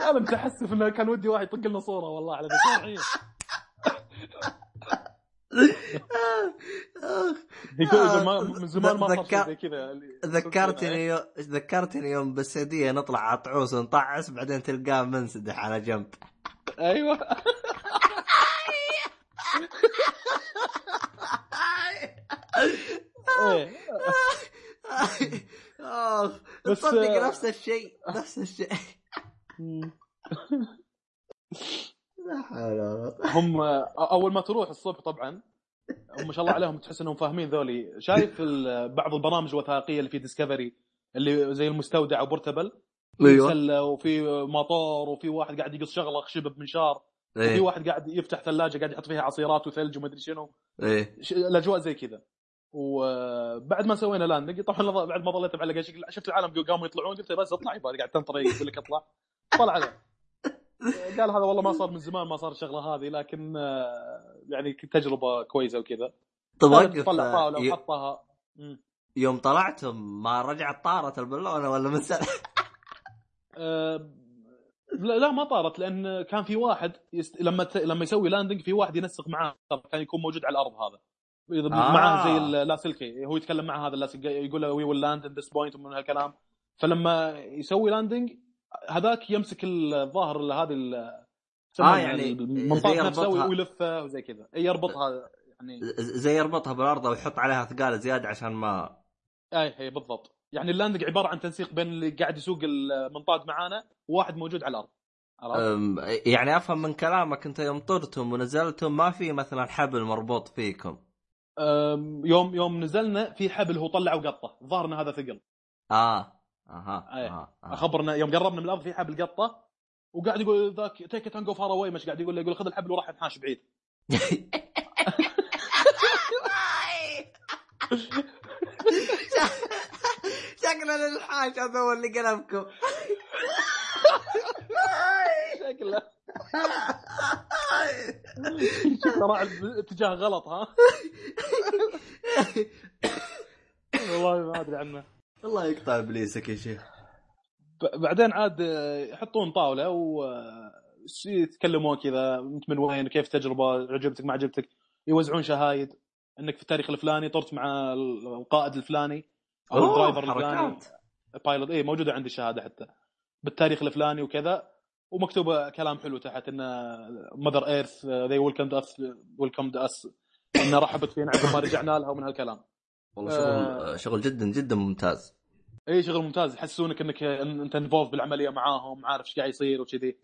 أنا متحسف إنه كان ودي واحد يطق لنا صورة والله على بس الحين. يقول ما من زمان ما صار زي كذا ذكرتني. ذكرتني يوم بالسعودية نطلع عطعوس ونطعس بعدين تلقاه منسدح على جنب أيوه بس- تصدق نفس الشيء نفس الشيء. هم أول ما تروح الصبح طبعا هم ما شاء الله عليهم تحس انهم فاهمين ذولي. شايف بعض البرامج الوثائقية اللي في Discovery اللي زي المستودع و portable أيوه. وفي مطار وفي واحد قاعد يقص شغلة خشب بمنشار. وفي إيه واحد قاعد يفتح ثلاجة قاعد يحط فيها عصيرات وثلج ومدري شنو. إيه. ش- الأجواء زي كذا. وبعد ما سوينا landing طبعا بعد ما ظليت معلق شكل شفت العالم قاموا يطلعون قلت بس اطلع يبا قاعد تنطر يقول لك اطلع. طلع له قال هذا والله ما صار من زمان ما صار الشغله هذه لكن آه، يعني تجربة كويسة وكذا. طب وقف طلع طاوله ي- وحطها. يوم طلعتم ما رجعت طارت البالونة ولا من آه، لا لا ما طارت لأن كان في واحد يست... لما ت... لما يسوي landing في واحد ينسق معاه كان يكون موجود على الأرض هذا آه. معاه زي اللاسلكي هو يتكلم مع هذا اللاسلكي يقول له we will land in this point ومن هالكلام فلما يسوي landing هذاك يمسك الظاهر ال- هذه ال- آه، يعني المنطاد زي نفسه. ويلفه وزي كذا يربطها يعني زي يربطها بالأرض ويحط عليها ثقال زيادة عشان ما إي هي بالضبط يعني ال landing عبارة عن تنسيق بين اللي قاعد يسوق المنطاد معانا وواحد موجود على الأرض. يعني أفهم من كلامك أنت يوم طرتم ونزلتم ما في مثلا حبل مربوط فيكم. يوم يوم نزلنا في حبل هو طلع وقطه. الظاهر ان هذا ثقل آه أها أيه. أها آه. أخبرنا يوم قربنا من الأرض في حبل قطه وقاعد يقول ذاك take it go far away مش قاعد يقول. له يقول خذ الحبل وراح انحاش بعيد. شكلنا الحاج هذا هو اللي قلبكم. شكله. شكله راح اتجاه غلط ها؟ والله ما أدري عنه. الله يقطع إبليسك يا شيخ. بعدين عاد يحطون طاولة و يتكلمون كذا أنت من وين كيف تجربة عجبتك ما عجبتك؟ يوزعون شهايد. إنك في التاريخ الفلاني طرت مع القائد الفلاني. أو أوه، ال driver الفلاني. pilot إي موجودة عندي الشهاده حتى. بالتاريخ الفلاني وكذا ومكتوبة كلام حلو تحت on mother earth they welcome us welcome us ان رحبت فينا عقب ما رجعنا لها ومن هالكلام. والله شغل آه. شغل جدا جدا ممتاز. اي شغل ممتاز. يحسسونك إنك إن أنت انفولف بالعملية معاهم عارف إيش قاعد يصير وكذي.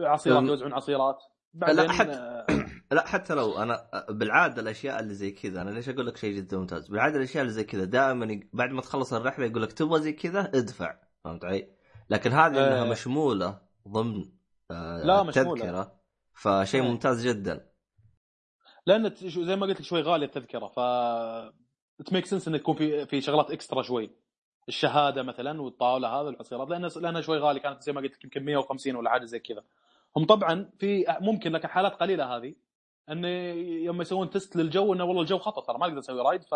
عصيرات. يوزعون عصيرات. بعدين لا، حتى- لا حتى لو أنا بالعادة الأشياء اللي زي كذا أنا ليش أقول لك شيء جدا ممتاز بالعادة الأشياء اللي زي كذا دائما بعد ما تخلص الرحلة يقول لك تبغى زي كذا ادفع فهمت علي؟ لكن هذه إنها آه. مشمولة ضمن آه، لا، مشمولة. التذكرة فشيء آه. ممتاز جدا لأن زي ما قلت لك شوي غالية التذكرة ف it make sense انه يكون في في شغلات extra شوي الشهادة مثلا والطاولة هذا العصيرات لأن لأنها شوي غالي كانت زي ما قلت لك يمكن 150 ولا حاجة زي كذا هم طبعا في ممكن لكن حالات قليلة هذه إنه يوم يسوون test للجو إنه والله الجو خطر ترى ما نقدر نسوي ride ف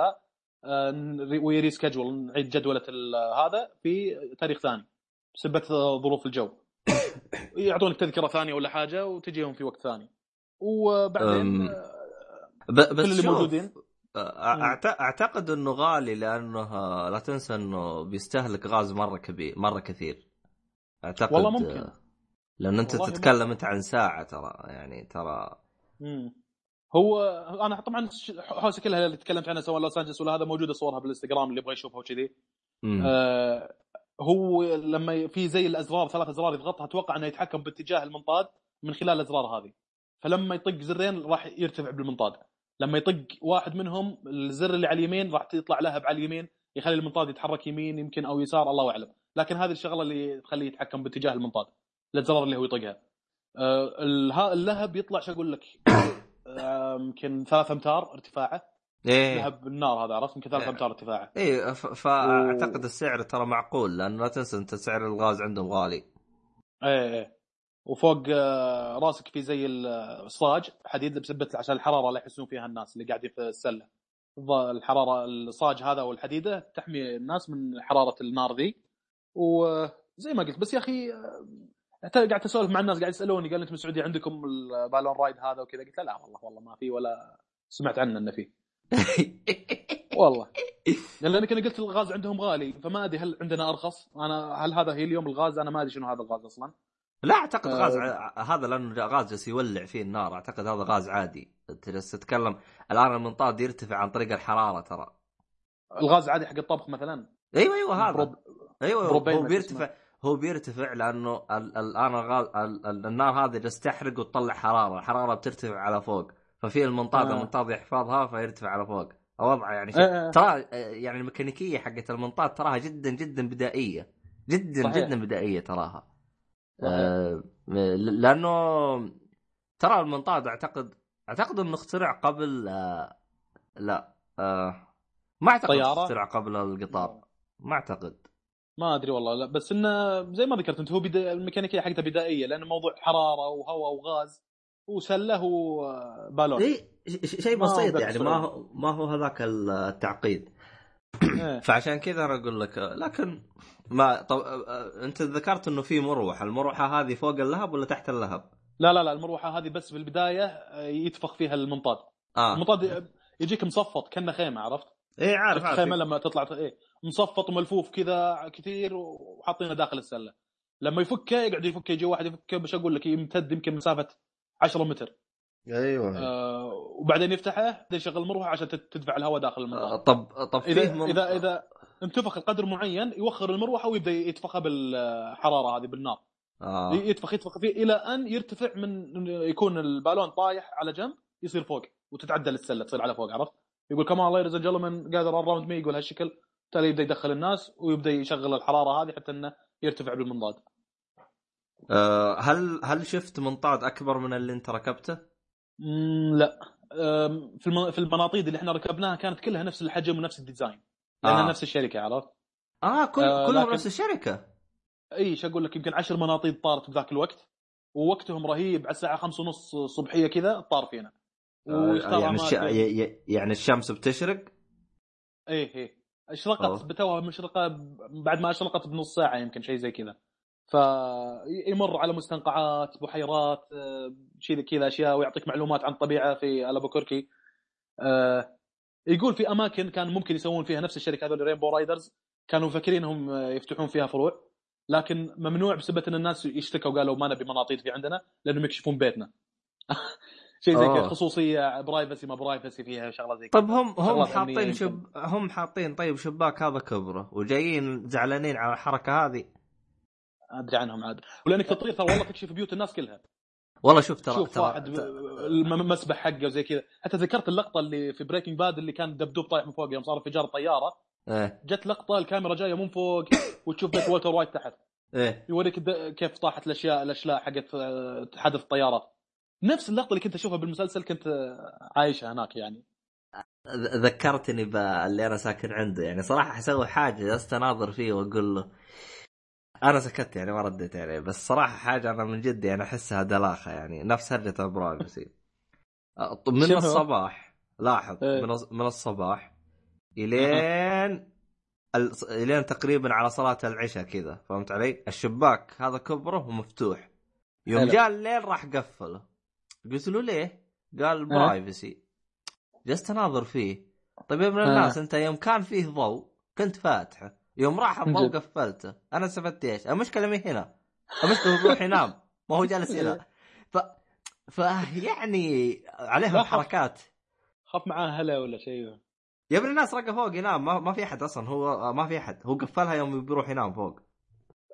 we reschedule نعيد جدولة ال- هذا في تاريخ ثاني بسبه ظروف الجو. يعطونك تذكرة ثانية ولا حاجة وتجيهم في وقت ثاني. وبعدين آه، بس كل اللي موجودين. آه، أعتقد إنه غالي لأنه آه، لا تنسى إنه بيستهلك غاز مرة كبير مرة كثير. أعتقد والله ممكن. آه، لأن أنت تتكلم أنت عن ساعة ترى يعني ترى مم. هو أنا طبعا حوسه كلها اللي تكلمت عنها سواء لوس انجلس ولا هذا موجودة صورها بالإنستغرام اللي يبغى يشوفها وكذي. آه هو لما في زي الأزرار ثلاث أزرار يضغطها أتوقع إنه يتحكم باتجاه المنطاد من خلال الأزرار هذه. فلما يطق زرين راح يرتفع بالمنطاد. لما يطق واحد منهم الزر اللي على اليمين راح تطلع لهب على اليمين يخلي المنطاد يتحرك يمين يمكن أو يسار الله أعلم. لكن هذه الشغلة اللي تخليه يتحكم باتجاه المنطاد الزرار اللي هو يطقها. آه اللهب يطلع شو أقول لك؟ يمكن ثلاث أمتار ارتفاعه. إيه. لهب النار هذا عرفت؟ يمكن ثلاث إيه. أمتار ارتفاعه. إيه فأعتقد و... السعر ترى معقول لأن لا تنسى أنت سعر الغاز عندهم غالي. إيه إيه. وفوق آه، راسك في زي الصاج حديد بسبة عشان الحرارة اللي يحسون فيها الناس اللي قاعدين في السلة. الحرارة الصاج هذا والحديدة تحمي الناس من حرارة النار ذي. وزي ما قلت بس يا أخي قاعد اسولف مع الناس قاعد يسألوني قال انت السعودية عندكم البالون رايد هذا وكذا؟ قلت لا والله والله ما في ولا سمعت عنه إنه فيه والله. لانك أنا قلت الغاز عندهم غالي فما أدري هل عندنا أرخص؟ أنا هل هذا هي اليوم الغاز؟ أنا ما أدري شنو هذا الغاز أصلا. لا أعتقد غاز أه. هذا لأنه غاز جالس يولع فيه النار أعتقد هذا غاز عادي. أنت جالس تتكلم الآن المنطاد يرتفع عن طريق الحرارة ترى. الغاز عادي حق الطبخ مثلا؟ أيوه أيوه هذا. بروب... أيوه هو بيرتفع. هو بيرتفع لأنه الآن النار هذه جالس تحرق وتطلع حرارة الحراره بترتفع على فوق ففي المنطاد آه. المنطاد يحفظها فيرتفع على فوق وضعه يعني شيء آه. ترى يعني الميكانيكية حقت المنطاد تراها جدا جدا بدائية جدا صحيح. جدا بدائية تراها آه لأنه ترى المنطاد اعتقد أعتقد إنه اخترع قبل آه لا آه ما أعتقد طيارة؟ اخترع قبل القطار ما أعتقد ما أدري والله لا بس إنه زي ما ذكرت أنت هو بدا الميكانيكية حقته بدائية لأنه موضوع حرارة وهواء وغاز وسله وبالون اي شيء بسيط يعني ما هو ما هو هذاك التعقيد إيه. فعشان كذا أنا أقول لك لكن ما طب أنت ذكرت إنه في مروحة، المروحة هذه فوق اللهب ولا تحت اللهب؟ لا لا لا المروحة هذه بس في البداية يتفخ في المنطاد. آه. المنطاد يجيك مصفط كأنه خيمة عرفت؟ إيه عارف عارف خيمه لما تطلع إيه مصفط وملفوف كذا كثير وحاطينه داخل السلة. لما يفكه يقعد يفكه يجي واحد يفكه بش أقول لك يمتد يمكن مسافة 10 متر. أيوه آه وبعدين يفتحه يشغل المروحه عشان تدفع الهواء داخل المنطاد. آه طب طب اذا من... اذا إذا انتفخ القدر معين يوخر المروحة ويبدأ يتفخها بالحرارة هذه بالنار آه. يتفخ يتفخ فيه إلى أن يرتفع من يكون البالون طايح على جنب يصير فوق وتتعدل السلة تصير على فوق عرفت؟ يقول come on ladies and gentlemen gather around me يقول هالشكل بالتالي يبدأ يدخل الناس ويبدأ يشغل الحرارة هذه حتى إنه يرتفع بالمنضاد. أه هل هل شفت منطاد أكبر من اللي أنت ركبته؟ لا في في المناطيد اللي إحنا ركبناها كانت كلها نفس الحجم ونفس ال design. لأنها آه. نفس الشركة عرفت؟ آه كل آه كلهم لكن... نفس الشركة إي إيش أقول لك يمكن عشر مناطيد طارت بذاك الوقت ووقتهم رهيب على الساعة خمسة ونص صبحية كذا طار فينا آه يعني, الش... يعني الشمس بتشرق؟ إيه إيه اشرقت بتوها مشرقة بعد ما اشرقت بنص ساعة يمكن شيء زي كذا. فيمر على مستنقعات بحيرات آه، شيء كذا أشياء ويعطيك معلومات عن الطبيعه في Albuquerque آه يقول في أماكن كان ممكن يسوون فيها نفس الشركة هذول Rainbow Riders كانوا مفكرين انهم يفتحون فيها فروع. لكن ممنوع بسبب أن الناس يشتكوا قالوا ما نبي مناطيد في عندنا لأنهم يكشفون بيتنا. شيء زي كذا خصوصية privacy ما privacy فيها شغلة زي كذا. طيب هم هم حاطين شب هم حاطين طيب شباك هذا كبرة وجايين زعلانين على الحركة هذه؟ أدري عنهم عاد. ولأنك تطير ترى والله تكشف بيوت الناس كلها. والله شوف ترى شوف واحد المسبح حقه وزي كذا. حتى ذكرت اللقطة اللي في Breaking Bad اللي كان دبدوب طايح من فوق يوم صار انفجار الطياره إيه. جت لقطة الكاميرا جاية من فوق وتشوف بيت والتر وايت تحت. إيه. يوريك كيف طاحت الأشياء الأشلاء حقت آه، حدث الطيارات نفس اللقطة اللي كنت أشوفها بالمسلسل كنت عايشها هناك يعني. ذكرتني باللي أنا ساكن عنده يعني. صراحة حسوي حاجة جلست أناظر فيه وأقول له أنا سكت يعني ما رديت عليه. بس صراحة حاجة أنا من جد يعني أحسها دلاخة يعني. نفس هرجة ال privacy من الصباح لاحظ. من من الصباح إلين إلين تقريبا على صلاة العشاء كذا فهمت علي؟ الشباك هذا كبره ومفتوح. يوم جاء الليل راح قفله. قلت له ليه؟ قال برايفسي جلست أناظر فيه. طيب يا ابن الناس أنت يوم كان فيه ضوء كنت فاتحه. يوم راح الضوء قفلته. أنا استفدت إيش؟ المشكلة مي هنا. المشكلة هو يروح ينام. ما هو جالس هنا. ف فيعني عليهم. حركات. خاف معاه هلا ولا شيء. يا ابن الناس رقى فوق ينام. ما, ما في أحد أصلا. هو ما في أحد. هو قفلها يوم بيروح ينام فوق.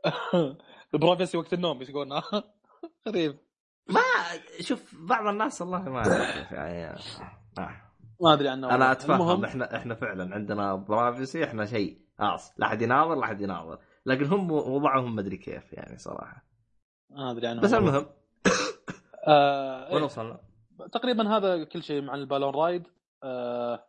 البروفيسي وقت النوم يقولون غريب. ما شوف بعض الناس والله ما يعني. آه. ما أدري عنه أنا أتفهم المهم إحنا إحنا فعلا عندنا برايفسي إحنا شيء خلاص لا أحد يناظر لا أحد يناظر. لكن هم وضعهم مدري كيف يعني صراحة. ما أدري عنه بس المهم. آه وين إيه. وصلنا؟ تقريبا هذا كل شيء مع ال balloon ride. آه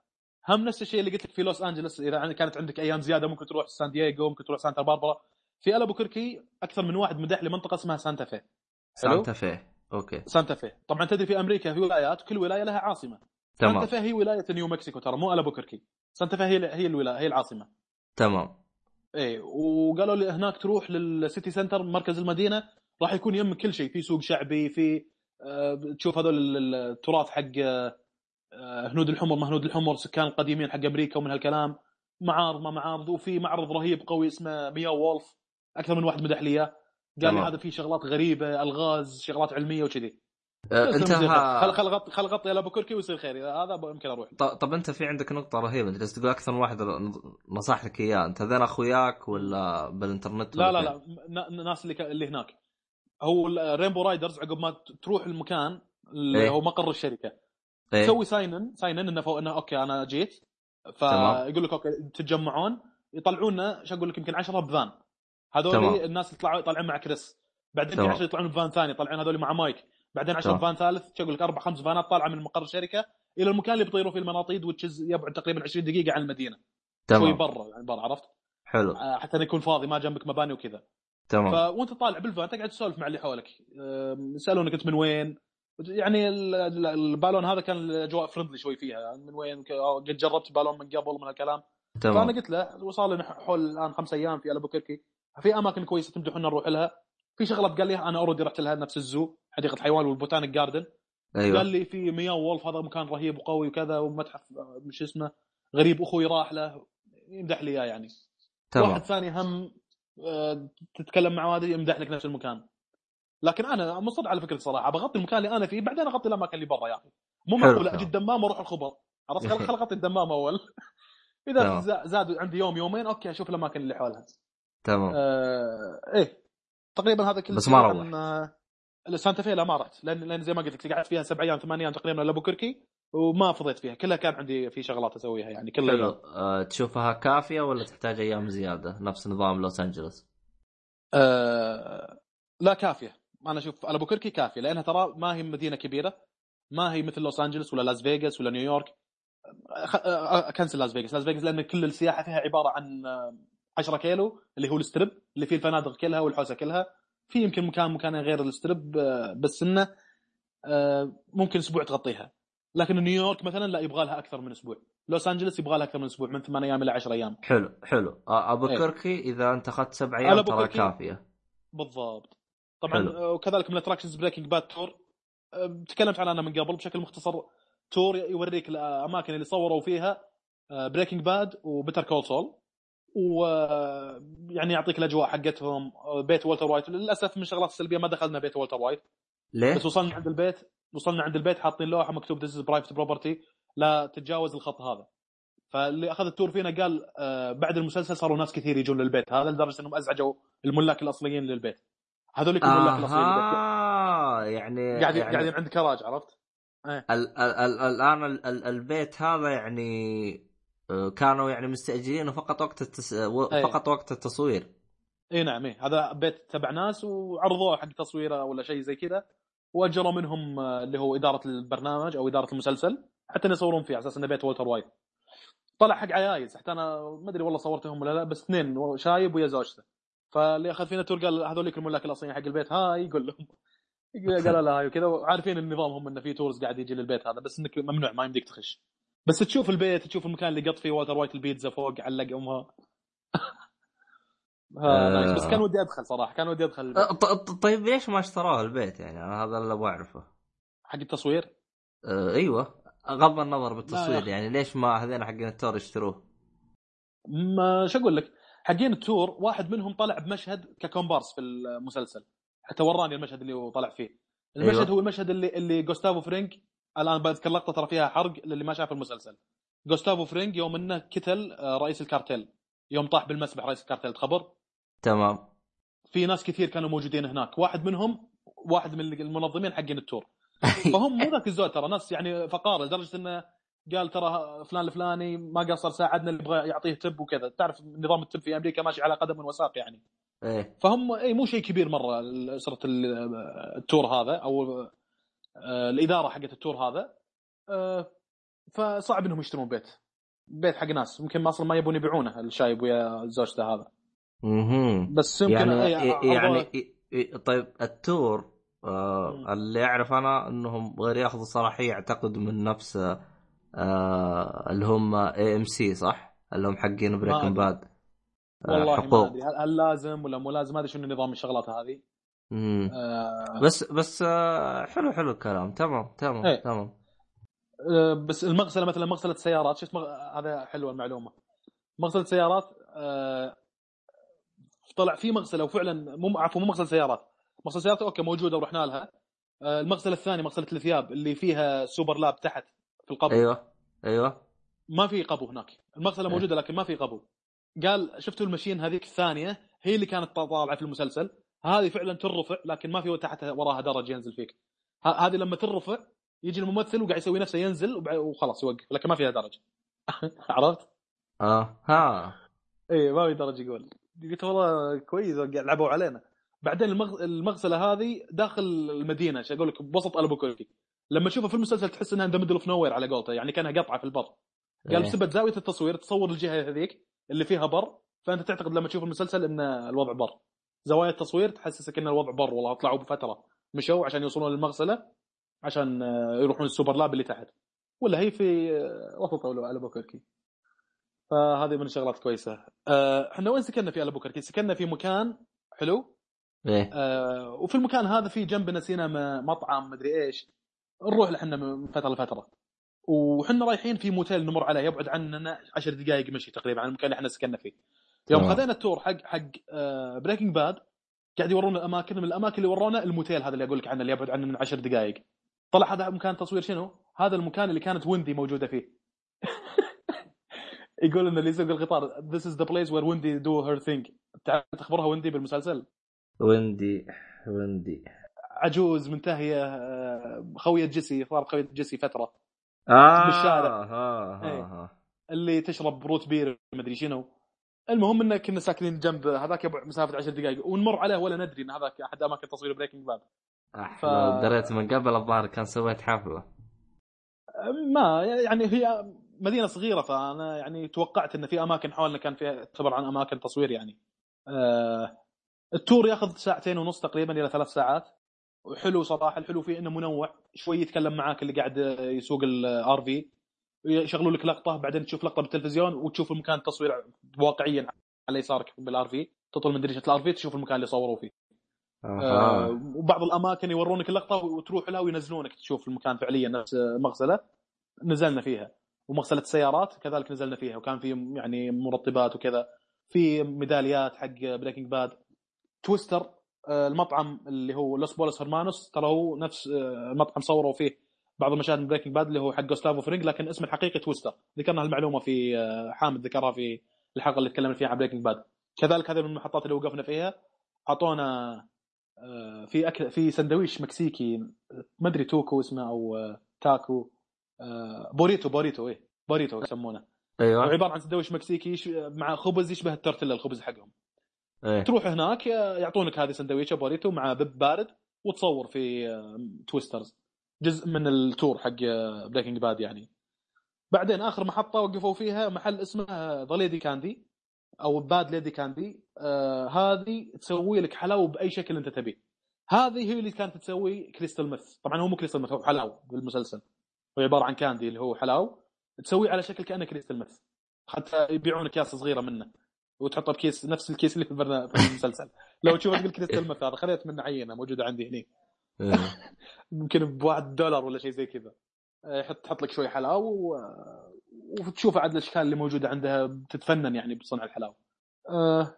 هم نفس الشيء اللي قلت لك في لوس انجلوس إذا كانت عندك أيام زيادة ممكن تروح سان دييغو ممكن تروح سانتا باربرا. في البوكركي أكثر من واحد مدح لمنطقة اسمها سانتا في؟ سانتا فيه okay. سانتا في طبعا تدري في أمريكا في ولايات كل ولاية لها عاصمة. تمام. سانتا في هي ولاية نيو مكسيكو ترى مو البوكركي سانتا في هي هي الولايه هي العاصمة. تمام. إيه وقالوا لي هناك تروح لل city center مركز المدينة راح يكون يمك كل شيء. في سوق شعبي في آه، تشوف هذول ال- التراث حق آه، هنود الحمر ما هنود الحمر سكان القديمين حق أمريكا ومن هالكلام. معارض ما معارض. وفي معرض رهيب قوي اسمه Meow Wolf أكثر من واحد مدح لي إياه. قال لي. هذا فيه شغلات غريبة ألغاز شغلات علمية وكذي. آه، أنت الموسيقى. خل ها... خل غطي خل غطي البوكركي ويصير خير. هذا يمكن أروح. ط- طب أنت في عندك نقطة رهيبة. أنت تقول أكثر من واحد نصح لك إياه. أنت هذين أخوياك ولا بالإنترنت لا ولا لا؟ لا الناس اللي ك- اللي هناك. هو Rainbow Ryders عقب ما تروح المكان اللي إيه. هو مقر الشركة. إيه. تسوي sign in sign in إنه فوق إنه okay أنا جيت. فيقول لك okay تتجمعون يطلعون شو أقول لك يمكن 10 بفان. تمام. هذول الناس اللي طلعوا طالعين مع كريس. بعدين في تمام. 10 يطلعون بفان ثاني طالعين هذول مع مايك. بعدين 10 تمام. بفان ثالث أقول لك أربع خمس فانات طالعة من مقر الشركة إلى المكان اللي بيطيروا فيه المناطيد which is يبعد تقريبا 20 دقيقة عن المدينة. شوي تمام. برا يعني برا عرفت؟ حلو. آه، حتى يكون فاضي ما جنبك مباني وكذا. تمام. فأنت طالع بالفان تقعد تسولف مع اللي حولك. يسألونك أنت من وين. يعني ال- ال- البالون هذا كان الأجواء friendly شوي فيها. من وين؟ أو قد جربت بالون من قبل من هالكلام. فأنا تمام قلت له وصار لنا حول الآن خمس أيام في البوكركي في أماكن كويسة تمدحون نروح لها. في شغلات قال لي أنا already رحت لها نفس ال zoo حديقة الحيوان وال botanic garden قال أيوه لي في Meow Wolf هذا مكان رهيب وقوي وكذا ومتحف مش اسمه غريب أخوي راح له يمدح لي إياه يعني. تمام. واحد ثاني هم آه، تتكلم معه هذا يمدح لك نفس المكان. لكن أنا مصر على فكرة صراحة بغطي المكان اللي أنا فيه بعدين أغطي الأماكن اللي برا يا أخي. مو معقول. أجي الدمام وأروح الخبر. عرفت؟ خل أغطي الدمام أول. إذا زاد عندي يوم يومين okay أشوف الأماكن اللي حولها. تمام. آه إيه تقريبا هذا كله بس ما روحت. آه، سانتا في لا ما رحت لأن لأن زي ما قلت لك قعدت فيها سبع أيام ثمان أيام تقريبا البوكركي وما فضيت فيها. كلها كان عندي في شغلات أسويها يعني كلها حلو. أه تشوفها كافية ولا تحتاج أيام زيادة؟ نفس نظام لوس أنجلوس. آه لا كافية. أنا أشوف البوكركي كافية لأنها ترى ما هي مدينة كبيرة. ما هي مثل لوس أنجلوس ولا لاس فيغاس ولا نيويورك. خ... آه، cancel لاس فيغاس. لاس فيغاس لأن كل السياحة فيها عبارة عن آه، 10 كيلو اللي هو ال strip اللي فيه الفنادق كلها والحوسة كلها. في يمكن مكان مكانين غير ال strip آه، بس إنه آه، ممكن أسبوع تغطيها. لكن نيويورك مثلا لا يبغى لها أكثر من أسبوع. لوس انجلوس يبغى لها أكثر من أسبوع من ثمان أيام إلى 10 أيام. حلو حلو. ابو إيه. كركي إذا أنت أخذت سبع أيام ترى. كافية. بالضبط. طبعا حلو. آه، وكذلك من ال attractions Breaking Bad tour آه، تكلمت عنها أنا من قبل بشكل مختصر. tour يوريك الأماكن اللي صوروا فيها Breaking Bad و Better Call Saul ويعني يعطيك الأجواء حقتهم. آه، بيت والتر وايت. للأسف من الشغلات السلبية ما دخلنا بيت والتر وايت. ليه؟ بس وصلنا عند البيت وصلنا عند البيت حاطين لوحة مكتوب this private property لا تتجاوز الخط هذا. فاللي أخذ ال tour فينا قال آه، بعد المسلسل صاروا ناس كثير يجون للبيت. هذا لدرجة إنهم أزعجوا الملاك الأصليين للبيت. هذول يكونوا الملاك الأصليين للبيت. يعني قاعدين يعني قاعدين عند كراج عرفت؟ ال الآن ال ال البيت هذا يعني آه، كانوا يعني مستأجرينه فقط وقت التس... و- أي. فقط وقت التصوير. إي نعم إيه. هذا بيت تبع ناس وعرضوه حق تصويره ولا شيء زي كذا وأجروا منهم آه، اللي هو إدارة البرنامج أو إدارة المسلسل حتى يصورون فيه على أساس إنه بيت والتر وايت طلع حق عيايز حتى أنا ما أدري والله صورتهم ولا لا بس اثنين شايب ويا زوجته. فاللي أخذ فينا tour قال هذوليك الملاك الأصليين حق البيت. hi يقول لهم. قال لا hi وكذا وعارفين النظام هم إنه في tours قاعد يجي للبيت هذا بس إنك ممنوع ما يمديك تخش. بس تشوف البيت تشوف المكان اللي قط فيه والتر وايت البيتزا فوق علق أمها. ها، nice. بس كان ودي أدخل صراحة كان ودي أدخل البيت. آه، ط- طيب ليش ما اشتروه البيت يعني؟ أنا هذا اللي أبغى أعرفه. حق التصوير؟ آه إيوه. غض النظر بالتصوير يعني ليش ما هذين حقين ال tour يشتروه؟ ما شو أقول لك؟ حقين ال tour واحد منهم طلع بمشهد ككومبارس في المسلسل. حتى وراني المشهد اللي هو طلع فيه. المشهد أيوة. هو المشهد اللي اللي جوستافو فرينج الآن بذكر لقطة ترى فيها حرق للي ما شاف المسلسل. جوستافو فرينج يوم إنه قتل آه، رئيس الكارتيل. يوم طاح بالمسبح رئيس الكارتيل تخبر؟ تمام. في ناس كثير كانوا موجودين هناك. واحد منهم واحد من المنظمين حقين ال tour. فهم مو ذاك الزود ترى ناس يعني فقارة لدرجة إنه قال ترى فلان الفلاني ما قصر ساعدنا اللي يبغى يعطيه tip وكذا. تعرف نظام ال tip في أمريكا ماشي على قدم وساق يعني. إيه. فهم اي مو شيء كبير مرة اسره ال tour هذا أو الإدارة حقت ال tour هذا آه، فصعب إنهم يشترون بيت بيت حق ناس يمكن ما أصلا ما يبون يبيعونه الشايب ويا زوجته هذا مهم. بس يمكن يعني عرضه- يعني إيه- طيب ال tour. آه اللي أعرف أنا إنهم غير يأخذوا صلاحية اعتقد من نفس آه اللي هم AMC صح؟ اللي هم حقين Breaking. Bad والله ما حقوق أدري هل, لازم ولا مو لازم ما أدري شنو نظام الشغلات هذه. آه بس بس آه حلو حلو الكلام. تمام تمام إيه. تمام. آه، بس المغسلة مثلا مغسلة سيارات شفت مغ... هذا حلوة المعلومة. مغسلة سيارات آه، طلع في مغسلة وفعلا مو عفوا مو مغسلة سيارات. مغسلة سيارات أوكي موجودة ورحنا لها. آه، المغسلة الثانية مغسلة الثياب اللي فيها super lab تحت في القبو. أيوه أيوه. ما في قبو هناك. المغسلة إيه. موجودة لكن ما في قبو. قال شفتوا ال machine هذيك الثانية؟ هي اللي كانت طالعة في المسلسل. هذه فعلا ترفع لكن ما في تحت وراها درج ينزل فيك. هذه لما ترفع يجي الممثل وقاعد يسوي نفسه ينزل وخلاص يوقف لكن ما فيها درج عرفت؟ آه ها. إي ما في درج يقول. قلت والله كويس لعبوا علينا. بعدين المغ... المغسلة هذه داخل المدينة إيش أقول لك بوسط ألبوكركي لما تشوفها في المسلسل تحس إنها the middle of nowhere على قولته يعني كأنها قطعة في البر. قال. بسبب زاوية التصوير تصور الجهة هذيك اللي فيها بر فأنت تعتقد لما تشوف المسلسل إن الوضع بر. زوايا التصوير تحسسك إن الوضع بر والله طلعوا بفترة. مشوا عشان يوصلون للمغسلة عشان آه، يروحون ال super lab اللي تحت. ولا هي في آه، وسط ألبوكركي فهذه من الشغلات كويسة. آه، إحنا وين سكننا في ألبوكركي؟ سكننا في مكان حلو. آه، وفي المكان هذا في جنبنا سينما مطعم مدري إيش. نروح لحنا من فترة لفترة. وحنا رايحين في موتيل نمر عليه يبعد عننا 10 دقائق مشي تقريبا عن المكان اللي إحنا سكننا فيه. يوم. خذينا ال tour حق حق Breaking Bad قاعد يورونا الأماكن من الأماكن اللي ورونا الموتيل هذا اللي أقول لك عنه اللي يبعد عننا من 10 دقائق طلع هذا مكان تصوير شنو؟ هذا المكان اللي كانت ويندي موجودة فيه يقول ان اللي يسوق القطار this is the place where Wendy do her thing تعرف تخبرها ويندي بالمسلسل ويندي ويندي عجوز منتهية آه، خوية جيسي صارت خوية جيسي فترة آه بالشارع. ها ها إيه. ها اللي تشرب root beer مدري شنو المهم إن كنا ساكنين جنب هذاك مسافة 10 دقائق ونمر عليه ولا ندري إن هذاك أحد أماكن تصوير Breaking Bad ف... دريت من قبل الظاهر كان سويت حفلة. ما يعني هي مدينة صغيرة فأنا يعني توقعت إن في أماكن حولنا كان فيها تعتبر عن أماكن تصوير يعني. آه ال tour ياخذ ساعتين ونص تقريبا إلى ثلاث ساعات. وحلو صراحة الحلو فيه إنه منوع شوي يتكلم معاك اللي قاعد يسوق ال RV. يشغلوا لك لقطة بعدين تشوف لقطة بالتلفزيون وتشوف المكان التصوير واقعيا على يسارك بال RV تطل من دريشه ال RV تشوف المكان اللي صوروا فيه. آه آه. وبعض الأماكن يورونك اللقطة وتروح لها وينزلونك تشوف المكان فعليا نفس مغسله نزلنا فيها. ومغسله السيارات كذلك نزلنا فيها وكان في يعني مرطبات وكذا. في ميداليات حق Breaking Bad Twisters المطعم اللي هو Los Pollos Hermanos ترى هو نفس آه، المطعم صوروا فيه. بعض المشاهد من Breaking Bad اللي هو حق جوستافو فرينج لكن اسمه الحقيقي Twisters ذكرنا هالمعلومة في آه، حامد ذكرها في الحلقة اللي تكلمنا فيها عن Breaking Bad كذلك هذه من المحطات اللي وقفنا فيها. أعطونا آه، في أكل في سندويش مكسيكي ما أدري توكو اسمه أو آه، تاكو بوريتو بوريتو إيه بوريتو يسمونه. أيوه. عبارة عن سندويش مكسيكي مع خبز يشبه التورتيلا الخبز حقهم. إيه. تروح هناك يعطونك هذه سندويشة بوريتو مع بيب بارد وتصور في Twisters جزء من ال tour حق Breaking Bad يعني. بعدين آخر محطة وقفوا فيها محل اسمه The Lady Candy أو Bad Lady Candy آه هذه تسوي لك حلاوة بأي شكل أنت تبيه. هذه هي اللي كانت تسوي crystal meth طبعا هو مو crystal meth هو حلاو بالمسلسل. هو عبارة عن candy اللي هو حلاو تسويه على شكل كأنه crystal meth حتى يبيعون اكياس صغيرة منه. وتحطه بكيس نفس الكيس اللي في المسلسل. لو تشوف تقول كريستال ميث هذا خذيت منه عينة موجودة عندي هني. إيه. يمكن بواحد دولار ولا شيء زي كذا آه، يحط تحط لك شوي حلاوة و- وتشوف عاد الأشكال اللي موجودة عندها تتفنن يعني بصنع الحلاوة. آه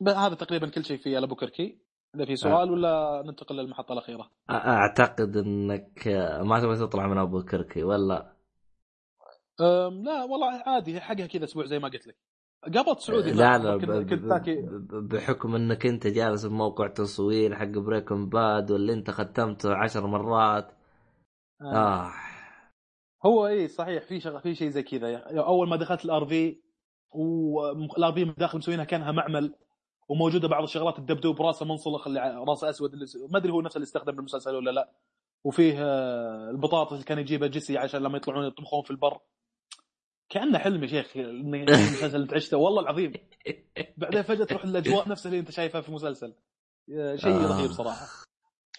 ب- هذا تقريبا كل شيء في البوكركي إذا في سؤال ولا ننتقل للمحطة الأخيرة؟ أعتقد إنك ما تبغى تطلع من أبو كركي ولا لا والله عادي حقها كذا أسبوع زي ما قلت لك قبض سعودي لا لا بحكم انك انت جالس بموقع تصوير حق بريكون باد واللي انت ختمته عشر مرات آه. آه. هو اي صحيح في شغ... في شيء زي كذا أول ما دخلت الار في والار في داخل مسوينها كأنها معمل وموجودة بعض الشغلات الدبدوب راسه منصلخ اللي راسه أسود اللي ما أدري هو نفس اللي استخدم بالمسلسل ولا لا وفيه آه، البطاطس اللي كان يجيبها جيسي عشان لما يطلعون يطبخون في البر كأنه حلم يا شيخ المسلسل اللي تعيشه. والله العظيم. بعدين فجأة تروح الاجواء نفسها اللي أنت شايفها في المسلسل. شيء آه. رهيب صراحة.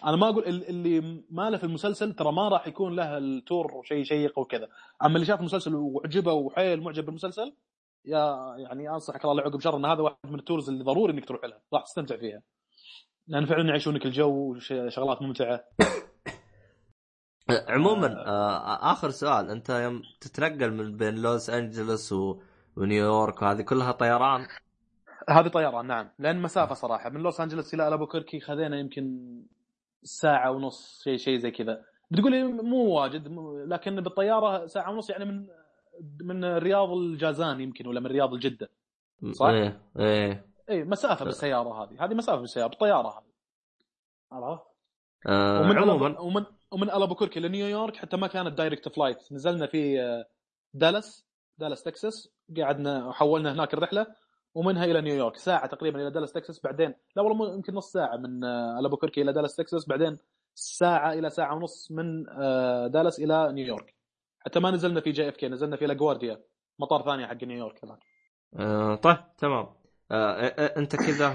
أنا ما أقول اللي ما له في المسلسل ترى ما راح يكون له ال tour شيء شيق وكذا. أما اللي شاف المسلسل وعجبه وحيل معجب بالمسلسل يا يعني أنصحك الله عقب شر إن هذا واحد من ال tours اللي ضروري إنك تروح لها راح تستمتع فيها. لأن فعلا يعيشونك الجو وشغلات ممتعة. عموما آه. آخر سؤال أنت يوم تتنقل من بين لوس أنجلوس و... ونيويورك وهذه كلها طيران؟ هذه طيران نعم. لأن مسافة صراحة. من لوس أنجلوس إلى البوكركي خذينا يمكن ساعة ونص شيء شيء زي كذا. بتقولي مو واجد لكن بالطيارة ساعة ونص يعني من من رياض الجازان يمكن ولا من رياض الجدة. صح؟ إيه إيه. إيه مسافة بالسيارة هذه. هذه مسافة بالسيارة بالطيارة هذه. عرفت؟ آه ومن عموما ومن ومن البوكركي لنيويورك حتى ما كانت direct flight نزلنا في دالاس دالاس تكساس قعدنا حولنا هناك الرحلة ومنها إلى نيويورك ساعة تقريبا إلى دالاس تكساس بعدين لا والله يمكن نص ساعة من آه، البوكركي إلى دالاس تكساس بعدين ساعة إلى ساعة ونص من آه، دالاس إلى نيويورك حتى ما نزلنا في JFK نزلنا في لاجوارديا مطار ثاني حق نيويورك هذاك. آه طيب تمام. آه أنت كذا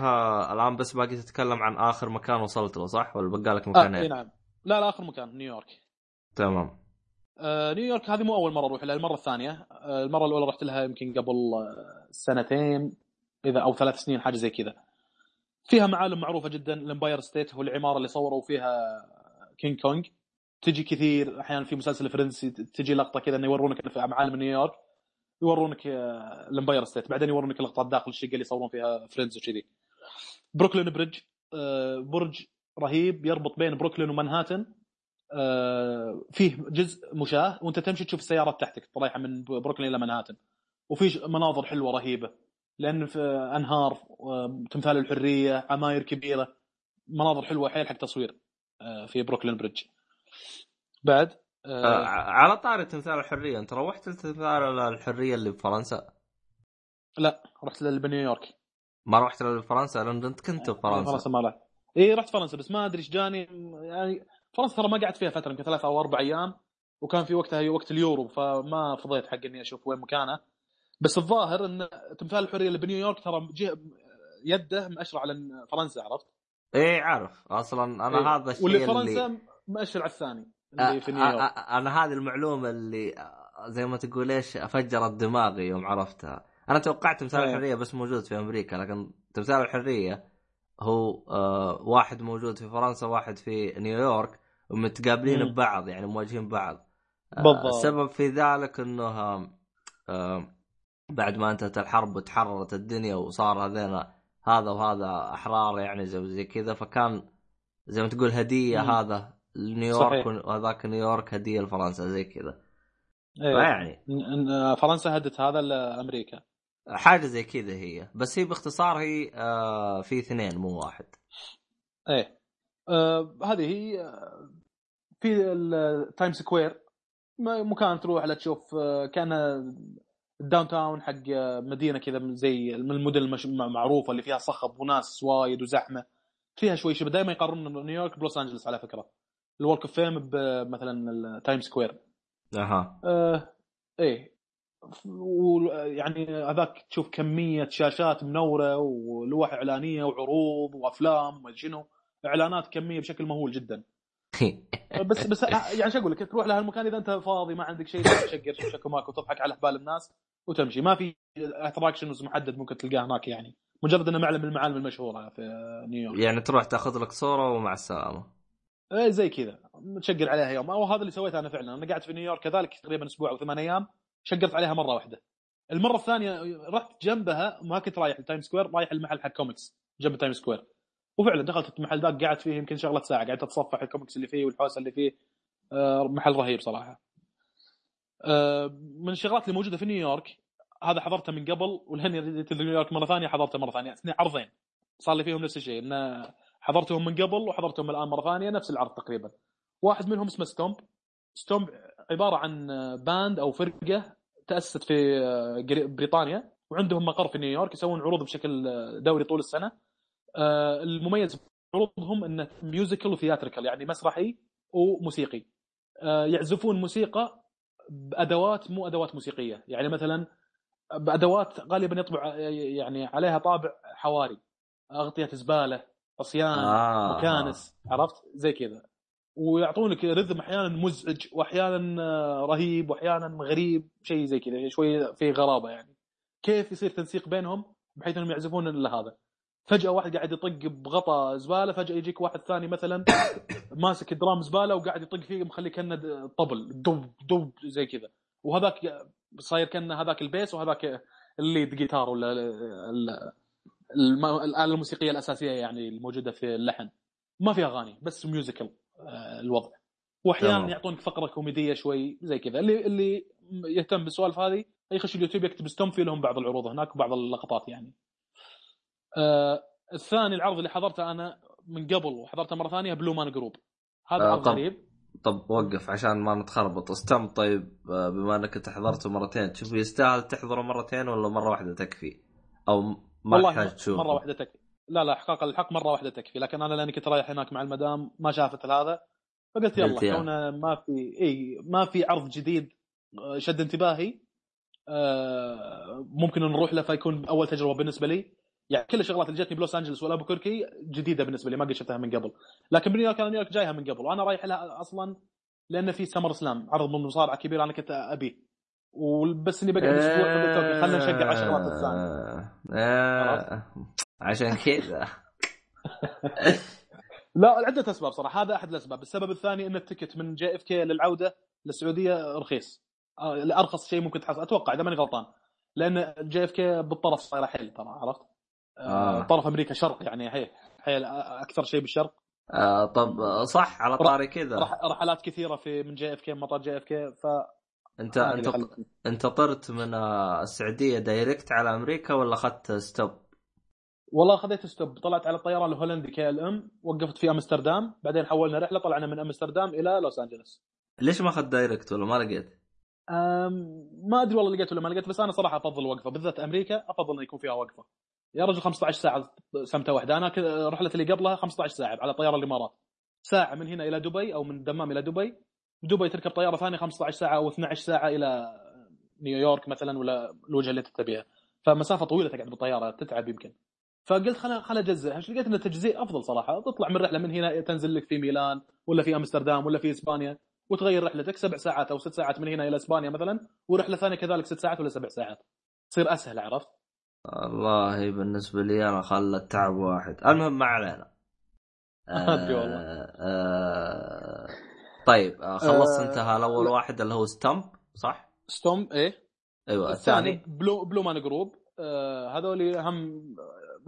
الآن بس باقي تتكلم عن آخر مكان وصلت له صح؟ ولا بقى لك مكان آه نعم. لا لا آخر مكان نيويورك. تمام. آه نيويورك هذه مو أول مرة أروح لها المرة الثانية. آه المرة الأولى رحت لها يمكن قبل آه، سنتين إذا أو ثلاث سنين حاجة زي كذا. فيها معالم معروفة جدا ال Empire State هو العمارة اللي صوروا فيها King Kong. تجي كثير أحيانا في مسلسل Friends تجي لقطة كذا إنه يورونك في معالم نيويورك يورونك ال Empire State. بعدين يورونك لقطات داخل الشقة اللي يصورون فيها Friends وكذي. Brooklyn Bridge برج رهيب يربط بين بروكلين ومنهاتن. آه، فيه جزء مشاة وانت تمشي تشوف السيارات تحتك رايحه من بروكلين إلى منهاتن. وفي مناظر حلوة رهيبة. لأن في أنهار تمثال الحرية عماير كبيرة. مناظر حلوة حيل حق تصوير في Brooklyn Bridge. بعد آه, آه على طاري تمثال الحرية انت روحت لتمثال الحرية اللي بفرنسا؟ لا رحت لنيويورك ما رحت لفرنسا؟ لأن أنت كنت بفرنسا. فرنسا ما رحت. إي رحت فرنسا بس ما أدري إيش جاني يعني فرنسا ترى ما قعدت فيها فترة يمكن ثلاث أو أربع أيام وكان في وقتها وقت اليورو فما فضيت حق إني أشوف وين مكانه بس الظاهر إن تمثال الحرية اللي بنيويورك ترى يده مأشر على فرنسا عرفت؟ إيه عارف أصلا أنا إيه. هذا الشيء واللي فرنسا. مأشر على الثاني اللي في نيويورك أنا هذه المعلومة اللي زي ما تقول إيش فجرت دماغي يوم عرفتها أنا توقعت تمثال. الحرية بس موجود في أمريكا لكن تمثال الحرية هو آه واحد موجود في فرنسا واحد في نيويورك ومتقابلين ببعض يعني مواجهين بعض. آه بالضبط. السبب في ذلك إنه آه بعد ما انتهت الحرب وتحررت الدنيا وصار هذين هذا وهذا أحرار يعني زي, زي كذا فكان زي ما تقول هدية مم. هذا نيويورك وهذاك نيويورك هدية لفرنسا زي كذا. إيه. يعني فرنسا هدت هذا لأمريكا. حاجة زي كذا هي. بس هي باختصار هي آه في اثنين مو واحد. إيه. آه هذه هي آه، في ال Time Square مكان تروح لتشوف آه كان ال downtown حق آه، مدينة كذا زي من المدن المعروفه اللي فيها صخب وناس وايد وزحمة. فيها شوي شبه دائما يقارنون نيويورك بلوس أنجلس على فكرة. ال Walk of Fame مثلا ال Time Square أها. آه إيه. ويعني هذاك تشوف كمية شاشات منورة ولوح إعلانية وعروض وأفلام وما شنو. إعلانات كمية بشكل مهول جدا. بس بس يعني شو أقول لك تروح لهالمكان إذا أنت فاضي ما عندك شيء تشقر شكو ماكو وتضحك على أحبال الناس وتمشي. ما في attractions محدد ممكن تلقاه هناك يعني. مجرد إنه معلم من المعالم المشهورة في نيويورك. يعني تروح تاخذ لك صورة ومع السلامة. إيه زي كذا. تشقر عليها يوم. أو هذا اللي سويته أنا فعلا. أنا قاعد في نيويورك كذلك تقريبا أسبوع أو ثمان أيام. شقرت عليها مرة واحدة. المرة الثانية رحت جنبها ما كنت رايح ال Time Square رايح المحل حق كوميكس جنب ال Time Square. وفعلا دخلت المحل ذاك قعدت فيه يمكن شغلة ساعة قعدت أتصفح الكوميكس اللي فيه والحوسة اللي فيه. آه، محل رهيب صراحة. آه، من الشغلات اللي موجودة في نيويورك هذا حضرته من قبل والهني جيت نيويورك مرة ثانية حضرته مرة ثانية. اثنين عرضين. صار لي فيهم نفس الشيء انه حضرتهم من قبل وحضرتهم الآن مرة ثانية نفس العرض تقريبا. واحد منهم اسمه Stomp. Stomp عبارة عن band أو فرقة تأسست في بريطانيا وعندهم مقر في نيويورك يسوون عروض بشكل دوري طول السنة. آه، المميز عروضهم إنه musical و theatrical يعني مسرحي وموسيقي. آه، يعزفون موسيقى بأدوات مو أدوات موسيقية. يعني مثلا بأدوات غالبا يطبع يعني عليها طابع حواري. أغطية زبالة عصيان آه. مكانس عرفت؟ زي كذا. ويعطونك rhythm أحيانا مزعج وأحيانا رهيب وأحيانا غريب شيء زي كذا شوي في غرابة يعني. كيف يصير تنسيق بينهم؟ بحيث إنهم يعزفون إلا هذا. فجأة واحد قاعد يطق بغطا زبالة فجأة يجيك واحد ثاني مثلا ماسك drum زبالة وقاعد يطق فيه مخليه كأنه طبل دب دب زي كذا. وهذاك صاير كأنه هذاك ال bass وهذاك ال lead guitar ولا الآلة الموسيقية الأساسية يعني الموجودة في اللحن. ما في أغاني بس musical آه، الوضع. وأحيانا يعطونك فقرة كوميدية شوي زي كذا. اللي اللي يهتم بالسوالف هذه يخش اليوتيوب يكتب Stomp في لهم بعض العروض. هناك وبعض اللقطات يعني. آه الثاني العرض اللي حضرته أنا من قبل وحضرته مرة ثانية Blue Man Group هذا آه عرض طب غريب. طب وقف عشان ما نتخربط. Stomp طيب آه، بما أنك أنت حضرته مرتين تشوف يستاهل تحضره مرتين ولا مرة واحدة تكفي؟ أو ما تحتاج تشوف مرة واحدة تكفي. لا لا احقاق الحق مرة واحدة تكفي. لكن أنا لأني كنت رايح هناك مع المدام ما شافت هذا فقلت يلا كونه ما في إي ما في عرض جديد آه، شد انتباهي. آه، ممكن نروح له فيكون أول تجربة بالنسبة لي. يعني كل الشغلات اللي جتني بلوس أنجلس والابوكركي جديدة بالنسبة لي ما قد شفتها من قبل. لكن بنيويورك أنا نيويورك جايها من قبل وأنا رايح لها أصلا لأن في سمر سلام عرض من المصارعه كبير أنا كنت ابيه وبس إني بقعد أسبوع خلينا نشجع على الشغلات الثانية. آه، عشان كذا. لا عده أسباب صراحة. هذا أحد الأسباب. السبب الثاني إن ال ticket من JFK للعودة للسعودية رخيص. آه، ارخص شيء ممكن تحصل. أتوقع إذا ماني غلطان. لأن JFK بالطرف صايره حيل ترى عرفت؟ آه. طرف أمريكا شرق يعني هي حيل أكثر شيء بالشرق. آه طب صح على طاري كذا. رحلات كثيرة في من جي إف كي مطار جي إف كي ف أنت أنت انت طرت من السعودية direct على أمريكا ولا أخذت stop؟ والله خذيت stop طلعت على الطيران الهولندي KLM وقفت في أمستردام. بعدين حولنا رحلة طلعنا من أمستردام إلى لوس أنجلوس. ليش ما اخذت direct ولا ما لقيت؟ ما أدري والله لقيت ولا ما لقيت بس أنا صراحة أفضل وقفة بالذات أمريكا أفضل انه يكون فيها وقفة. يا رجل 15 ساعة سمتة واحدة. أنا رحله اللي قبلها 15 ساعة على طيارة الإمارات. ساعة من هنا إلى دبي أو من الدمام إلى دبي. دبي تركب طيارة ثانية 15 ساعة أو 12 ساعة إلى نيويورك مثلا ولا الوجهة اللي أنت تبيها. فمسافة طويلة تقعد بالطيارة تتعب يمكن. فقلت خل خل اجزئ لقيت إن التجزئ أفضل صراحة؟ تطلع من رحلة من هنا تنزل لك في ميلان ولا في أمستردام ولا في إسبانيا وتغير رحلتك سبع ساعات أو ست ساعات من هنا إلى إسبانيا مثلا ورحلة ثانية كذلك ست ساعات ولا سبع ساعات. تصير أسهل عرفت؟ والله بالنسبة لي أنا خلى التعب واحد. المهم ما علينا. آه آه طيب آه خلصت آه انتهى الأول واحد اللي هو Stomp صح؟ Stomp إيه؟ أيوه الثاني Blue Blue Man Group. آه هذول هم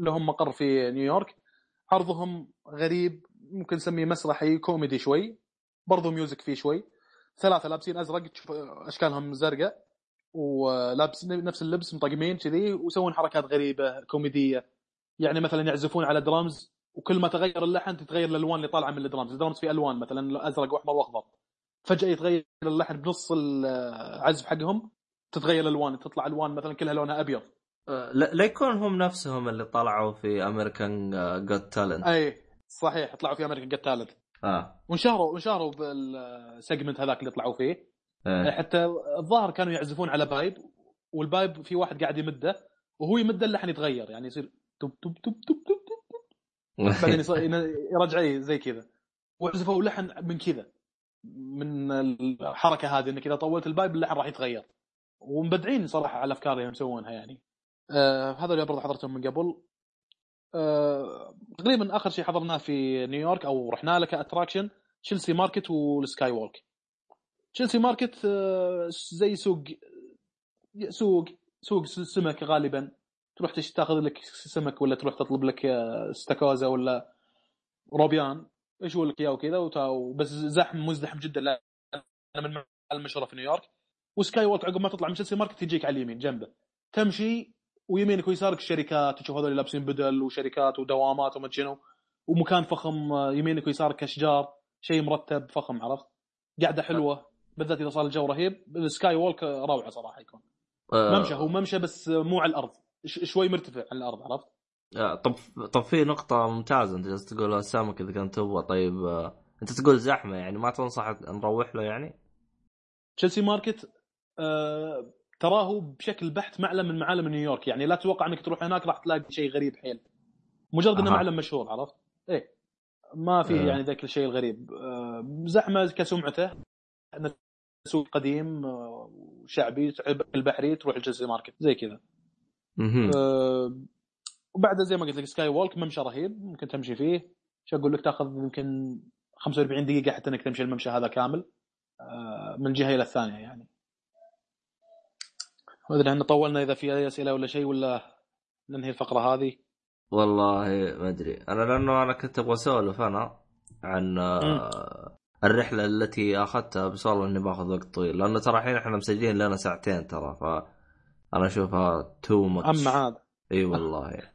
لهم مقر في نيويورك. عرضهم غريب ممكن نسميه مسرحي كوميدي شوي. برضو music فيه شوي. ثلاثة لابسين أزرق تشوف أشكالهم زرقاء ولابس نفس اللبس مطقمين كذي ويسوون حركات غريبة كوميدية. يعني مثلا يعزفون على درامز وكل ما تغير اللحن تتغير الألوان اللي طالعة من ال drums. ال drums في ألوان مثلا ازرق وأحمر وأخضر. فجأة يتغير اللحن بنص العزف حقهم تتغير الألوان تطلع ألوان مثلا كلها لونها أبيض. لا يكون هم نفسهم اللي طلعوا في America's Got Talent أي صحيح طلعوا في America's Got Talent آه. وانشهروا وانشهروا بال segment هذاك اللي طلعوا فيه. آه. حتى الظاهر كانوا يعزفون على pipe وال pipe في واحد قاعد يمده وهو يمده اللحن يتغير. يعني يصير توب توب توب توب توب بعدين يرجع زي كذا. وعزفوا لحن من كذا من الحركة هذه انك اذا طولت ال pipe اللحن راح يتغير. ومبدعين صراحة على الافكار اللي يسوونها يعني. آه اللي برضه حضرتهم من قبل. آه تقريبا آخر شيء حضرناه في نيويورك أو رحنا له ك attraction Chelsea Market وال skywalk Chelsea Market آه زي سوق سوق سوق سمك غالبا. تروح تاخذ لك سمك ولا تروح تطلب لك استاكوزا ولا روبيان. إيش لك إياه وكذا وتا- بس زحم مزدحم جدا لا أنا من المشهورة في نيويورك. و skywalk عقب ما تطلع من Chelsea Market تجيك على اليمين جنبه. تمشي ويمينك ويسارك الشركات تشوف هذول لابسين بدل وشركات ودوامات وما شنو. ومكان فخم آه، يمينك ويسارك اشجار شيء مرتب فخم عرفت؟ قاعدة حلوة بالذات إذا صار الجو رهيب. ال skywalk روعة صراحة يكون. آه، ممشى هو ممشى بس مو على الأرض. ش- شوي مرتفع عن الأرض عرفت؟ آه، طب طب في نقطة ممتازة أنت جالس تقول السمك إذا كان تبغى. طيب آه، أنت تقول زحمة يعني ما تنصح نروح له يعني؟ تشيلسي ماركت آه تراه بشكل بحت معلم من معالم نيويورك يعني لا تتوقع إنك تروح هناك راح تلاقي شيء غريب حيل مجرد إنه. معلم مشهور عرفت؟ إيه ما فيه آه. يعني ذاك الشيء الغريب آه زحمة كسمعته إنه سوق قديم آه، وشعبي تعب البحري تروح الجزء ماركت زي كذا. آه وبعدها زي ما قلت لك سكاي وولك ممشى رهيب ممكن تمشي فيه شو أقول لك تأخذ يمكن 45 دقيقة حتى إنك تمشي الممشى هذا كامل آه من جهه إلى الثانية يعني ما ادري إحنا طولنا إذا في أي أسئلة ولا شيء ولا ننهي الفقرة هذه. والله ما أدري. أنا لأنه أنا كنت أبغى أسولف أنا عن آه، الرحلة التي أخذتها بس والله إني باخذ وقت طويل. لأنه ترى الحين إحنا مسجلين لنا ساعتين ترى ف أنا أشوفها too much أما عاد. إي والله.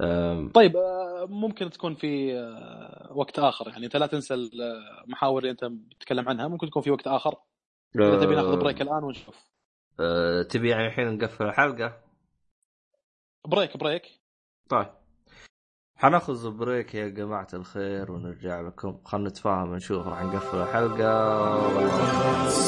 أم، طيب آه، ممكن تكون في آه، وقت آخر. يعني أنت لا تنسى المحاور اللي أنت بتتكلم عنها. ممكن تكون في وقت آخر. إذا تبي ناخذ break الآن ونشوف. أه، تبي يعني الحين نقفل الحلقة؟ break break. طيب. حناخذ بريك يا جماعة الخير ونرجع لكم. خلنا نتفاهم نشوف راح نقفل الحلقة ولا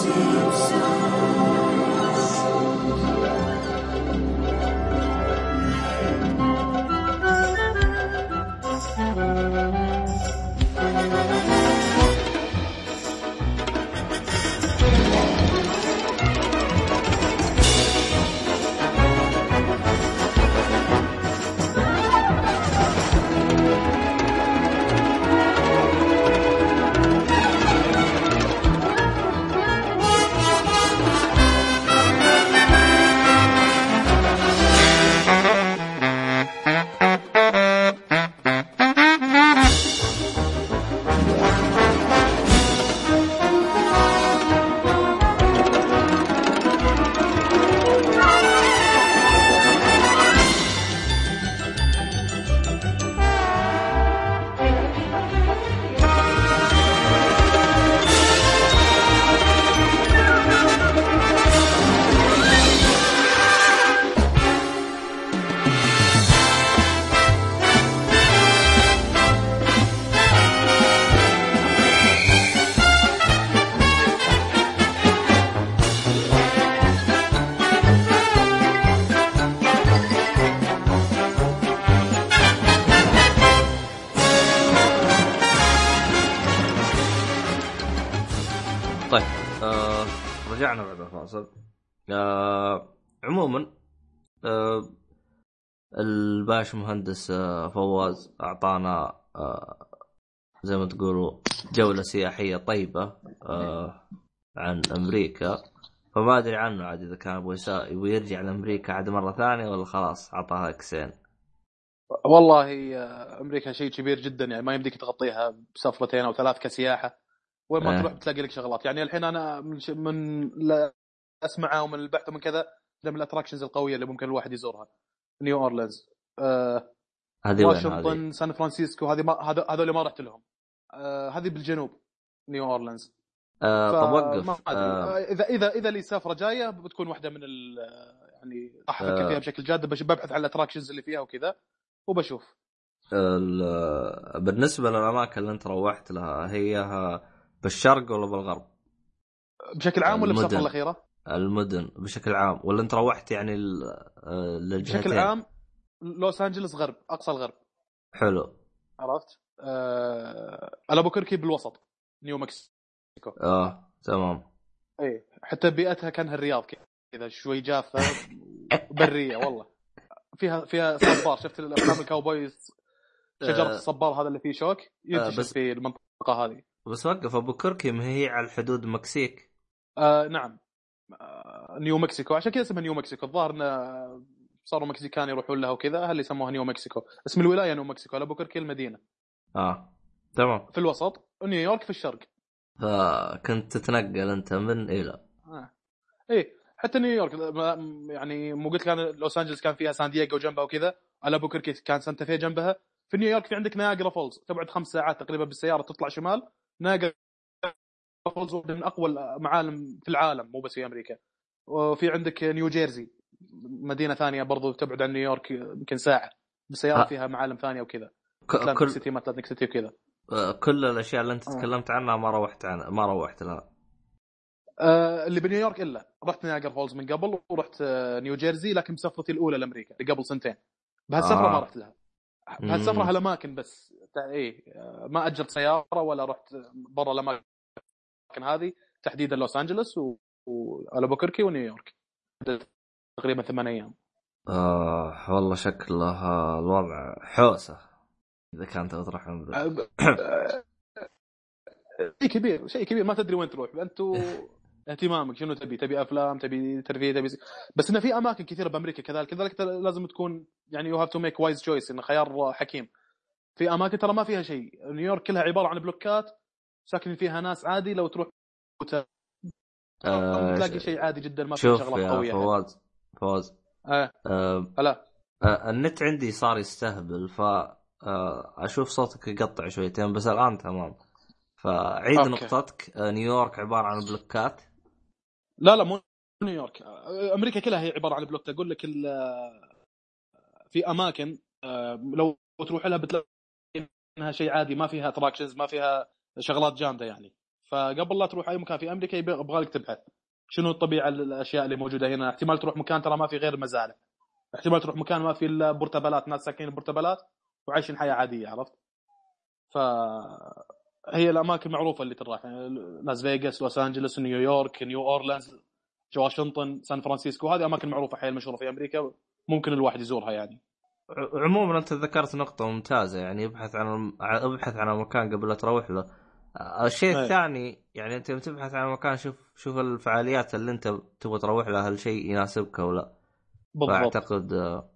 رجعنا بعد الفاصل آه عموما آه الباش مهندس آه فواز أعطانا آه زي ما تقولوا جولة سياحية طيبة آه عن أمريكا. فما أدري عنه عاد إذا كان يبغى يسا- يبغى يرجع لأمريكا عاد مرة ثانية ولا خلاص عطاها إكسين. والله آه، أمريكا شيء كبير جدا يعني ما يمديك تغطيها بسفرتين أو ثلاث كسياحة. وين ما آه. تروح بتلاقي لك شغلات يعني الحين أنا من, ش... من لا اسمعه ومن البحث ومن كذا ده من ال attractions القوية اللي ممكن الواحد يزورها نيو اورلينز آه هذه؟ واشنطن سان فرانسيسكو هذه ما هذو- هذول ما رحت لهم آه هذه بالجنوب نيو اورلينز آه طب وقف. آه آه اذا اذا إذا لي سفرة جاية بتكون واحدة من ال يعني راح أفكر آه. فيها بشكل جاد بش- ببحث عن ال attractions اللي فيها وكذا وبشوف ال- بالنسبة للأماكن اللي أنت روحت لها هي بالشرق ولا بالغرب؟ بشكل عام ولا المدن. بالسفره الأخيرة؟ المدن بشكل عام. ولا انت روحت يعني آه، للجهتين؟ بشكل عام لوس انجلوس غرب أقصى الغرب. حلو. عرفت؟ آه البوكركي بالوسط نيو مكسيكو. آه تمام. اي حتى بيئتها كانها الرياض كذا شوي جافة برية والله. فيها فيها صبار. شفت الأفلام ال cowboys شجرة آه. الصبار هذا اللي فيه شوك؟ ينتشر بس- في المنطقة هذه. بس وقف البوكركي ما هي على الحدود المكسيك آه نعم. آه نيو مكسيكو. عشان كذا اسمها نيو مكسيكو. الظاهر انه صاروا Mexican يروحون لها وكذا هل يسموها نيو مكسيكو. اسم الولاية نيو مكسيكو البوكركي المدينة. آه تمام. في الوسط ونيويورك في الشرق. فكنت تتنقل أنت من إلى. آه. إيه حتى نيويورك يعني مو قلت كان لوس أنجلس كان فيها سان دييغو جنبها وكذا البوكركي كان سانتا في جنبها. في نيويورك في عندك Niagara Falls تبعد خمس ساعات تقريبا بالسيارة تطلع شمال. Niagara Falls من أقوى المعالم في العالم مو بس في أمريكا. وفي عندك نيو جيرسي مدينة ثانية برضو تبعد عن نيويورك يمكن ساعة بالسياره آه. فيها معالم ثانية وكذا. كل city ما Atlantic City وكذا. آه، كل الأشياء اللي أنت آه. تكلمت عنها ما روحت عنها ما روحت لها آه اللي بنيويورك إلا. رحت Niagara Falls من قبل ورحت آه نيو جيرسي لكن بسفرتي الأولى لأمريكا اللي قبل سنتين. بهالسفرة آه. ما رحت لها. بهالسفره مم. هالأماكن بس. آه، ما أجرت سيارة ولا رحت برا الأماكن هذه. تحديدا لوس أنجلوس والبوكركي ونيويورك. تقريبا ثمان أيام. آه والله شكله آه، الوضع حوسة. إذا كانت. آه، شيء كبير شيء كبير. ما تدري وين تروح. انتو اهتمامك شنو تبي؟ تبي أفلام؟ تبي ترفيه؟ تبي بس إنه في أماكن كثيرة بأمريكا كذلك كذلك لازم تكون يعني you have to make wise choice إنه خيار حكيم. في أماكن ترى ما فيها شيء. نيويورك كلها عبارة عن بلوكات ساكن فيها ناس عادي لو تروح آه، تلاقي شيء عادي جدا ما شغلات يا قوية. فواز فواز. آه. آه لا آه النت عندي صار يستهبل ف آه أشوف صوتك يقطع شويتين بس الآن تمام. فعيد أوكي. نقطتك. آه نيويورك عبارة عن بلوكات. لا لا مو نيويورك. أمريكا كلها هي عبارة عن بلوك. أقول لك في أماكن آه، لو تروح لها بتلاقي انها شيء عادي ما فيها attractions ما فيها شغلات جامدة يعني. فقبل لا تروح أي مكان في أمريكا يبغى لك تبحث. شنو الطبيعة الأشياء اللي موجودة هنا؟ احتمال تروح مكان ترى ما في غير مزارع. احتمال تروح مكان ما في إلا portableات ناس ساكنين portableات وعايشين حياة عادية عرفت؟ ف هي الأماكن المعروفة اللي تروح. يعني لاس فيغاس لوس انجلوس نيويورك نيو اورلينز واشنطن سان فرانسيسكو. هذه أماكن معروفة حيل مشهورة في أمريكا ممكن الواحد يزورها يعني. عموما أنت ذكرت نقطة ممتازة يعني ابحث عن ابحث عن المكان قبل لا تروح له. آه، الشيء. الثاني يعني أنت تبحث عن مكان شوف شوف الفعاليات اللي أنت تبغى تروح لها هل شيء يناسبك أو لا. بالضبط. فأعتقد آه،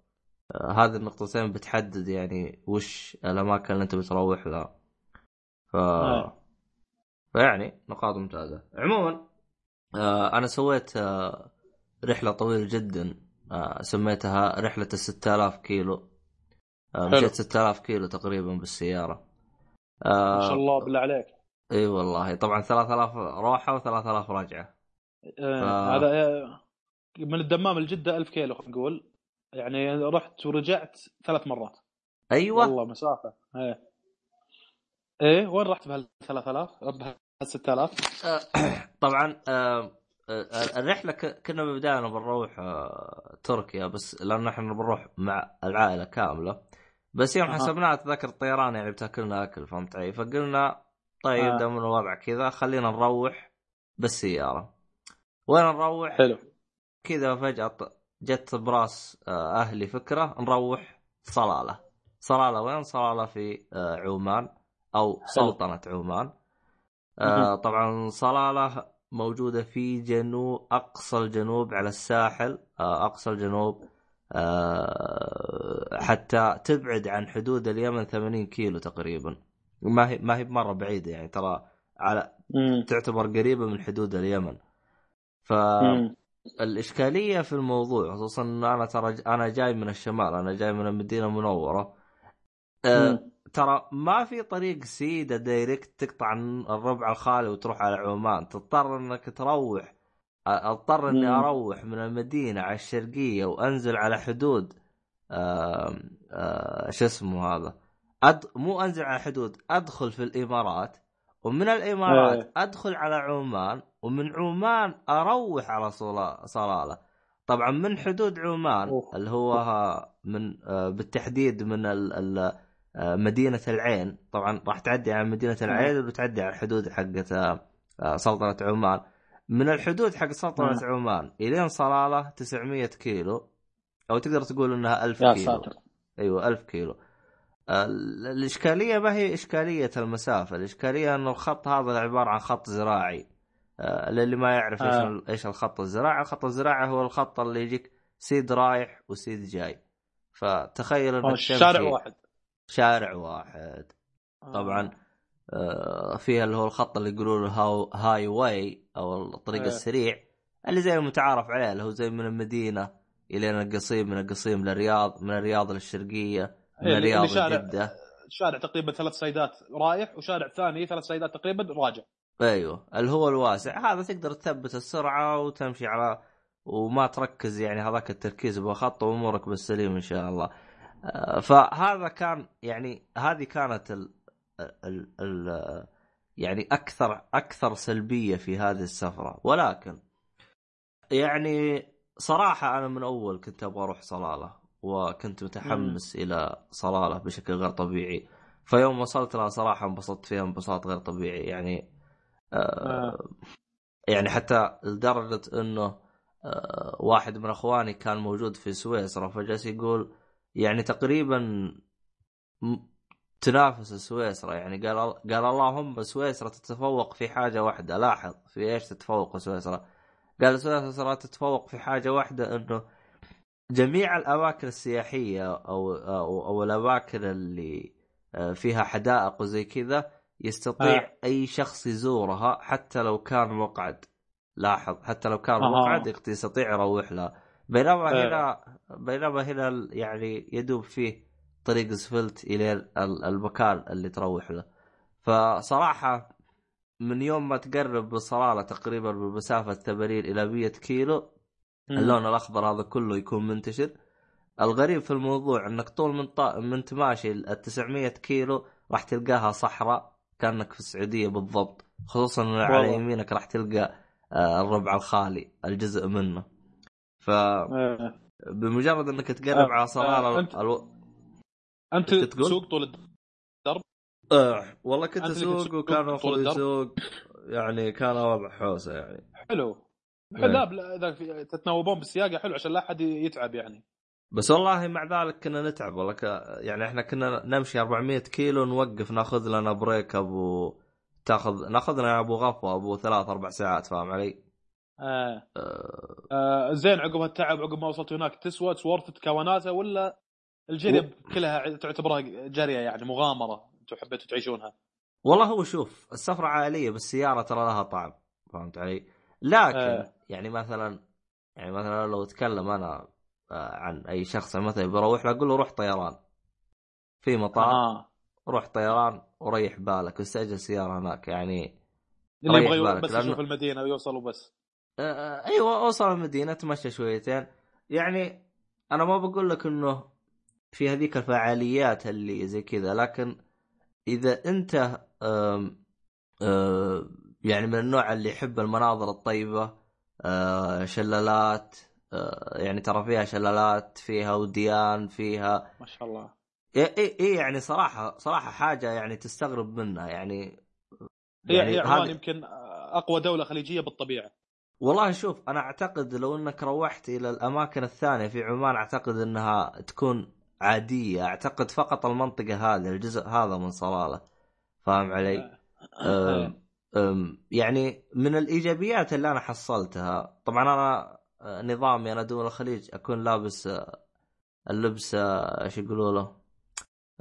آه، هذه النقطتين بتحدد يعني وش الأماكن اللي أنت بتروح لها. ف أي. فيعني نقاط ممتازة. عموما آه أنا سويت آه رحلة طويلة جدا آه سميتها رحلة ال 6000 كيلو. آه. مشيت 6000 كيلو تقريبا بالسيارة. آه ما شاء الله بالله عليك. إي والله. طبعا 3000 روحه و3000 رجعة. آه، ف- هذا آه، من الدمام لجده 1000 كيلو خلينا نقول. يعني رحت ورجعت ثلاث مرات. أيوه. والله مسافة. إيه. إيه وين رحت بهال 3000 بهال 6000 آه، طبعا آه، آه، الرحلة كنا بدانا بنروح آه، تركيا بس لأن إحنا بنروح مع العائلة كاملة. بس يوم. حسبناها تذكر الطيران يعني بتأكلنا أكل فهمت علي؟ فقلنا طيب. دام الوضع كذا خلينا نروح بالسيارة. وين نروح؟ حلو. كذا فجأة جت براس أهلي فكرة نروح صلالة. صلالة وين؟ صلالة في عمان. أو سلطنة عمان آه. طبعا صلالة موجودة في جنوب أقصى الجنوب على الساحل آه أقصى الجنوب آه حتى تبعد عن حدود اليمن 80 كيلو تقريبا ما هي ما هي مره بعيدة يعني ترى على. تعتبر قريبة من حدود اليمن ف. الإشكالية في الموضوع خصوصا ان أنا ترى أنا جاي من الشمال أنا جاي من المدينة المنورة آه. ترى ما في طريق سيدة دايركت تقطع الربع الخالي وتروح على عمان تضطر إنك تروح أضطر إني. أروح من المدينة على الشرقية وأنزل على حدود شو اسمه هذا أد... مو أنزل على حدود أدخل في الإمارات ومن الإمارات إيه. أدخل على عمان ومن عمان أروح على صلا- صلالة طبعا من حدود عمان. اللي هو من بالتحديد من ال... ال... آه، مدينة العين. طبعا راح تعدي على مدينة العين وبتعدي على الحدود حقت آه، آه، سلطنة عمان. من الحدود حق سلطنة مم. عمان إلين صلالة 900 كيلو. أو تقدر تقول إنها 1000 يا كيلو. ساتر. أيوه 1000 كيلو. ال- الإشكالية ما هي إشكالية المسافة. الإشكالية انه الخط هذا عبارة عن خط زراعي. آه، للي ما يعرف آه. إيش الخط الزراعي. الخط الزراعي هو الخط اللي يجيك سيد رايح وسيد جاي. فتخيل انك شارع تمشي واحد. شارع واحد. طبعا آه، فيها اللي هو الخط اللي يقولون له هاي واي أو الطريق إيه. السريع اللي زي المتعارف عليه اللي هو زي من المدينة إلى القصيم من القصيم للرياض من الرياض للشرقية من إيه، الرياض لجدة. شارع تقريبا ثلاث سيدات رايح وشارع ثاني ثلاث سيدات تقريبا راجع. أيوه اللي هو الواسع. هذا تقدر تثبت السرعة وتمشي على وما تركز يعني هذاك التركيز بخط وأمورك بالسليم إن شاء الله. آه، فهذا كان يعني هذه كانت ال ال ال يعني أكثر أكثر سلبية في هذه السفرة. ولكن يعني صراحة أنا من أول كنت أبغى أروح صلالة وكنت متحمس إلى صلالة بشكل غير طبيعي. فيوم وصلت لها صراحة انبسطت فيها انبساط غير طبيعي. يعني آه يعني حتى لدرجة إنه آه واحد من إخواني كان موجود في سويسرا فجالس يقول يعني تقريبا تنافس سويسرا. يعني قال قال اللهم سويسرا تتفوق في حاجة واحدة. لاحظ في إيش تتفوق سويسرا؟ قال سويسرا تتفوق في حاجة واحدة إنه جميع الأماكن السياحية أو أو, أو الأماكن اللي آه، فيها حدائق وزي كذا يستطيع آه. أي شخص يزورها حتى لو كان مقعد. لاحظ حتى لو كان آه. مقعد يستطيع يروح لها. بينما آه. هنا بينما هنا يعني يدوب فيه طريق اسفلت إلى ال- المكان اللي تروح له فصراحة من يوم ما تقرب بالصلاله تقريبا بمسافه 80 إلى 100 كيلو اللون الأخضر هذا كله يكون منتشر الغريب في الموضوع إنك طول من طا... من انت ماشي ال 900 كيلو راح تلقاها صحراء كأنك في السعودية بالضبط خصوصا على. يمينك راح تلقى آه، الربع الخالي الجزء منه فبمجرد إيه. إنك تقرب آه، على صلاله آه، أنت- ألو... أنت؟ تسوق طول الد- آه والله كنت أسوق وكان أخوي الدرب؟ يسوق يعني كان وضع حوسة يعني حلو إيه. حلو لا إذا تتناوبون بالسياقه حلو عشان لا أحد يتعب يعني بس والله مع ذلك كنا نتعب والله ك... يعني إحنا كنا نمشي 400 كيلو نوقف ناخذ لنا بريك ابو تاخذ ناخذ لنا أبو غفوة أبو ثلاث أربع ساعات فاهم علي؟ آه. أه... آه زين عقب هالتعب عقب ما وصلت هناك تسوى تورثت كوناتها ولا الجريه كلها تعتبرها جريه يعني مغامرة أنتم حبيتوا تعيشونها والله هو شوف السفرة عائلية بالسياره ترى لها طعم فهمت علي؟ لكن آه. يعني مثلا يعني مثلا لو أتكلم أنا آه، عن أي شخص مثلا بروح له أقول له روح طيران في مطار آه روح طيران وريح بالك واستأجر سيارة هناك يعني اللي يبغى بس يشوف المدينة ويوصل وبس آه، أيوه أوصل المدينة تمشى شويتين. يعني أنا ما بقول لك إنه في هذيك الفعاليات اللي زي كذا لكن إذا أنت آم، آه، يعني من النوع اللي يحب المناظر الطيبة آه، شلالات آه، يعني ترى فيها شلالات فيها وديان فيها ما شاء الله. إي إي يعني صراحة صراحة حاجة يعني تستغرب منها يعني هي يعني هي عمان هذه- يمكن أقوى دولة خليجية بالطبيعة. والله شوف أنا أعتقد لو إنك روحت إلى الأماكن الثانية في عمان أعتقد إنها تكون عادية أعتقد فقط المنطقة هذه الجزء هذا من صلالة فاهم علي؟ أم أم يعني من الإيجابيات اللي أنا حصلتها طبعا أنا آه، نظامي أنا دول الخليج أكون لابس آه، اللبس آه، إيش يقولوا له؟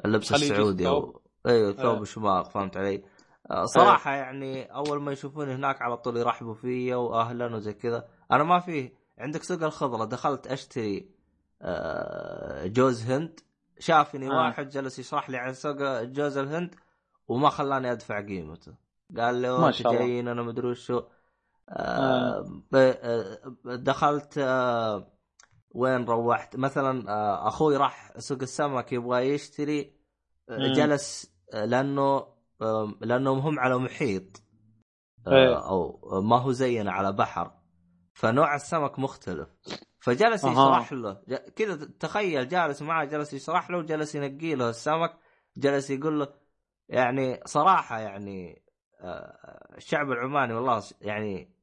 اللبس السعودي أو. أيوه ثوب آه. شماغ فهمت علي؟ آه، صراحة يعني أول ما يشوفوني هناك على طول يرحبوا فيا واهلا وزي كذا أنا ما في عندك سوق الخضرة دخلت أشتري آه، جوز هند شافني آه. واحد جلس يشرح لي عن سوق جوز الهند وما خلاني أدفع قيمته قال لي ما شاء الله. جايين أنا مدري وشو آه. آه، آه، دخلت آه، وين روحت مثلا آه، أخوي راح سوق السمك يبغى يشتري آه،. جلس آه، لأنه آه، لأنهم هم على محيط آه، إيه. أو ما هو زينا على بحر فنوع السمك مختلف فجلس. يشرح له كذا تخيل جالس معه جلس يشرح له وجلس ينقي له السمك جلس يقول له يعني صراحة يعني آه، الشعب العماني والله يعني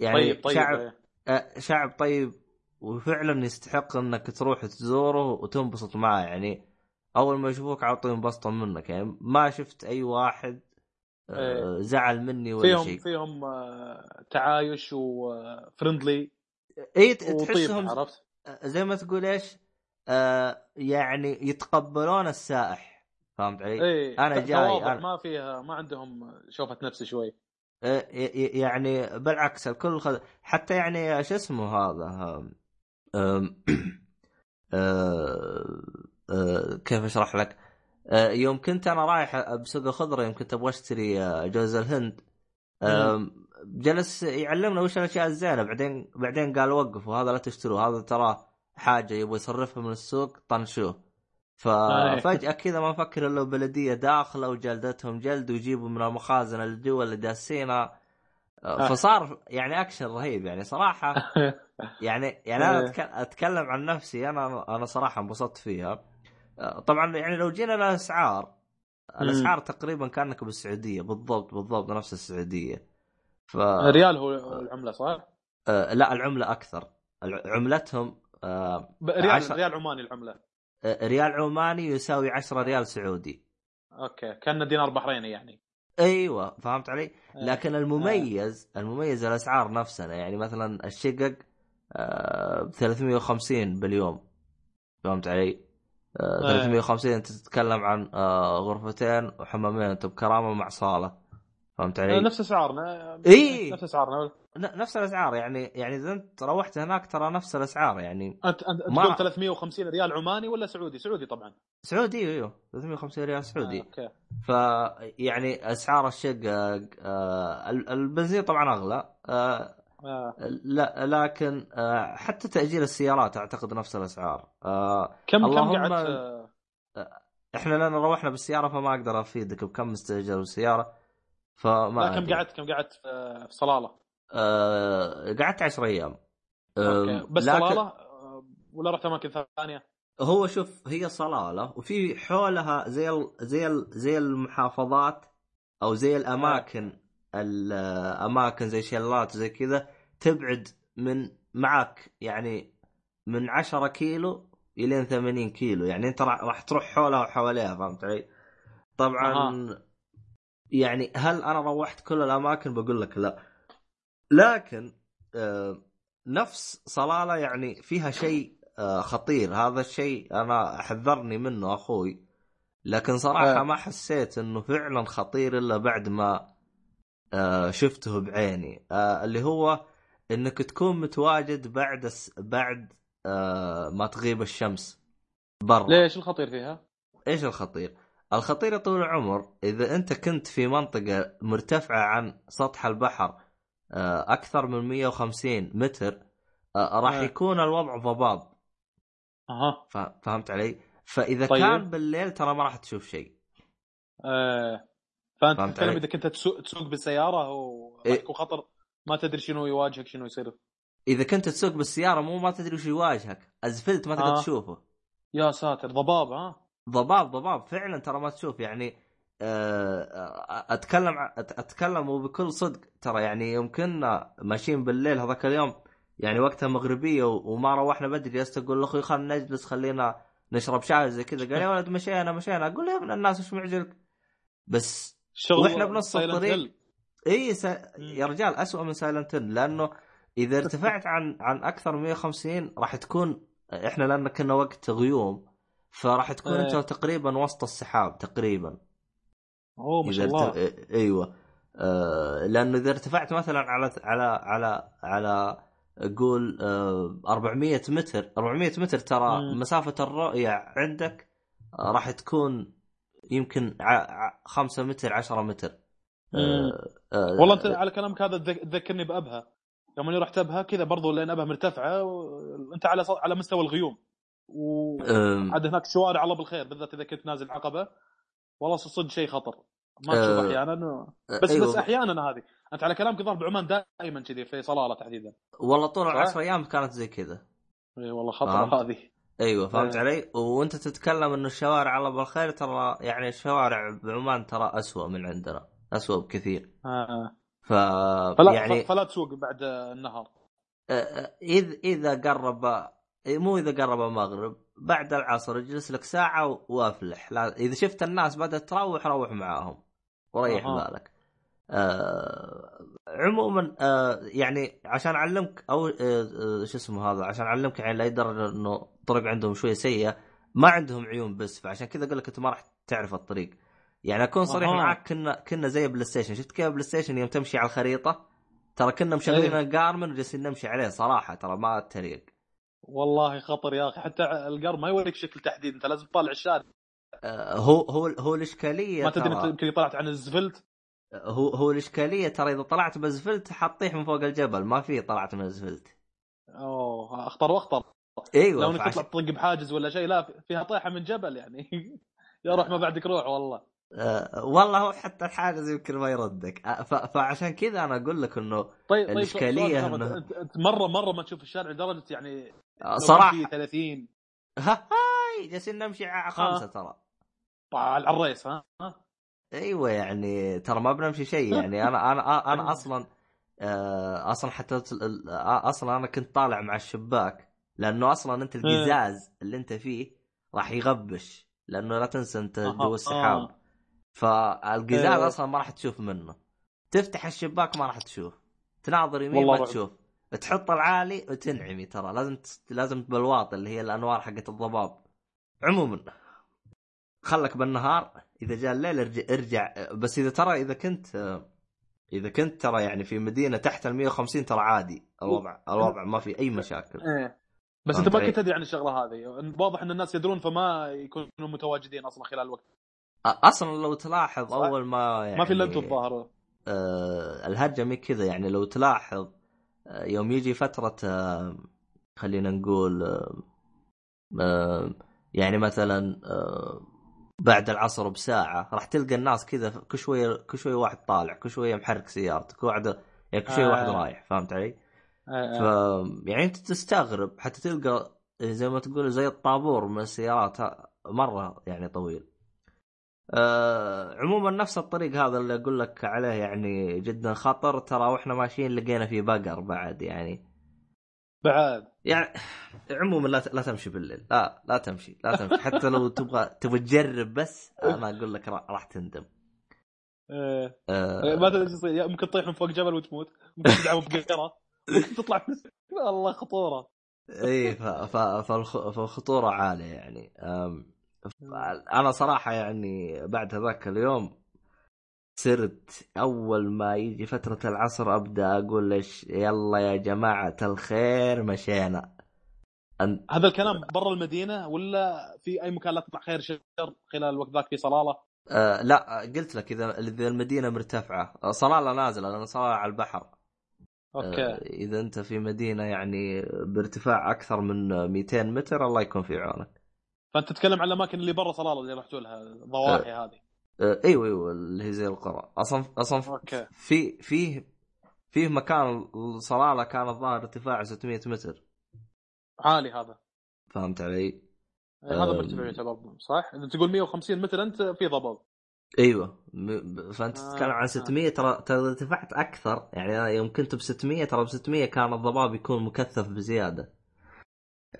يعني طيب طيب شعب. آه، شعب طيب وفعلا يستحق إنك تروح تزوره وتنبسط معه يعني أول ما يشوفوك على طول ينبسطوا منك يعني ما شفت أي واحد آه، إيه. زعل مني ولا فيهم شيء فيهم آه، تعايش وفرندلي إي ت- وطيب تحسهم عرفت؟ زي ما تقول إيش آه يعني يتقبلون السائح فهمت علي؟ إيه أنا ت- جاي، أنا- ما فيها ما عندهم شوفة نفس شوي آه، يعني بالعكس الكل خد... حتى يعني شو اسمه هذا آه، آه، كيف أشرح لك؟ آه، يوم كنت أنا رايح بسوق الخضرة يوم كنت أبغى أشتري آه، جوز الهند. آم، جلس يعلمنا وش الأشياء الزينة بعدين بعدين قال وقفوا هذا لا تشتروه هذا ترى حاجة يبغى يصرفها من السوق طنشوه. ففجاه كذا ما نفكر إلا بلديه داخلة وجلدتهم جلد ويجيبوا من المخازن الجوا اللي داسينها. آه، فصار يعني اكشن رهيب يعني صراحة. يعني يعني أنا أتكلم عن نفسي أنا أنا صراحة انبسطت فيها. آه، طبعا يعني لو جينا للأسعار الأسعار تقريبا كأنك بالسعودية بالضبط بالضبط نفس السعودية ف ريال هو العملة صح؟ آه لا العملة أكثر عملتهم آه ريال عشر- ريال عماني العملة آه، ريال عماني يساوي 10 ريال سعودي أوكي كان دينار بحريني يعني أيوه فهمت علي؟ إيه. لكن المميز المميز الأسعار نفسها يعني مثلا الشقق آه ب 350 باليوم فهمت علي؟ آه إيه. 350 أنت تتكلم عن آه غرفتين وحمامين أنت بكرامة مع صالة فهمت علي؟ نفس اسعارنا إيه. نفس اسعارنا نفس الأسعار يعني يعني إذا أنت روحت هناك ترى نفس الأسعار يعني أنت أنت ما- تقول 350 ريال عماني ولا سعودي؟ سعودي طبعا سعودي أيوه 350 ريال آه، سعودي أوكي ف يعني أسعار الشقه آه ال- البنزين طبعا أغلى آه آه. لا لكن آه حتى تاجير السيارات أعتقد نفس الأسعار آه كم كم قعدت آه، إحنا لأن روحنا بالسيارة فما أقدر أفيدك بكم مستأجر السيارة فما لا كم. قعدت كم قعدت في صلالة؟ آه قعدت 10 أيام آم، بس لكن صلالة آه، ولا رحت أماكن ثانية؟ هو شوف هي صلالة وفي حولها زي ال زي ال زي المحافظات أو زي الأماكن الأماكن زي شلات زي كذا تبعد من معك يعني من 10 كيلو إلين 80 كيلو يعني أنت راح تروح حولها وحواليها فهمت علي؟ طبعا أها. يعني هل أنا روحت كل الأماكن بقول لك لا لكن آه نفس صلالة يعني فيها شيء آه خطير هذا الشيء أنا حذرني منه أخوي لكن صراحة آه. ما حسيت إنه فعلا خطير إلا بعد ما آه شفته بعيني آه اللي هو إنك تكون متواجد بعد الس... بعد آه ما تغيب الشمس برا ليش الخطير فيها؟ إيش الخطير؟ الخطير يا طويل العمر إذا أنت كنت في منطقة مرتفعة عن سطح البحر آه، أكثر من 150 متر آه، راح آه. يكون الوضع ضباب أها فهمت علي؟ فإذا طيب. كان بالليل ترى ما راح تشوف شيء آه. فأنت تتكلم؟ إذا كنت تسوق, تسوق بالسيارة وراح إيه. يكون خطر ما تدري شنو يواجهك شنو يصير. إذا كنت تسوق بالسيارة مو ما تدري وش يواجهك. ازفلت ما تقدر آه. تشوفه. يا ساتر ضباب ها؟ ضباب ضباب. فعلا ترى ما تشوف. يعني آه، آه، أتكلم أتكلم وبكل صدق. ترى يعني يوم كنا ماشيين بالليل هذاك اليوم يعني وقتها مغربية وما روحنا بدري جلست أقول لاخوي خلينا نجلس خلينا نشرب شاي زي كذا. قال يا ولد مشينا مشينا. أقول له يا ابن الناس إيش معجلك؟ بس شغل وإحنا بنص الطريق. أي س... يا رجال اسوء من silent لأنه إذا ارتفعت عن عن أكثر من 150 راح تكون إحنا لأن كنا وقت غيوم فراح تكون إيه. أنت تقريبا وسط السحاب تقريبا أوه ما شاء إذا الله ارت... إيوه آه لأنه إذا ارتفعت مثلا على على على على قول آه 400 متر 400 متر ترى مم. مسافة الرؤية عندك آه راح تكون يمكن 5 متر 10 متر. آه آه والله انت على كلامك هذا تذك- تذكرني بأبها. يوم اني رحت أبها كذا برضو لأن أبها مرتفعة وانت على ص- على مستوى الغيوم. وعاد هناك شوارع الله بالخير بالذات إذا كنت نازل عقبة. والله صدق شيء خطر. ما تشوف أه، أحيانا. بس أيوة. بس أحيانا هذه. أنت على كلامك الظاهر بعمان دائما كذي في صلاله تحديدا. والله طول؟ العشر أيام كانت زي كذا. اي والله خطره فهمت. هذه. أيوه فهمت إيه. علي وأنت تتكلم إنه الشوارع الله بالخير ترى يعني الشوارع بعمان ترى أسوأ من عندنا أسوأ بكثير آه. ف فلا يعني فلا تسوق بعد النهار اذا إذا قرب مو إذا قرب المغرب بعد العصر اجلس لك ساعة وأفلح لا إذا شفت الناس بدأت تروح روح معاهم وريح أها. بالك آه عموما آه يعني عشان أعلمك أو آه آه شو اسمه هذا عشان أعلمك يعني لا درجه إنه الطرق عندهم شوية سيئة ما عندهم عيون بس فعشان كذا أقول لك أنت ما راح تعرف الطريق. يعني أكون صريح. معك كنا كنا زي بلاي ستيشن. شفت كيف بلاي ستيشن يوم تمشي على الخريطة؟ ترى كنا مشغلين إيه. الجارمن وجالسين نمشي عليه صراحة ترى ما اتريق والله خطر يا أخي. حتى القرب ما يوريك شكل تحديد أنت لازم تطالع الشارع. آه، هو هو هو الإشكالية ما تدري يمكن طلعت عن الزفلت؟ هو هو الإشكالية ترى إذا طلعت بزفلت حطيح من فوق الجبل ما في طلعت من الزفلت أوه أخطر وأخطر. إيوه لو إنك تطلع تطق بحاجز ولا شيء لا فيها طيحة من جبل يعني. يا روح ما بعدك روح والله. آه والله هو حتى الحاجز يمكن ما يردك. آه فعشان كذا أنا أقول لك إنه طيب طيب سؤال إنه- محمد، أنت مره مرة ما تشوف الشارع لدرجة يعني آه، صراحة. في 30 ها هاي جالسين نمشي على خمسة ترى. طبعاً على الريس ها؟ أيوه يعني ترى ما بنمشي شيء يعني. أنا أنا أنا أصلا آه، أصلا حتى آه، أصلا أنا كنت طالع مع الشباك لأنه أصلا أنت القزاز اللي أنت فيه راح يغبش لأنه لا تنسى أنت جو السحاب آه. فالقزاز إيه. أصلا ما راح تشوف منه. تفتح الشباك ما راح تشوف. تناظر يمين ما. تشوف. تحط العالي وتنعمي ترى. لازم لازم بالواطي اللي هي الأنوار حقت الضباب. عموما. خلك بالنهار إذا جاء الليل ارجع, ارجع. بس إذا ترى إذا كنت إذا كنت ترى يعني في مدينة تحت ال 150 ترى عادي. الوضع الوضع ما في أي مشاكل. إيه. بس أنت ما؟ كنت تدري عن الشغلة هذه. واضح إن الناس يدرون فما يكونوا متواجدين أصلا خلال الوقت. أصلا لو تلاحظ؟ أول ما يعني ما في إلا أنتم الظاهر آه الهرجة مي كذا يعني. لو تلاحظ آه يوم يجي فترة آه خلينا نقول آه آه يعني مثلا آه بعد العصر بساعة راح تلقى الناس كذا كل شوية كل شوية واحد طالع كل شوية محرك سيارته كل واحد يعني كل شوية آه. واحد رايح فهمت علي؟ ف يعني أنت تستغرب حتى تلقى زي ما تقول زي الطابور من السيارات مرة يعني طويل. آه عموما نفس الطريق هذا اللي أقول لك عليه يعني جدا خطر ترى وإحنا ماشيين لقينا فيه بقر بعد يعني بعد يعني عموما لا لا تمشي بالليل. لا لا تمشي لا تمشي. حتى لو تبغى تبغى تجرب بس أنا أقول لك را- راح تندم. إيه. آه. ما تدري إيش يصير. ممكن تطيح من فوق جبل وتموت. ممكن تدعم بقرة. ممكن تطلع والله خطورة. إي فالخطورة عالية يعني. ف- أنا صراحة يعني بعد هذاك اليوم صرت أول ما يجي فترة العصر أبدأ أقول ليش يلا يا جماعة الخير مشينا. أن... هذا الكلام برا المدينة ولا في أي مكان لا تطلع خير شر خلال الوقت ذاك في صلالة؟ آه لا قلت لك إذا إذا المدينة مرتفعة. آه، صلالة نازلة لأن صلالة على البحر. أوكي. آه إذا أنت في مدينة يعني بارتفاع أكثر من 200 متر الله يكون في عونك. فأنت تتكلم عن الأماكن اللي برا صلالة اللي رحتوا لها الضواحي هذه. آه، أيوه أيوه اللي هي زي القرى أصلا أصلا أوكي في فيه فيه مكان الصلاله كان الظاهر ارتفاعه 600 متر عالي هذا فهمت علي؟ إيه، هذا. مرتفع يعتبر صح؟ إذا تقول 150 متر أنت في ضباب أيوه فأنت آه، تتكلم عن آه. 600 ترى ترى إذا ارتفعت أكثر يعني أنا يوم كنت ب 600 ترى ب 600 كان الضباب يكون مكثف بزيادة.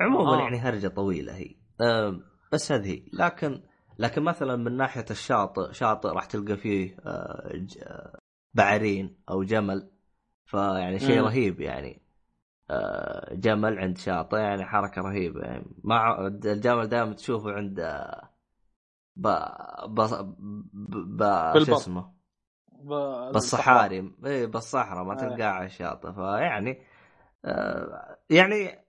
عموما آه. يعني هرجة طويلة هي. أم، بس هذه. لكن لكن مثلا من ناحية الشاطئ شاطئ راح تلقى فيه آه، آه، بعرين أو جمل فيعني شيء. رهيب يعني آه، جمل عند شاطئ يعني حركة رهيبة يعني مع الجمل دائما تشوفه عند ب ب ب. شو اسمه بالصحاري اي بالصحراء ما آه. تلقاه على الشاطئ فيعني يعني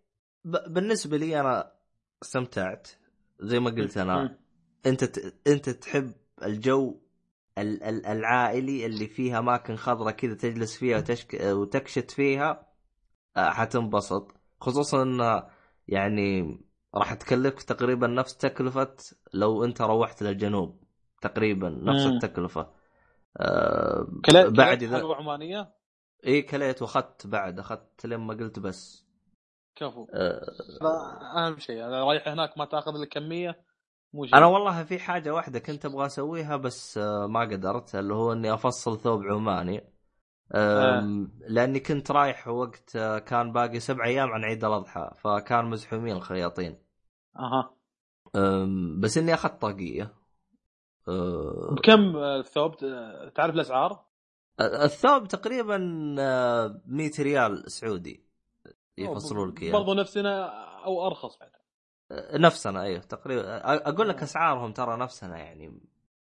بالنسبة لي أنا استمتعت زي ما قلت أنا. أنت ت- أنت تحب الجو ال- ال- العائلي اللي فيها أماكن خضراء كذا تجلس فيها وتشك... وتكشت فيها آه، حتنبسط. خصوصا انه يعني راح تكلفك تقريبا نفس تكلفة لو أنت روحت للجنوب. تقريبا نفس مم. التكلفة. آه كلا بعد إذا حلوة عمانية؟ إي كليت وأخذت بعد. أخذت لما قلت بس. كفو. آه. أهم شيء. رايح هناك ما تأخذ لك كميه مو شيء أنا والله في حاجة واحدة كنت أبغى أسويها بس آه ما قدرت اللي هو إني أفصل ثوب عماني. آم، لأني كنت رايح وقت آه، كان باقي سبع أيام عن عيد الأضحى فكان مزحومين الخياطين. أها. بس إني أخذت طاقية. آه، بكم آه، الثوب؟ آه، تعرف الأسعار؟ الثوب تقريبا آه، 100 ريال سعودي يفصلوا لك اياه برضو نفسنا أو أرخص بعد. نفسنا أيوه تقريبا. أقول لك أسعارهم ترى نفسنا يعني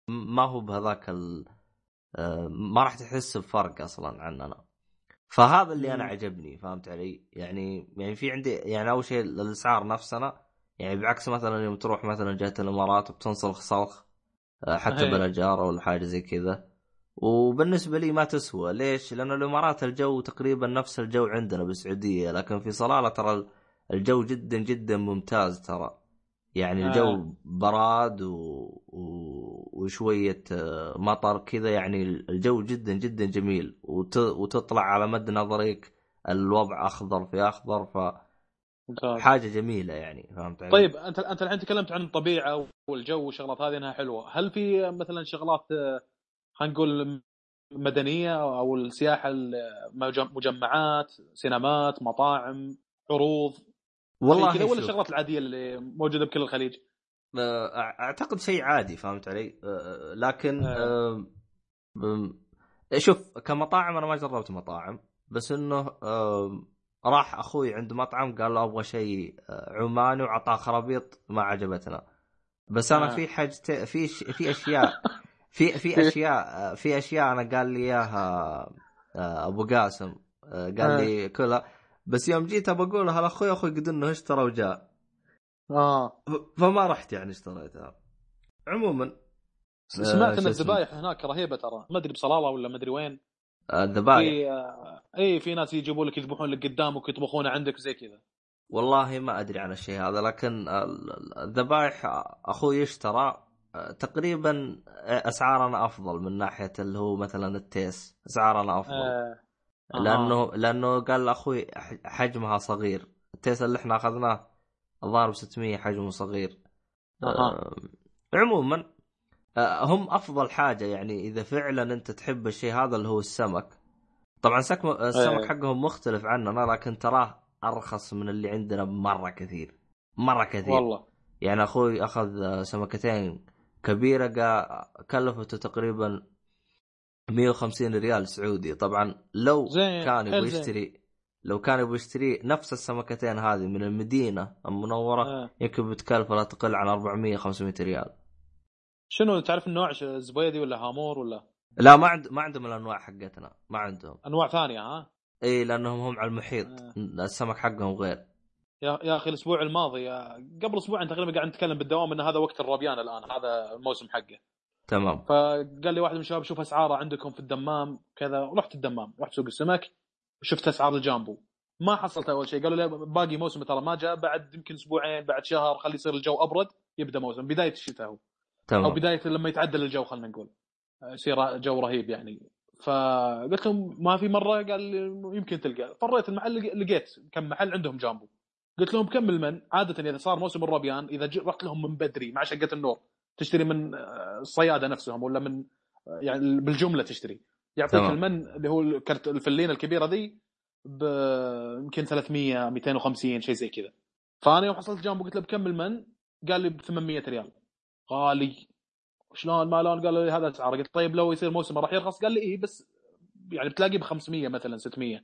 ما هو بهذاك ال... ما راح تحس بفرق أصلا عننا. فهذا اللي أنا عجبني فهمت علي؟ يعني يعني في عندي يعني أول شيء الأسعار نفسنا يعني بعكس مثلا يوم تروح مثلا جهة الإمارات وبتنسلخ صلخ حتى بلا جاره ولا حاجة زي كذا. وبالنسبة لي ما تسوى. ليش؟ لأن الإمارات الجو تقريبا نفس الجو عندنا بالسعودية لكن في صلالة ترى الجو جدا جدا ممتاز ترى. يعني الجو آه. براد و... و... وشوية آه، مطر كذا يعني الجو جدا جدا جميل. وت... وتطلع على مد نظرك الوضع أخضر في أخضر ف حاجة جميلة يعني فهمت علي؟ طيب أنت أنت الحين تكلمت عن الطبيعة والجو والشغلات هذه إنها حلوة، هل في مثلا شغلات آه، خلينا نقول مدنية أو السياحة مجمعات، سينمات، مطاعم، عروض والله كذا ولا الشغلات العادية اللي موجودة بكل الخليج؟ أعتقد شيء عادي فهمت علي؟ لكن آه. شوف كمطاعم أنا ما جربت مطاعم بس إنه راح أخوي عند مطعم قال له أبغى شيء عماني وعطاه خرابيط ما عجبتنا بس أنا آه. في حاجة في في أشياء في في أشياء في أشياء أنا قال لي إياها أبو قاسم قال لي كلها بس يوم جيت أبى اقولها لاخوي أخوي قد إنه اشترى وجاء. آه. فما رحت يعني اشتريتها. عموما سمعت إن الذبايح هناك رهيبة ترى. ما أدري بصلاله ولا ما أدري وين. الذبايح. في آه إي في ناس يجيبوا لك يذبحون لك قدامك ويطبخونه عندك زي كذا. والله ما أدري عن الشيء هذا لكن الذبايح أخوي اشترى تقريبا أسعارنا أفضل من ناحية اللي هو مثلا التيس. أسعارنا أفضل. آه. لأنه لأنه قال أخوي حجمها صغير. التيس اللي إحنا أخذناه الظاهر ب 600 حجمه صغير. آه. عموما آه، هم أفضل حاجة يعني إذا فعلا أنت تحب الشيء هذا اللي هو السمك. طبعا السمك أيه. حقهم مختلف عننا لكن تراه أرخص من اللي عندنا مرة كثير. مرة كثير. والله. يعني أخوي أخذ سمكتين كبيرة كلفته تقريبا 150 ريال سعودي. طبعا لو كان يبغى يشتري لو كان يبغى يشتري نفس السمكتين هذه من المدينة المنورة آه. يمكن بتكلفه لا تقل عن 400 500 ريال. شنو تعرف النوع زبيدي ولا هامور ولا؟ لا ما عند ما عندهم الأنواع حقتنا ما عندهم. أنواع ثانية ها؟ إي لأنهم هم على المحيط. آه. السمك حقهم غير. يا يا أخي الأسبوع الماضي قبل أسبوعين تقريبا قاعد نتكلم بالدوام إن هذا وقت الروبيان الآن هذا الموسم حقه. تمام. فقال لي واحد من الشباب شوف أسعاره عندكم في الدمام. كذا رحت الدمام رحت سوق السمك وشفت أسعار الجامبو. ما حصلت أول شيء. قالوا لي باقي موسم ترى ما جاء بعد يمكن أسبوعين بعد شهر خلي يصير الجو أبرد يبدأ موسم. بداية الشتاء هو. تمام. أو بداية لما يتعدل الجو خلينا نقول. يصير جو رهيب يعني. فقلت لهم ما في مرة؟ قال لي يمكن تلقى. فريت المحل لقيت كم محل عندهم جامبو. قلت لهم كم من عادة إذا صار موسم الربيان إذا رحت لهم من بدري مع شقة النور. تشتري من الصياده نفسهم ولا من يعني بالجملة تشتري. يعطيك تمام. المن اللي هو الفلين الكبيرة ذي ب يمكن 300 250 شيء زي كذا. فأنا يوم حصلت جنبه قلت له بكم المن؟ قال لي ب 800 ريال غالي شلون ما لون؟ قال لي هذا اسعاره قلت طيب لو يصير موسم راح يرخص؟ قال لي إيه بس يعني بتلاقيه ب 500 مثلا 600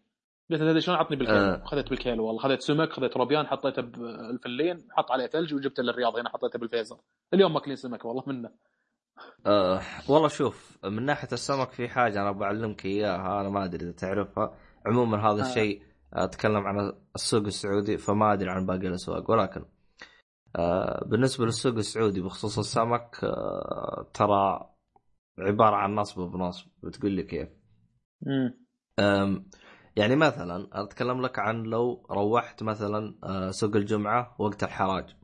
قلت له شلون عطني بالكيلو أه. خذيت بالكيلو والله. خذيت سمك خذيت روبيان حطيته بالفلين حط عليه ثلج وجبته للرياض. هنا حطيته بالفيزر. اليوم ماكلين سمك والله منه. أه والله شوف من ناحية السمك في حاجة أنا بعلمك إياها أنا ما أدري إذا تعرفها. عموما هذا آه. الشيء أتكلم عن السوق السعودي فما أدري عن باقي الأسواق ولكن آه بالنسبة للسوق السعودي بخصوص السمك آه ترى عبارة عن نصب بنصب بتقول لي كيف. يعني مثلا أتكلم لك عن لو روحت مثلا آه، سوق الجمعة وقت الحراج.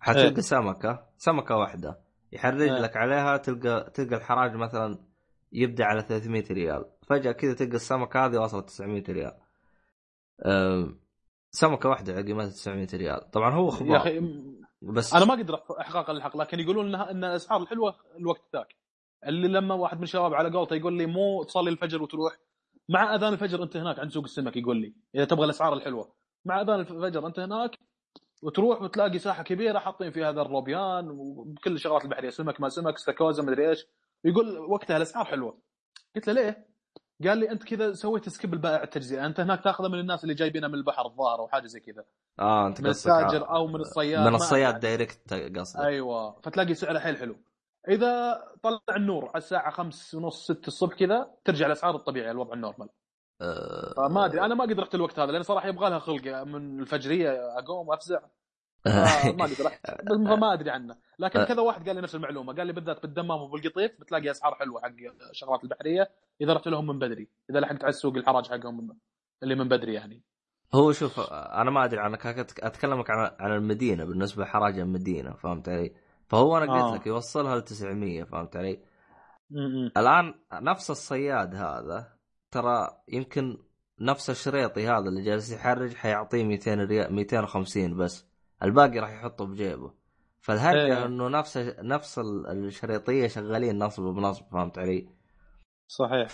حتلقى إيه. سمكة سمكة واحدة يحرج إيه. لك عليها تلقى تلقى الحراج مثلا يبدأ على 300 ريال. فجأة كذا تلقى السمكة هذه وصلت 900 ريال. سمكة واحدة قيمتها 900 ريال. طبعا هو أخبار يا أخي بس أنا ما أقدر احقاق الحق لكن يقولون إنها إن الأسعار الحلوة الوقت ذاك. اللي لما واحد من الشباب على قولته يقول لي مو تصلي الفجر وتروح مع أذان الفجر أنت هناك عند سوق السمك يقول لي إذا تبغى الأسعار الحلوة. مع أذان الفجر أنت هناك وتروح وتلاقي ساحة كبيرة حاطين فيها هذا الروبيان وكل الشغلات البحرية سمك ما سمك استاكوزا مدري إيش. يقول وقتها الأسعار حلوة. قلت له ليه؟ قال لي أنت كذا سويت skip البائع التجزئة. أنت هناك تاخذه من الناس اللي جايبينه من البحر الظاهر أو حاجة زي كذا. آه أنت من التاجر ع- أو من الصياد من ما الصياد. direct قصدك. أيوه. فتلاقي سعره حيل حلو. إذا طلع النور على الساعة 5 ونص 6 الصبح كذا ترجع الأسعار الطبيعية الوضع ال normal. آه، فما أدري أنا ما قد رحت الوقت هذا لأن صراحة يبغى لها خلق من الفجرية أقوم افزع فما قد رحت فما أدري عنه. لكن كذا واحد قال لي نفس المعلومة قال لي بالذات بالدمام وبالقطيف بتلاقي أسعار حلوة حق الشغلات البحرية إذا رحت لهم من بدري. إذا لحقت على السوق الحراج حقهم اللي من بدري يعني. هو شوف أنا ما أدري عنك أتكلمك عن عن المدينة بالنسبة لحراج المدينة فهمت علي؟ فهو أنا قلت آه. لك يوصلها ل 900 فهمت علي؟ م-م. الآن نفس الصياد هذا ترى يمكن نفس الشريطي هذا اللي جالس يحرج حيعطيه 200 ريال 250 بس الباقي راح يحطه بجيبه فالهرجه إيه. إنه نفس نفس ال- الشريطية شغالين نصب بنصب فهمت علي؟ صحيح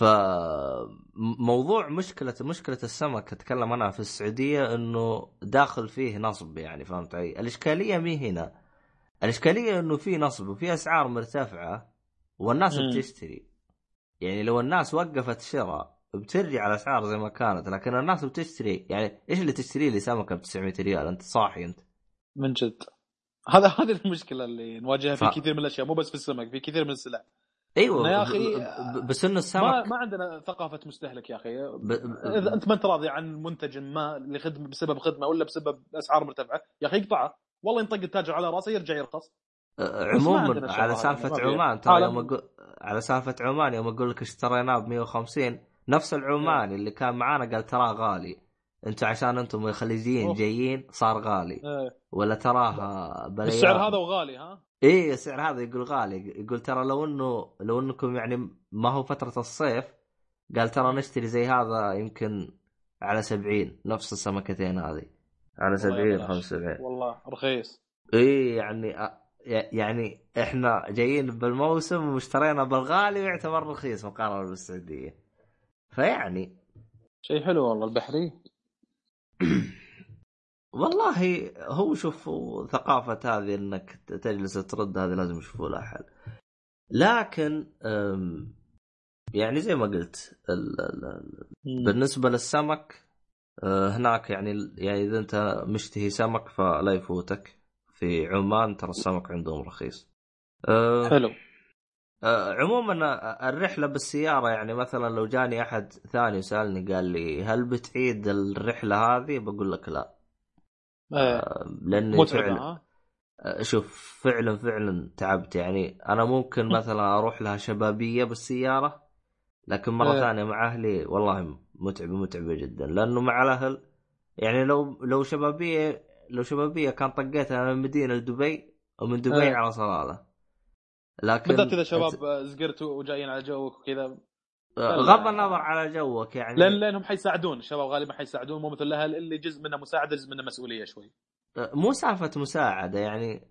فموضوع مشكلة مشكلة السمك أتكلم عنها في السعودية إنه داخل فيه نصب يعني فهمت علي؟ الإشكالية مي هنا الإشكالية إنه في نصب وفي أسعار مرتفعة والناس مم. بتشتري. يعني لو الناس وقفت شراء بترجع الاسعار زي ما كانت لكن الناس بتشتري يعني إيش اللي تشتري لي سمكة ب 900 ريال؟ أنت صاحي أنت. من جد. هذا هذه المشكلة اللي نواجهها في ف- كثير من الأشياء مو بس في السمك في كثير من السلع. أيوه يا ب- بس إنه ما السمك ما عندنا ثقافة مستهلك يا أخي. ب... ب... إذا أنت ما أنت راضي عن منتج ما لخدمه بسبب خدمة ولا بسبب أسعار مرتفعة يا أخي اقطعه. والله ينطق التاجر على رأسه يرجع يرخص ما عموما على سالفة. عمان ترى يوم أقول على سالفة عمان يوم أقول لك اشتريناه ب 150 نفس العماني اللي كان معانا قال تراه غالي. أنتم عشان أنتم الخليجيين. جايين صار غالي. إيه. ولا تراه بليان بالسعر هذا وغالي ها؟ إيه السعر هذا يقول غالي. يقول ترى لو انه لو إنكم يعني ما هو فترة الصيف قال ترى نشتري زي هذا يمكن على 70 نفس السمكتين هذه. على والله 70 يا بلاش. 75 والله رخيص. إيه يعني يعني إحنا جايين بالموسم واشترينا بالغالي ويعتبر رخيص مقارنة بالسعودية. فيعني. شيء حلو والله البحري والله هو شوف ثقافة هذه إنك تجلس ترد هذه لازم يشوفوا لها حل لكن يعني زي ما قلت ال- ال- ال- بالنسبة للسمك هناك يعني يعني إذا أنت مشتهي سمك فلا يفوتك. في عمان ترى السمك عندهم رخيص. أه، حلو. آه، عموما آه، الرحلة بالسيارة يعني مثلا لو جاني أحد ثاني وسألني قال لي هل بتعيد الرحلة هذه؟ بقول لك لا. إيه آه، لأني فعلا آه، شوف فعلا فعلا تعبت. يعني أنا ممكن مثلا أروح لها شبابية بالسيارة لكن مرة إيه. ثانية مع أهلي والله متعبة متعبة جدا. لأنه مع الأهل يعني لو لو شبابية لو شبابية كان طقيتها من المدينة لدبي ومن دبي إيه. على صلالة. لكن بالذات إذا شباب زقرتوا وجايين على جوك وكذا. غض النظر على جوك يعني. لأن لأنهم حيساعدون. الشباب غالبا حيساعدون مو مثل الأهل اللي جزء منه مساعده جزء منه مسؤولية شوي. مو سالفة مساعدة يعني.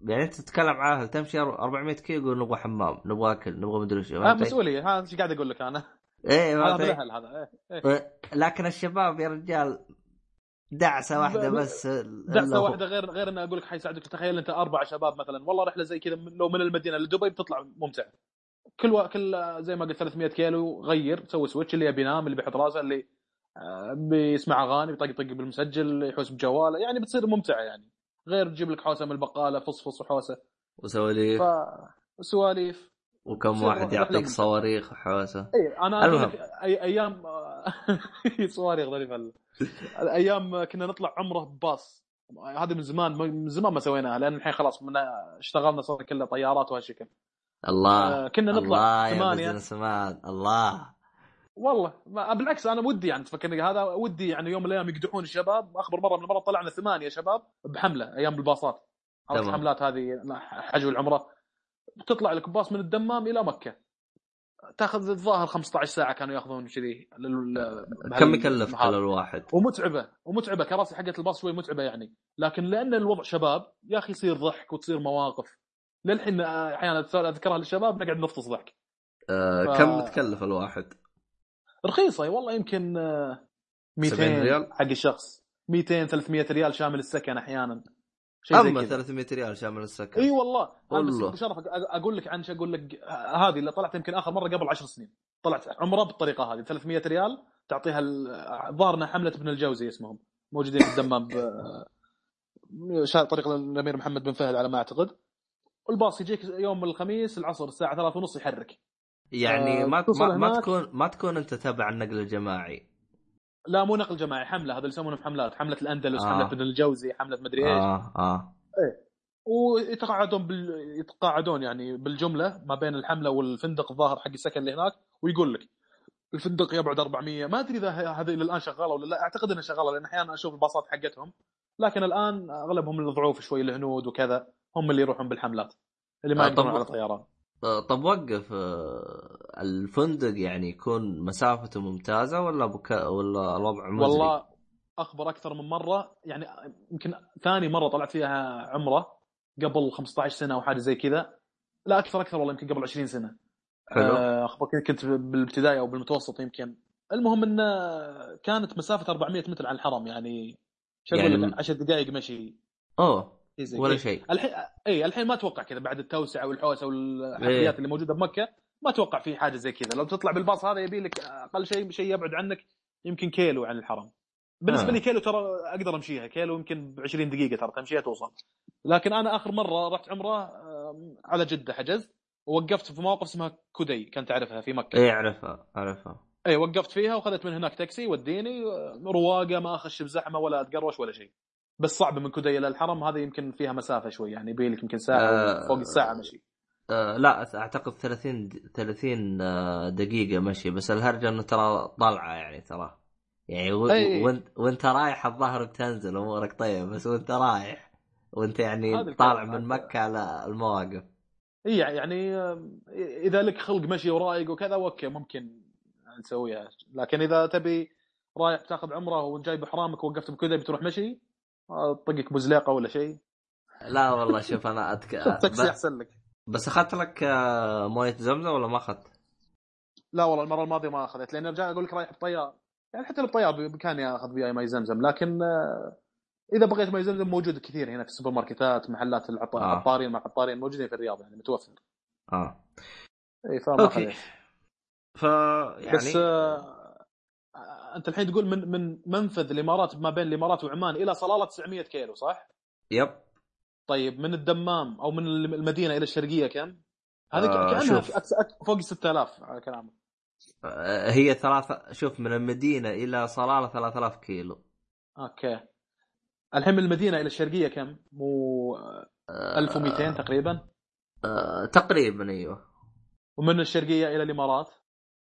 يعني أنت تتكلم على أهل تمشي 400 كيلو نبغى حمام نبغى أكل نبغى مدري إيش؟ مسؤولية. هذا إيش قاعد أقول لك أنا؟ إيه هذا إيه. إيه. لكن الشباب يا رجال دعسة واحدة ب- بس دعسة واحدة غير غير إني أقول لك حيساعدك. تخيل أنت أربع شباب مثلا. والله رحلة زي كذا لو من المدينة لدبي بتطلع ممتعه كل و... كل زي ما قلت 300 كيلو غير سوي switch اللي يبي ينام اللي بيحط راسه اللي آه، بيسمع أغاني بيطقطق بالمسجل يحوس بجواله يعني بتصير ممتعه يعني. غير تجيب لك حوسة من البقالة فصفص وحوسة. وسواليف. فسواليف وكم واحد يعطيك ممتعة. صواريخ وحوسه اي أنا المهم. أي أيام صواريخ ظريفه ال- الأيام كنا نطلع عمرة بباص. هذه من زمان من زمان ما سويناها لأن الحين خلاص من اشتغلنا صار كله طيارات وهالشكل الله. آه، كنا نطلع الله ثمانية. مان الله. والله ما بالعكس أنا ودي يعني تفكرني هذا ودي يعني يوم من الأيام يقدحون الشباب. أخبر مرة من المرات طلعنا ثمانية شباب بحملة أيام بالباصات. عرفت. الحملات هذه حجو العمرة. بتطلع لك باص من الدمام إلى مكة. تأخذ الظاهر 15 ساعة كانوا يأخذون كذي. لل- كم يكلف كل الواحد؟ ومتعبة ومتعبة. كراسي حقت الباص شوي متعبة يعني. لكن لأن الوضع شباب يا أخي يصير ضحك وتصير مواقف. للحين آه، أحيانا أذكرها للشباب نقعد نفطس ضحك. آه ف- كم تكلف الواحد؟ رخيصة والله يمكن آه، 200 70 ريال؟ حق الشخص. 200 300 ريال شامل السكن أحيانا. شيء أما كذا. 300 ريال شامل السكن إي والله. بس والله. أق- أقول لك عن أقول لك. هذه اللي طلعت يمكن آخر مرة قبل 10 سنين. طلعت عمره بالطريقة هذه. 300 ريال تعطيها ال- ظهرنا حملة ابن الجوزي اسمهم. موجودين في الدمام طريق الأمير محمد بن فهد على ما أعتقد. والباص يجيك يوم الخميس العصر الساعة 3 ونص يحرك. يعني آه، ما ما, ما. تكون ما تكون أنت تبع النقل الجماعي. لا مو نقل جماعي حملة. هذا اللي يسمونهم حملات. حملة الأندلس آه. حملة ابن الجوزي حملة مدري إيش. آه آه. ويتقاعدون بال... يتقاعدون يعني بالجملة ما بين الحملة والفندق الظاهر حق السكن اللي هناك ويقول لك الفندق يبعد 400 ما أدري إذا هذه إلى الآن شغالة ولا لا. أعتقد إنها شغالة لأن أحيانا أشوف الباصات حقتهم. لكن الآن أغلبهم الضعوف شوي الهنود وكذا هم اللي يروحون بالحملات اللي ما آه، يقدرون على طيران. آه، طب وقف آه، الفندق يعني يكون مسافته ممتازة ولا بكا ولا الوضع مزري؟ والله أخبر أكثر من مرة يعني يمكن ثاني مرة طلعت فيها عمرة قبل 15 سنة أو حاجة زي كذا. لا أكثر أكثر والله يمكن قبل 20 سنة. حلو. آه، أخبر كنت- بالابتدائي أو بالمتوسط يمكن. المهم انه كانت مسافة 400 متر عن الحرم يعني شو أقول يعني- لك 10 دقائق مشي. أوه. ولا. شيء. الحين اي الحين ما أتوقع كذا بعد التوسعه والحوسة إيه. والحفريات اللي موجودة بمكه ما أتوقع في حاجة زي كذا. لو تطلع بالباص هذا يبي لك أقل شيء شيء يبعد عنك يمكن كيلو عن الحرم. بالنسبة آه. لي كيلو ترى أقدر أمشيها. كيلو يمكن ب 20 دقيقة ترى تمشيها توصل. لكن أنا آخر مرة رحت عمرة على جدة حجزت ووقفت في مواقف اسمها كودي كنت تعرفها في مكة. إيه أعرفها أعرفها. اي وقفت فيها واخذت من هناك تاكسي وديني رواقة ما أخش بزحمة ولا أتقروش ولا شيء. بس صعب من كودي إلى الحرم هذه يمكن فيها مسافة شوي يعني يبي لك يمكن ساعة آه، فوق الساعة مشي آه لا أعتقد 30 د- 30 آه، دقيقة مشي بس الهرجة إنه ترى طلعة يعني ترى يعني. وانت وانت رايح الظهر بتنزل أمورك طيبة بس وانت رايح وانت يعني هذا طالع من هذا. مكة على المواقف إي يعني إذا لك خلق مشي ورايق وكذا أوكي ممكن نسويها لكن إذا تبي رايح تاخذ عمرة وجايب احرامك ووقفت بكذا بتروح مشي طقك بزليقه ولا شيء لا والله شوف أنا أتك... تاكسي بس, أحسن لك بس أخذت لك آه، مويه زمزم ولا ما أخذت؟ لا والله المرة الماضية ما أخذت لأن رجع أقول لك رايح بطيارة يعني حتى الطيار بامكاني أخذ وياي ماي زمزم لكن آه، إذا بغيت ماي زمزم موجود كثير هنا في السوبرماركتات محلات العط- آه. العطارين مع العطارين موجودين في الرياض يعني متوفر آه إي فما أوكي. ف يعني بس آه، أنت الحين تقول من من منفذ الإمارات ما بين الإمارات وعمان إلى صلالة 900 كيلو صح؟ yep. طيب من الدمام أو من المدينة إلى الشرقية كم؟ هذه آه، كأنها فوق 6000 على كلامك. آه، هي ثلاثة شوف من المدينة إلى صلالة 3000 كيلو. أوكي. الحين من المدينة إلى الشرقية كم؟ مو آه، 1200 تقريبا؟ آه، تقريبا أيوه. ومن الشرقية إلى الإمارات؟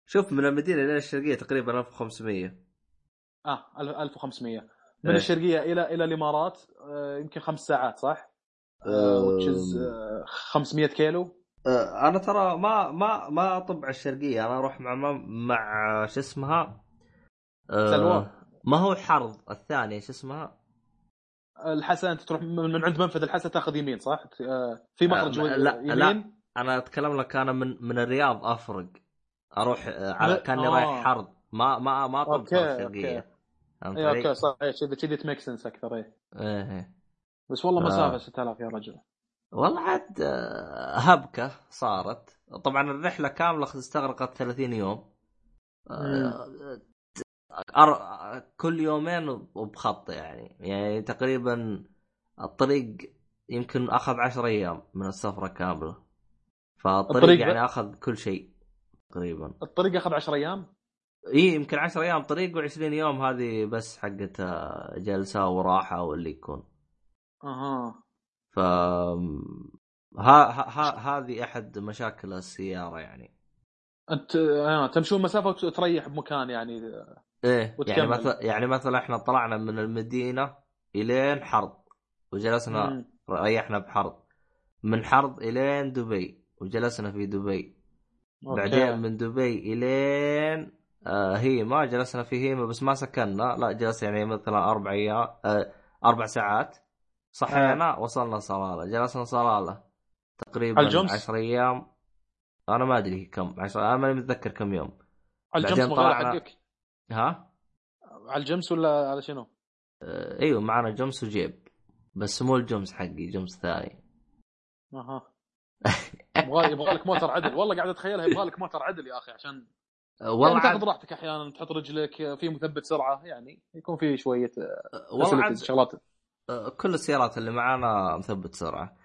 شوف من المدينة إلى الشرقية تقريبا 1500 آه 1500 من إيه. الشرقية إلى إلى الإمارات آه، يمكن خمس ساعات صح؟ آه، وتشز 500 كيلو آه، أنا ترى ما ما ما أطب على الشرقية أنا أروح مع مع شو اسمها آه، سلوى. ما هو حرض الثانية شو اسمها الحسا أنت تروح من عند منفذ الحسا تاخذ يمين صح؟ آه، في مخرج آه، لا، يمين لا. أنا أتكلم لك أنا من من الرياض أفرق أروح آه، على كأني آه. رايح حرض ما ما ما أطب على الشرقية فهمت اي؟ okay صح كذا كذا it makes sense أكثر اي إيه. بس والله آه. مسافه 6000 يا رجل. والله عاد آه، هبكة صارت. طبعا الرحلة كاملة استغرقت 30 يوم. آه، أر... كل يومين وبخط يعني. يعني تقريبا الطريق يمكن أخذ 10 أيام من السفرة كاملة. فالطريق الطريق يعني أخذ كل شيء تقريبا. الطريق أخذ 10 أيام؟ إي يمكن 10 أيام طريق و20 يوم هذه بس حقت آه، جلسة وراحة واللي يكون أها ف ها ها هذه أحد مشاكل السيارة يعني أنت آه. تمشون مسافة وتريح بمكان يعني إيه يعني وتكمل. مثلا يعني مثلا إحنا طلعنا من المدينة إلين حرض وجلسنا مم. ريحنا بحرض من حرض إلين دبي وجلسنا في دبي okay. بعدين من دبي إلين آه هيما جلسنا في هيما بس ما سكننا. لا جلس يعني مثلا أربع أيام آه أربع ساعات. صحينا وصلنا صلالة. جلسنا صلالة تقريبا الجمس؟ 10 أيام. أنا ما أدري كم 10 أنا ماني متذكر كم يوم. على ال GMC طلعنا- حقك ها؟ على ال GMC ولا على شنو؟ آه أيوه معنا جمس وجيب. بس مو الجمس حقي جمس ثاني. أها. يبغى لك موتر عدل. والله قاعد أتخيلها يبغى لك موتر عدل يا أخي عشان والله يعني عاد تاخذ راحتك أحيانا تحط رجلك في مثبت سرعة يعني يكون في شوية والله عاد شغلات كل السيارات اللي معانا مثبت سرعة.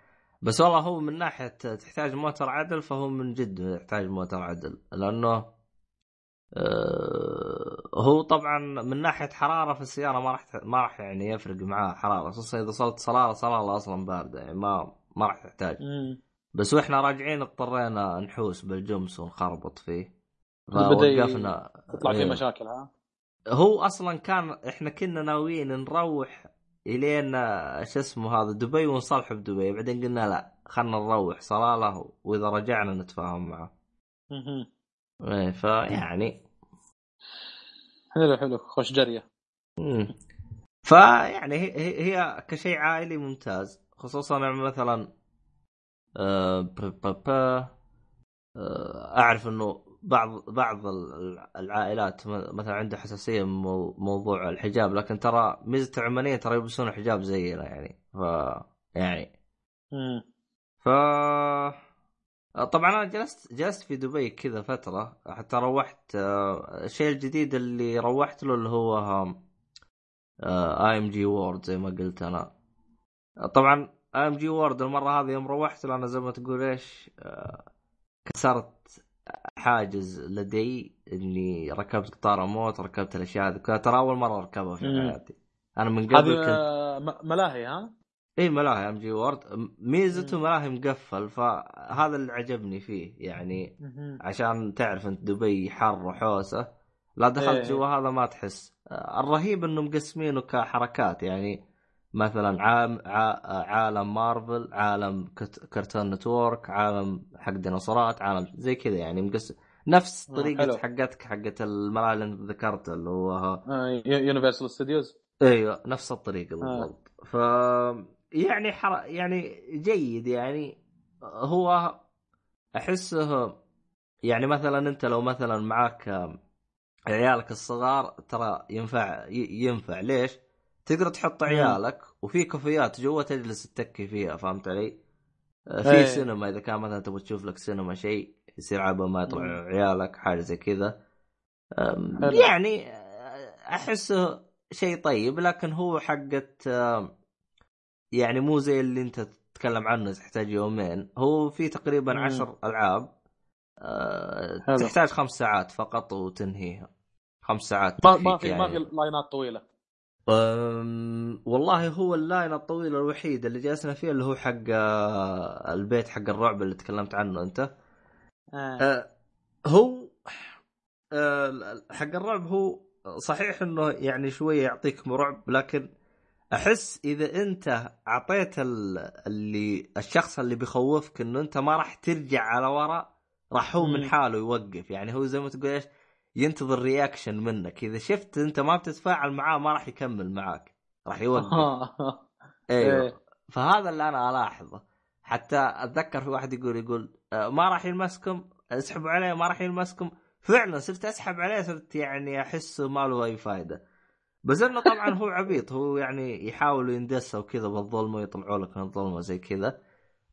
بس والله هو من ناحية تحتاج موتر عدل فهو من جد يحتاج موتر عدل. لأنه آه، هو طبعا من ناحية حرارة في السيارة ما راح ما راح يعني يفرق معاه حرارة خصوصا إذا صلت صلاله صلاله أصلا باردة يعني ما ما راح تحتاج. بس وإحنا راجعين اضطرينا نحوس بالجمس ونخربط فيه. فوقفنا. تطلع في إيه. مشاكل ها؟ هو أصلا كان إحنا كنا ناويين نروح الين شو اسمه هذا دبي ونصلح بدبي. بعدين قلنا لا خلنا نروح. صلاله وإذا رجعنا نتفاهم معه. إيه فيعني. حلو حلو. خوش جرية. مم. فيعني هي, هي هي كشيء عائلي ممتاز. خصوصا يعني مثلا آه، آه، أعرف إنه بعض بعض ال- العائلات مثلا عنده حساسية من مو- موضوع الحجاب لكن ترى ميزة العمانية ترى يلبسون الحجاب زينا يعني ف يعني. ف طبعا أنا جلست جلست في دبي كذا فترة حتى روحت آه، الشيء الجديد اللي روحت له اللي هو IMG World زي ما قلت أنا طبعا IMG World المرة هذه يوم روحت له أنا زي ما تقول إيش آه، كسرت حاجز لدي إني ركبت قطار موت ركبت الأشياء هذه ترى أول مرة أركبها في. حياتي أنا من قبل كنت ملاهي ها اي ملاهي IMG World ميزته. ملاهي مقفل فهذا اللي عجبني فيه يعني. عشان تعرف أنت دبي حر وحوسة لا دخلت إيه. جوا هذا ما تحس آه، الرهيب إنه مقسمينه كحركات يعني مثلا عام ع- عالم مارفل عالم Cartoon Network عالم حق ديناصورات عالم زي كذا يعني مقسم نفس آه، طريقة حلو. حقتك حقت الملاهي اللي انت ذكرتها اللي هو آه، Universal Studios أيوه نفس الطريقة آه. بالضبط ف يعني حر... يعني جيد يعني هو أحسه يعني مثلا أنت لو مثلا معاك عيالك الصغار ترى ينفع ينفع ليش؟ تقدر تحط عيالك وفي كافيات جوا تجلس تتكي فيها فهمت علي؟ آه، في إيه. سينما إذا كان مثلا تبغى تشوف لك سينما شيء يصير عبا ما يطلع. عيالك حاجة زي كذا. يعني آه، احسه شيء طيب لكن هو حقت يعني مو زي اللي أنت تتكلم عنه تحتاج يومين هو في تقريبا مم. عشر ألعاب حلو. تحتاج خمس ساعات فقط وتنهيها خمس ساعات ما ما في ما يعني. في لاينات طويلة أم، والله هو اللاين الطويل الوحيد اللي جلسنا فيه اللي هو حق آه، البيت حق الرعب اللي تكلمت عنه انت آه. آه، هو آه، حق الرعب هو صحيح إنه يعني شوية يعطيك رعب لكن أحس إذا أنت أعطيت ال- اللي الشخص اللي بيخوفك إنه أنت ما راح ترجع على ورا راح هو من. حاله يوقف يعني هو زي ما تقول إيش ينتظر رياكشن منك. إذا شفت إنت ما بتتفاعل معاه ما راح يكمل معاك. راح يوقف أيوه. إيه. فهذا اللي أنا ألاحظه. حتى أتذكر في واحد يقول يقول آه، ما راح يلمسكم اسحبوا عليه ما راح يلمسكم. فعلا صرت أسحب عليه صرت يعني احس ما له أي فائده بس إنه طبعا هو عبيط. هو يعني يحاول يندسه وكذا بالظلمة ويطلعوا لك من الظلمة زي كذا.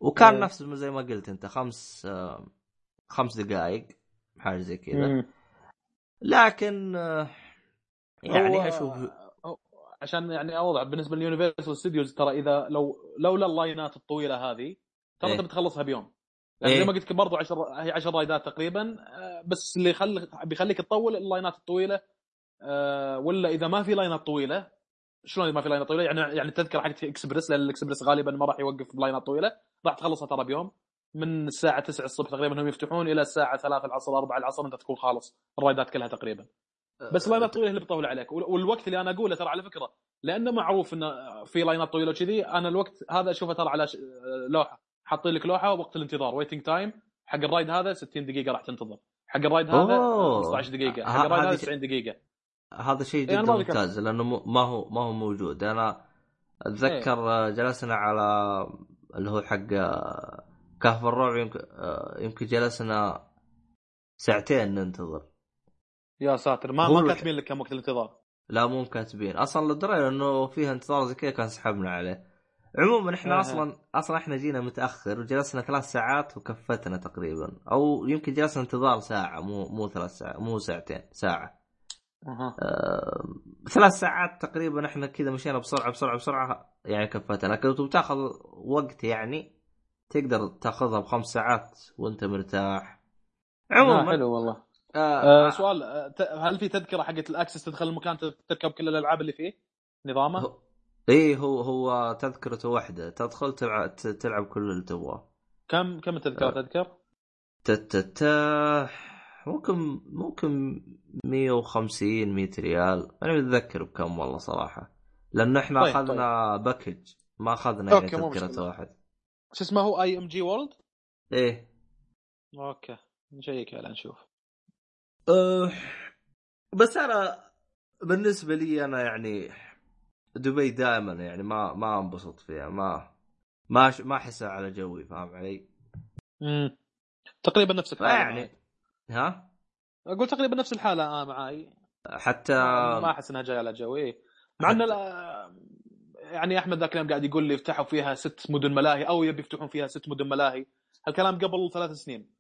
وكان إيه. نفس زي ما قلت أنت خمس آه، خمس دقائق حاجة زي كذا. لكن آه، يعني هو- أشوف عشان يعني اوضح بالنسبة لل Universal Studios ترى إذا لو لولا ال line ات الطويلة هذه ترى إيه. أنت بتخلصها بيوم يعني إيه. زي ما قلت لك برضو 10 هي 10 ride ات تقريبا آه، بس اللي يخلي بيخليك تطول ال line ات الطويلة آه، ولا إذا ما في line ات طويلة شلون ما في line ات طويلة يعني يعني تذكر حقت إكسبرس لأن الإكسبرس غالبا ما راح يوقف ب line ات طويلة راح تخلصها ترى بيوم من الساعة 9 الصبح تقريبا هم يفتحون إلى الساعة 3 العصر 4 العصر أنت تكون خالص. ال ride ات كلها تقريبا. بس ال line ات الطويله هي اللي بتطول عليك. وال- والوقت اللي أنا أقوله ترى على فكرة لأنه معروف انه في line ات طويلة وكذي أنا الوقت هذا أشوفه ترى على ش- لوحة. حاطين لك لوحة وقت الانتظار waiting time حق ال ride هذا 60 دقيقة راح تنتظر. حق ال ride هذا أوه. 15 دقيقة. حق ال ride هذا ش- 90 دقيقة. هذا شيء إيه، جدا ذكرت. ممتاز لأنه ما هو ما هو موجود. أنا أتذكر إيه. آه، جلسنا على اللي هو حق آه، كهف الرعب يمكن آه، يمكن جلسنا ساعتين ننتظر. يا ساتر ما ما كاتبين لك كم وقت الانتظار. لا مو كاتبين أصلا درينا إنه فيها انتظار زي كذا كان سحبنا عليه. عموما إحنا آه. أصلا أصلا إحنا جينا متأخر وجلسنا ثلاث ساعات وكفتنا تقريبا. أو يمكن جلسنا انتظار ساعة مو مو ثلاث ساعات مو ساعتين ساعة. أها. آه ثلاث ساعات تقريبا إحنا كذا مشينا بسرعة بسرعة بسرعة يعني كفتنا. لكن بتاخذ وقت يعني تقدر تاخذها بخمس ساعات وانت مرتاح. عموما حلو والله. آه آه سؤال آه هل في تذكرة حقت الأكسس تدخل المكان تركب كل الألعاب اللي فيه؟ نظامه؟ هو- إيه هو هو تذكرته واحدة. تدخل تلعب تلعب كل اللي تبغاه. كم كم التذكرة تذكر؟ تتتا ممكن ممكن 150 100 ريال. أنا متذكر بكم والله صراحة. لأنه إحنا طيب، أخذنا package. ما أخذنا يعني تذكرة. واحد. شو اسمه هو IMG World؟ إيه okay ن check على نشوف أه بس أنا بالنسبة لي أنا يعني دبي دائما يعني ما ما انبسط فيها ما ما ما أحسها على جوي فاهم علي؟ امم تقريبا نفس الحالة يعني معي. ها أقول تقريبا نفس الحالة آه معاي حتى ما أحس إنها جاية على جوي. مع ان يعني أحمد ذاك اليوم قاعد يقول لي افتحوا فيها ست مدن ملاهي أو يبي يفتحون فيها ست مدن ملاهي. الكلام قبل ثلاث سنين.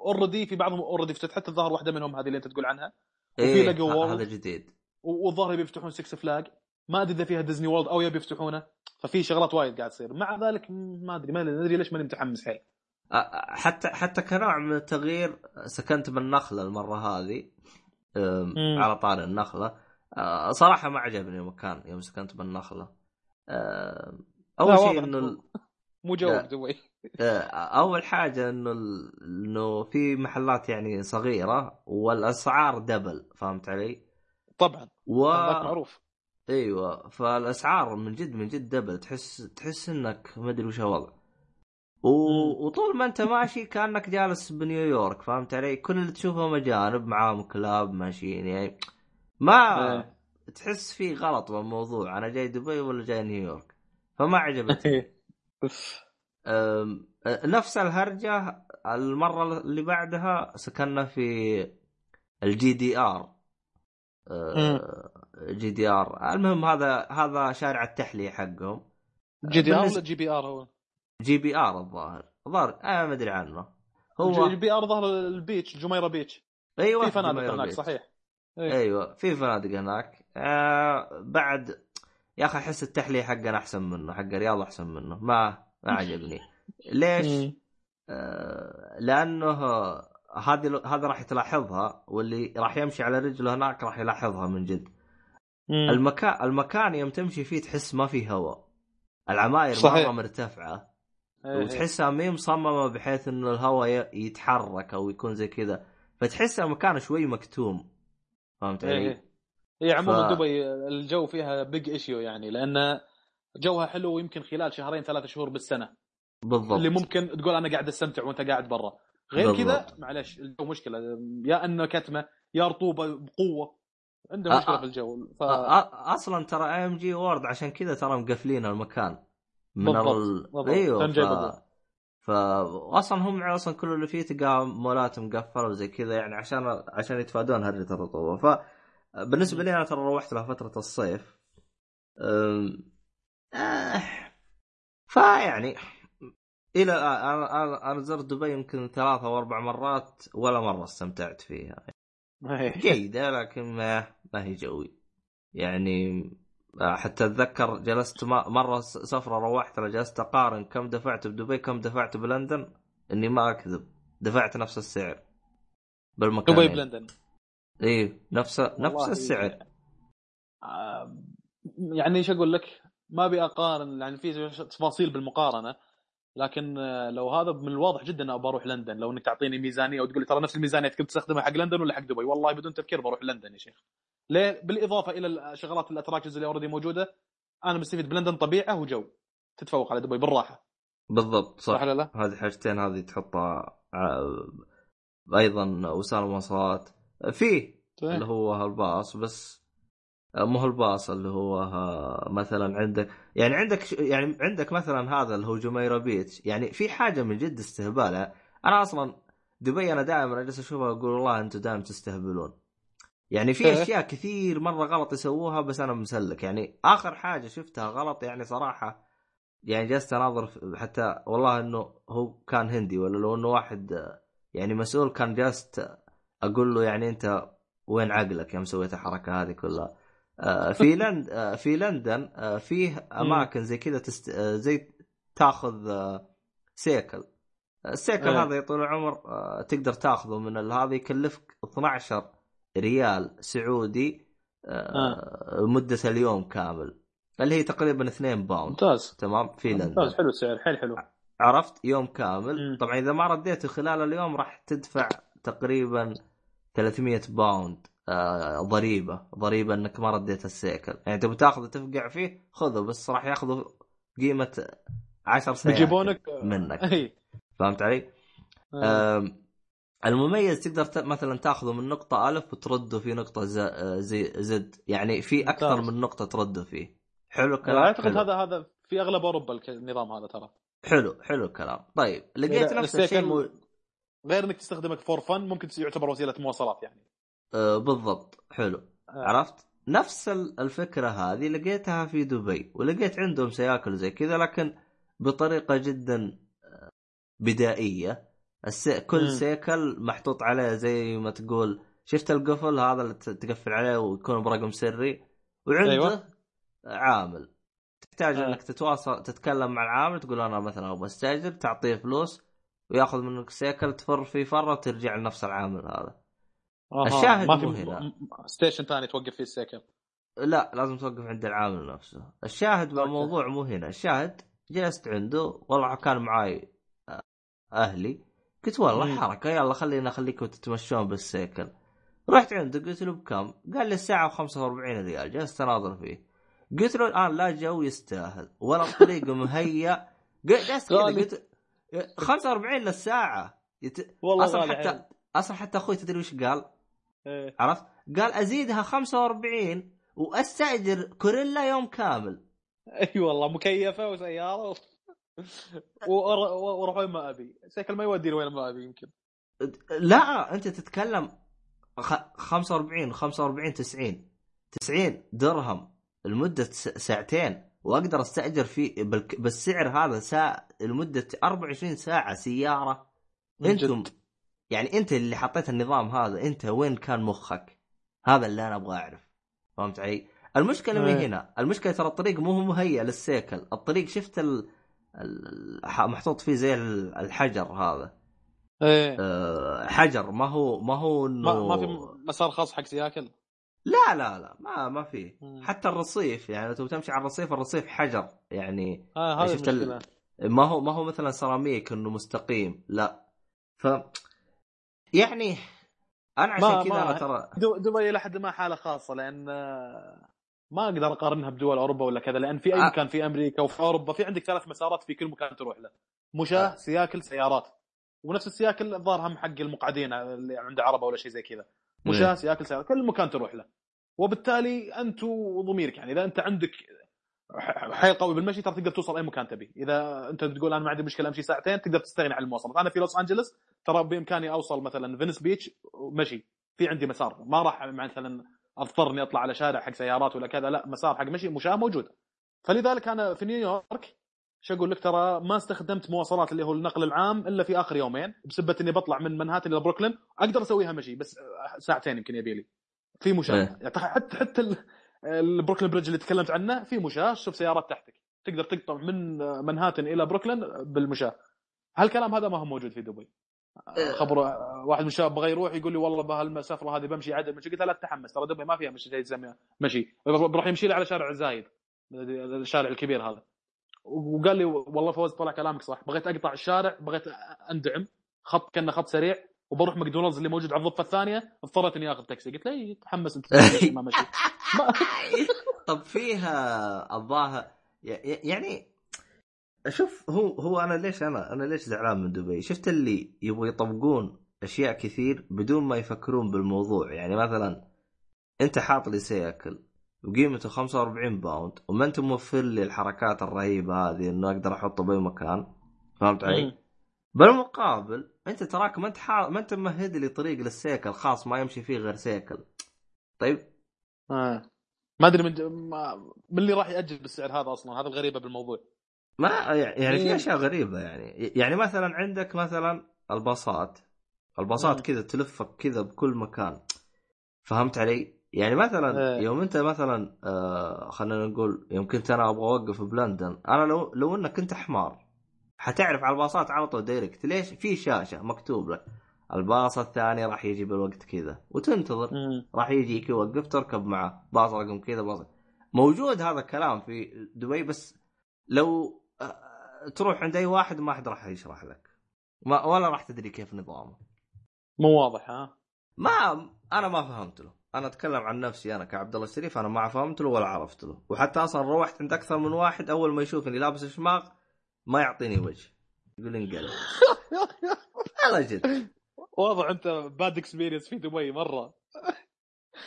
already في بعضهم already فتحت الظاهر واحدة منهم هذه اللي أنت تقول عنها. وفي إيه لقوا ه- World. هذا جديد. والظاهر يبي يفتحون Six Flags ما أدري إذا فيها Disney World أو يبي يفتحونه. ففي شغلات وايد قاعد تصير. مع ذلك ما أدري ما أدري ليش ماني متحمس حيل. حتى حتى كنوع من التغيير سكنت بالنخله المرة هذه. على طاري النخلة. أه، صراحة ما عجبني المكان يوم سكنت بالنخلة. أم، أول شيء إنه ال- مو جو. دبي أه، أول حاجة إنه ال- إنه في محلات يعني صغيرة والأسعار double فهمت علي؟ طبعا. و معروف. أيوه فالأسعار من جد من جد double تحس تحس إنك ما أدري وش الوضع. و... وطول ما أنت ماشي كأنك جالس بنيويورك فهمت علي؟ كل اللي تشوفه مجانب معاهم كلاب ماشيين يعني ما إيه. تحس في غلط بالموضوع أنا جاي دبي ولا جاي نيويورك؟ فما عجبتني. أم، نفس الهرجة المرة اللي بعدها سكننا في ال JBR. JBR. المهم هذا هذا شارع التحلية حقهم. جي دي آر ولا جي بي آر هو؟ جي بي آر الظاهر. الظاهر أنا ما أدري عنه. هو JBR ظهر ال beach جميرة beach. أيوه في فنادق هناك. صحيح. إيه. أيوه في فنادق هناك آه بعد يا أخي أحس التحليه حقنا أحسن منه حق الرياض أحسن منه ما ما عجبني ليش؟ مم. آه لأنه هذه هذا راح تلاحظها واللي راح يمشي على رجله هناك راح يلاحظها من جد مم. المكان المكان يوم تمشي فيه تحس ما فيه هواء العماير صحيح. مره مرتفعة إيه، إيه. وتحسها مي مصممة بحيث إنه الهواء يتحرك أو يكون زي كذا فتحس المكان شوي مكتوم فهمت إيه علي؟ هي عموما ف- دبي الجو فيها big issue يعني لأن جوها حلو ويمكن خلال شهرين ثلاثة شهور بالسنة. بالضبط. اللي ممكن تقول أنا قاعد أستمتع وأنت قاعد برا. غير. كذا معلش الجو مشكلة. يا انه كتمه يا رطوبة بقوة عنده مشكلة أ- في الجو. ف... أ- أصلا ترى ام جي وورد عشان كذا ترى مقفلين المكان. من بالضبط، ال... بالضبط. إيوه ف... بالضبط. ف أصلا هم أصلا كل اللي فيه تلقى مولات مقفلة وزي كذا يعني عشان عشان يتفادون هرجه الرطوبه ف بالنسبة لي أنا ترى روحت لها فترة الصيف أم... آه... فيعني إلى أنا أنا أنا زرت دبي يمكن ثلاثة أو أربع مرات ولا مرة استمتعت فيها إيه. جيدة لكن ما ما هي جوي يعني حتى أتذكر جلست مرة سفرة روحت أنا جلست أقارن كم دفعت بدبي كم دفعت بلندن إني ما أكذب دفعت نفس السعر بالمكان دبي بلندن. اي نفس نفس السعر. آه، يعني إيش أقول لك؟ ما أبي أقارن يعني في تفاصيل بالمقارنة. لكن آه، لو هذا من الواضح جدا اني بروح لندن. لو إنك تعطيني ميزانية وتقول لي ترى نفس الميزانية كنت تستخدمها حق لندن ولا حق دبي؟ والله بدون تفكير بروح لندن يا شيخ. ليه بالإضافة إلى الشغلات ال attractions اللي already موجودة أنا مستفيد بلندن طبيعة وجو. تتفوق على دبي بالراحة. بالضبط صح. صح لا؟ هذه حاجتين هذه تحطها ع- أيضا وسائل المواصلات. فيه اللي هو الباص بس مو هو الباص اللي هو ها- مثلا عندك يعني عندك يعني عندك مثلا هذا اللي هو جميرة بيتش. يعني في حاجة من جد استهبال أنا أصلا دبي أنا دائما أجلس أشوفها أقول والله أنتم دائما تستهبلون. يعني في إيه. أشياء كثير مرة غلط يسووها بس أنا مسلك. يعني آخر حاجة شفتها غلط يعني صراحة يعني جلست أناظر حتى والله إنه هو كان هندي ولا لو إنه واحد آه، يعني مسؤول كان جلست أقول له يعني أنت وين عقلك يوم سويت الحركة هذه كلها؟ آه، في لند آه، في لندن آه، فيه أماكن زي كذا تست... آه، زي تاخذ آه، سيكل. السيكل إيه. هذا يا طول العمر آه، تقدر تاخذه من هذا يكلفك 12 ريال سعودي آه، مدة اليوم كامل اللي هي تقريبا 2 pound. ممتاز. تمام؟ في لندن. ممتاز حلو السعر حيل حلو. عرفت؟ يوم كامل. مم. طبعا إذا ما رديته خلال اليوم راح تدفع تقريبا 300 pound. آه ضريبة ضريبة إنك ما رديت السيكل يعني تبي تاخذه تفقع فيه خذه بس راح ياخذوا قيمة 10 سيكل بيجيبونك منك أي فهمت علي؟ آه. المميز تقدر مثلا تاخذه من نقطة ألف وترده في نقطة. آه، زي Z يعني في أكثر. من نقطة ترده فيه حلو الكلام أعتقد حلو. هذا هذا في أغلب أوروبا الك- النظام هذا ترى حلو حلو الكلام طيب لقيت نفس الشيء مو... غير إنك تستخدمك فور فن ممكن يعتبر وسيلة مواصلات يعني آه بالضبط حلو آه. عرفت نفس ال- الفكرة هذه لقيتها في دبي ولقيت عندهم سياكل زي كذا لكن بطريقة جدا آه، بدائية الس... كل مم. سيكل محطوط عليه زي ما تقول شفت القفل هذا اللي تقفل عليه ويكون برقم سري وعنده أيوة. عامل تحتاج آه. إنك تتواصل تتكلم مع العامل تقول أنا مثلا أبغى أستأجر تعطيه فلوس ويأخذ منك سيكل تفر فيه فره وترجع لنفس العامل هذا. الشاهد ما في مو هنا. station ثاني توقف فيه السيكل لا لازم توقف عند العامل نفسه الشاهد بالموضوع مو هنا الشاهد جلست عنده والله كان معاي آه، أهلي قلت والله مم. حركة يلا خلينا اخليكم تتمشون بالسيكل رحت عنده قلت له بكم؟ قال لي الساعة ب 45 ريال جلست أناظر فيه قلت له الان لا جو يستاهل ولا الطريق مهيأ قلت جلست كذا. قلت 45 للساعة يت... والله أصلا حتى. أصلا حتى أخوي تدري وش قال؟ إيه. عرفت؟ قال أزيدها 45 وأستأجر كوريلا يوم كامل أي والله مكيفة وسيارة وأروح وين ما أبي السيكل ما يوديني وين ما أبي يمكن لا أنت تتكلم خ- 45 45 90 90 درهم لمدة ساعتين وأقدر أستأجر في بالك- بالسعر هذا ساعه لمدة 24 ساعة سيارة أنتم. يعني أنت اللي حطيت النظام هذا أنت وين كان مخك؟ هذا اللي أنا أبغى أعرف. فهمت علي؟ المشكلة مي إيه. هنا، المشكلة ترى الطريق مو هو مهيأ للسيكل، الطريق شفت ال... محطوط فيه زي ال- الحجر هذا. إيه. أه حجر. ما هو ما هو إنه ما, ما في مسار خاص حق سياكل؟ لا لا لا. ما ما مم. حتى الرصيف يعني لو تمشي على الرصيف الرصيف حجر. يعني آه شفت ال- ما هو ما هو مثلا سيراميك إنه مستقيم. لا. ف يعني أنا عشان كذا أنا ترى دبي إلى حد ما حالة خاصة لأن آه، ما أقدر أقارنها بدول أوروبا ولا كذا لأن في أي آه. مكان في أمريكا وفي أوروبا في عندك ثلاث مسارات في كل مكان تروح له مشاه آه. سياكل سيارات ونفس السياكل الظاهر هم حق المقعدين اللي عند عربة ولا شيء زي كذا إيه. مشاه سياكل سيارات كل مكان تروح له وبالتالي أنت وضميرك يعني إذا أنت عندك حيل قوي بالمشي ترى تقدر توصل أي مكان تبي. إذا أنت تقول أنا ما عندي مشكلة أمشي ساعتين تقدر تستغني عن المواصلات. أنا في لوس أنجلس ترى بإمكاني أوصل مثلا فينس بيتش مشي في عندي مسار. ما راح مثلا اضطر اني أطلع على شارع حق سيارات ولا كذا لا مسار حق مشي مشاة موجود فلذلك أنا في نيويورك شو أقول لك ترى ما استخدمت مواصلات اللي هو النقل العام إلا في آخر يومين بسبة إني بطلع من منهاتن إلى بروكلين أقدر أسويها مشي بس ساعتين يمكن يبي لي. في مشاة. إيه. يعني حتى حتى البروكلين bridge اللي تكلمت عنه في مشاة. شوف سيارات تحتك. تقدر تقطع من منهاتن إلى بروكلين بالمشاة. هالكلام هذا ما هو موجود في دبي. خبر واحد من الشباب بغى يروح يقول لي والله بهالمسافه هذه بمشي عدل. مشي قلت له لا تتحمس. ترى دبي ما فيها مشي يسمى مشي. بروح يمشي لي على شارع زايد. الشارع الكبير هذا. وقال لي والله فوز طلع كلامك صح. بغيت أقطع الشارع بغيت أندعم. خط كأنه خط سريع. وبروح ماكدونالدز اللي موجود على الضفة الثانية. اضطريت إني آخذ تاكسي. قلت له إيه، تحمس أنت. ما مشي. طب فيها الظاهر يعني شوف هو هو أنا ليش أنا أنا ليش زعلان من دبي؟ شفت اللي يبغوا يطبقون أشياء كثير بدون ما يفكرون بالموضوع يعني مثلا أنت حاط لي سيكل وقيمته 45 pound وما أنت موفر لي الحركات الرهيبة هذه إنه أقدر أحطه بأي مكان فهمت علي؟ بالمقابل أنت تراك ما أنت حا... ما أنت ممهد لي طريق للسيكل خاص ما يمشي فيه غير سيكل طيب آه. ما أدري من, ج- ما- من اللي راح يأجل بالسعر هذا أصلا هذا الغريبة بالموضوع ما يعني في إيه. أشياء غريبة يعني يعني مثلا عندك مثلا الباصات الباصات. كذا تلفك كذا بكل مكان فهمت علي؟ يعني مثلا إيه. يوم أنت مثلا آه خلينا نقول يوم كنت أنا أبغى أوقف بلندن أنا لو لو إنك كنت حمار حتعرف على الباصات على طول direct ليش؟ في شاشة مكتوب لك الباص الثاني راح يجي بالوقت كذا. وتنتظر. راح يجيك يوقف تركب معه. باص رقم كذا باص. موجود هذا الكلام في دبي بس لو آه، تروح عند أي واحد ما حد راح يشرح لك. ما ولا راح تدري كيف نظامه. مو واضح ها؟ ما أنا ما فهمت له. أنا أتكلم عن نفسي أنا كعبد الله الشريف أنا ما فهمت له ولا عرفت له. وحتى أصلا روحت عند أكثر من واحد أول ما يشوفني لابس شماغ ما يعطيني وجه. يقول انقلب. والله جد. واضح انت bad experience في دبي مرة.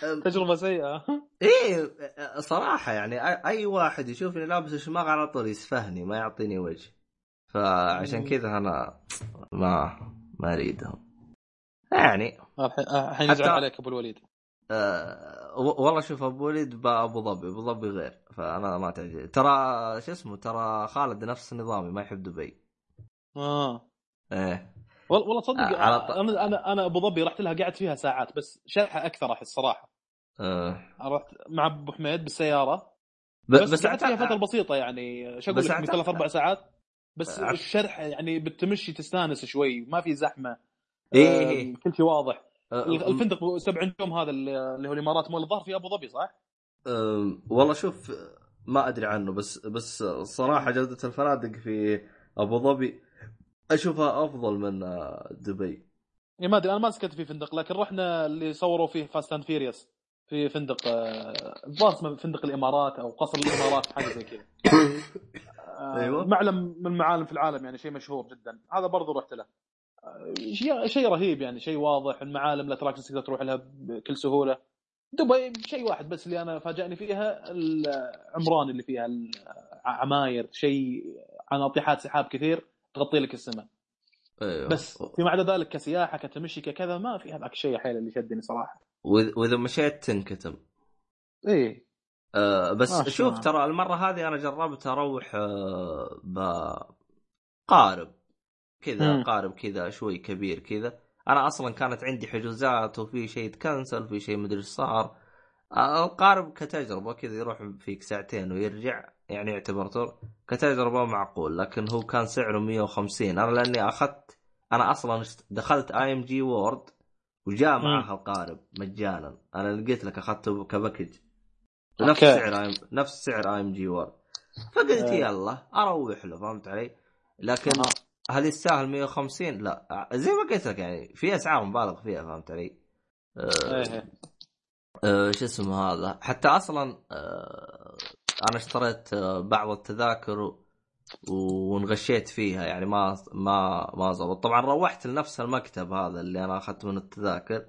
تجربة سيئة. إيه صراحة يعني اي واحد يشوفني لابس شماغ على طول يسفهني ما يعطيني وجه. فعشان. كذا أنا ما ما أريدهم. يعني الحين يزعل عليك أبو الوليد. أه والله شوف أبو وليد بابو ظبي أبو ظبي غير. فأنا ما تعجب ترى شو اسمه ترى خالد نفس نظامي ما يحب دبي. آه. إيه. والله تصدق آه، على ط- أنا أنا أنا أبو ظبي رحت لها قعدت فيها ساعات بس شرحه أكثر أحس صراحة. أه. رحت مع أبو حميد بالسيارة. ب- بس, بس قعدت فيها فترة بسيطة يعني شو أقول لك ثلاث أربع ساعات. بس أعتقد- الشرح يعني بالتمشي تستانس شوي ما في زحمة. إيه آه، إيه. كل شيء واضح. أه، الفندق سبع نجوم هذا اللي اللي هو الإمارات مول الظهر في أبو ظبي صح؟ أه، والله شوف ما أدري عنه بس بس الصراحه جودة الفنادق في أبو ظبي أشوفها أفضل من آه، دبي. إيه ما أدري أنا ما سكنت في فندق لكن رحنا اللي صوروا فيه Fast and Furious في فندق آه، الظاهر اسمه فندق الإمارات أو قصر الإمارات حاجة زي كذا. آه، أيوة. معلم من المعالم في العالم يعني شيء مشهور جدا. هذا برضو رحت له. شيء شيء رهيب يعني شيء واضح المعالم الأتراكشنز تقدر تروح لها بكل سهولة. دبي شيء واحد بس اللي أنا فاجأني فيها العمران اللي فيها العماير شيء عن ناطحات سحاب كثير. تغطي لك السماء. أيوه. بس فيما عدا ذلك كسياحة كتمشي ككذا ما في هذاك الشيء حيل اللي شدني صراحة. وإذا مشيت تنكتم. إيه. أه بس شوف. ترى المرة هذه أنا جربت أروح أه بقارب كذا. قارب كذا شوي كبير كذا. أنا أصلا كانت عندي حجوزات وفي شيء تكنسل في شيء مدري إيش صار. آه، القارب كتجربة كذا يروح فيك ساعتين ويرجع. يعني يعتبر تور كتجربه معقول لكن هو كان سعره 150 أنا لأني أخذت أنا أصلا دخلت IMG World وجاء معها القارب مجانا أنا لقيت لك أخذته ك package نفس. سعر نفس سعر IMG World فقلت آه. يلا أروح له فهمت علي؟ لكن. هل يستاهل 150 لا زي ما قلت لك يعني في أسعار مبالغ فيها فهمت علي؟ إيه. آه شو اسمه هذا حتى أصلا آه أنا اشتريت آه بعض التذاكر وانغشيت فيها يعني ما ما ما زبط. طبعا روحت لنفس المكتب هذا اللي أنا اخذت من التذاكر.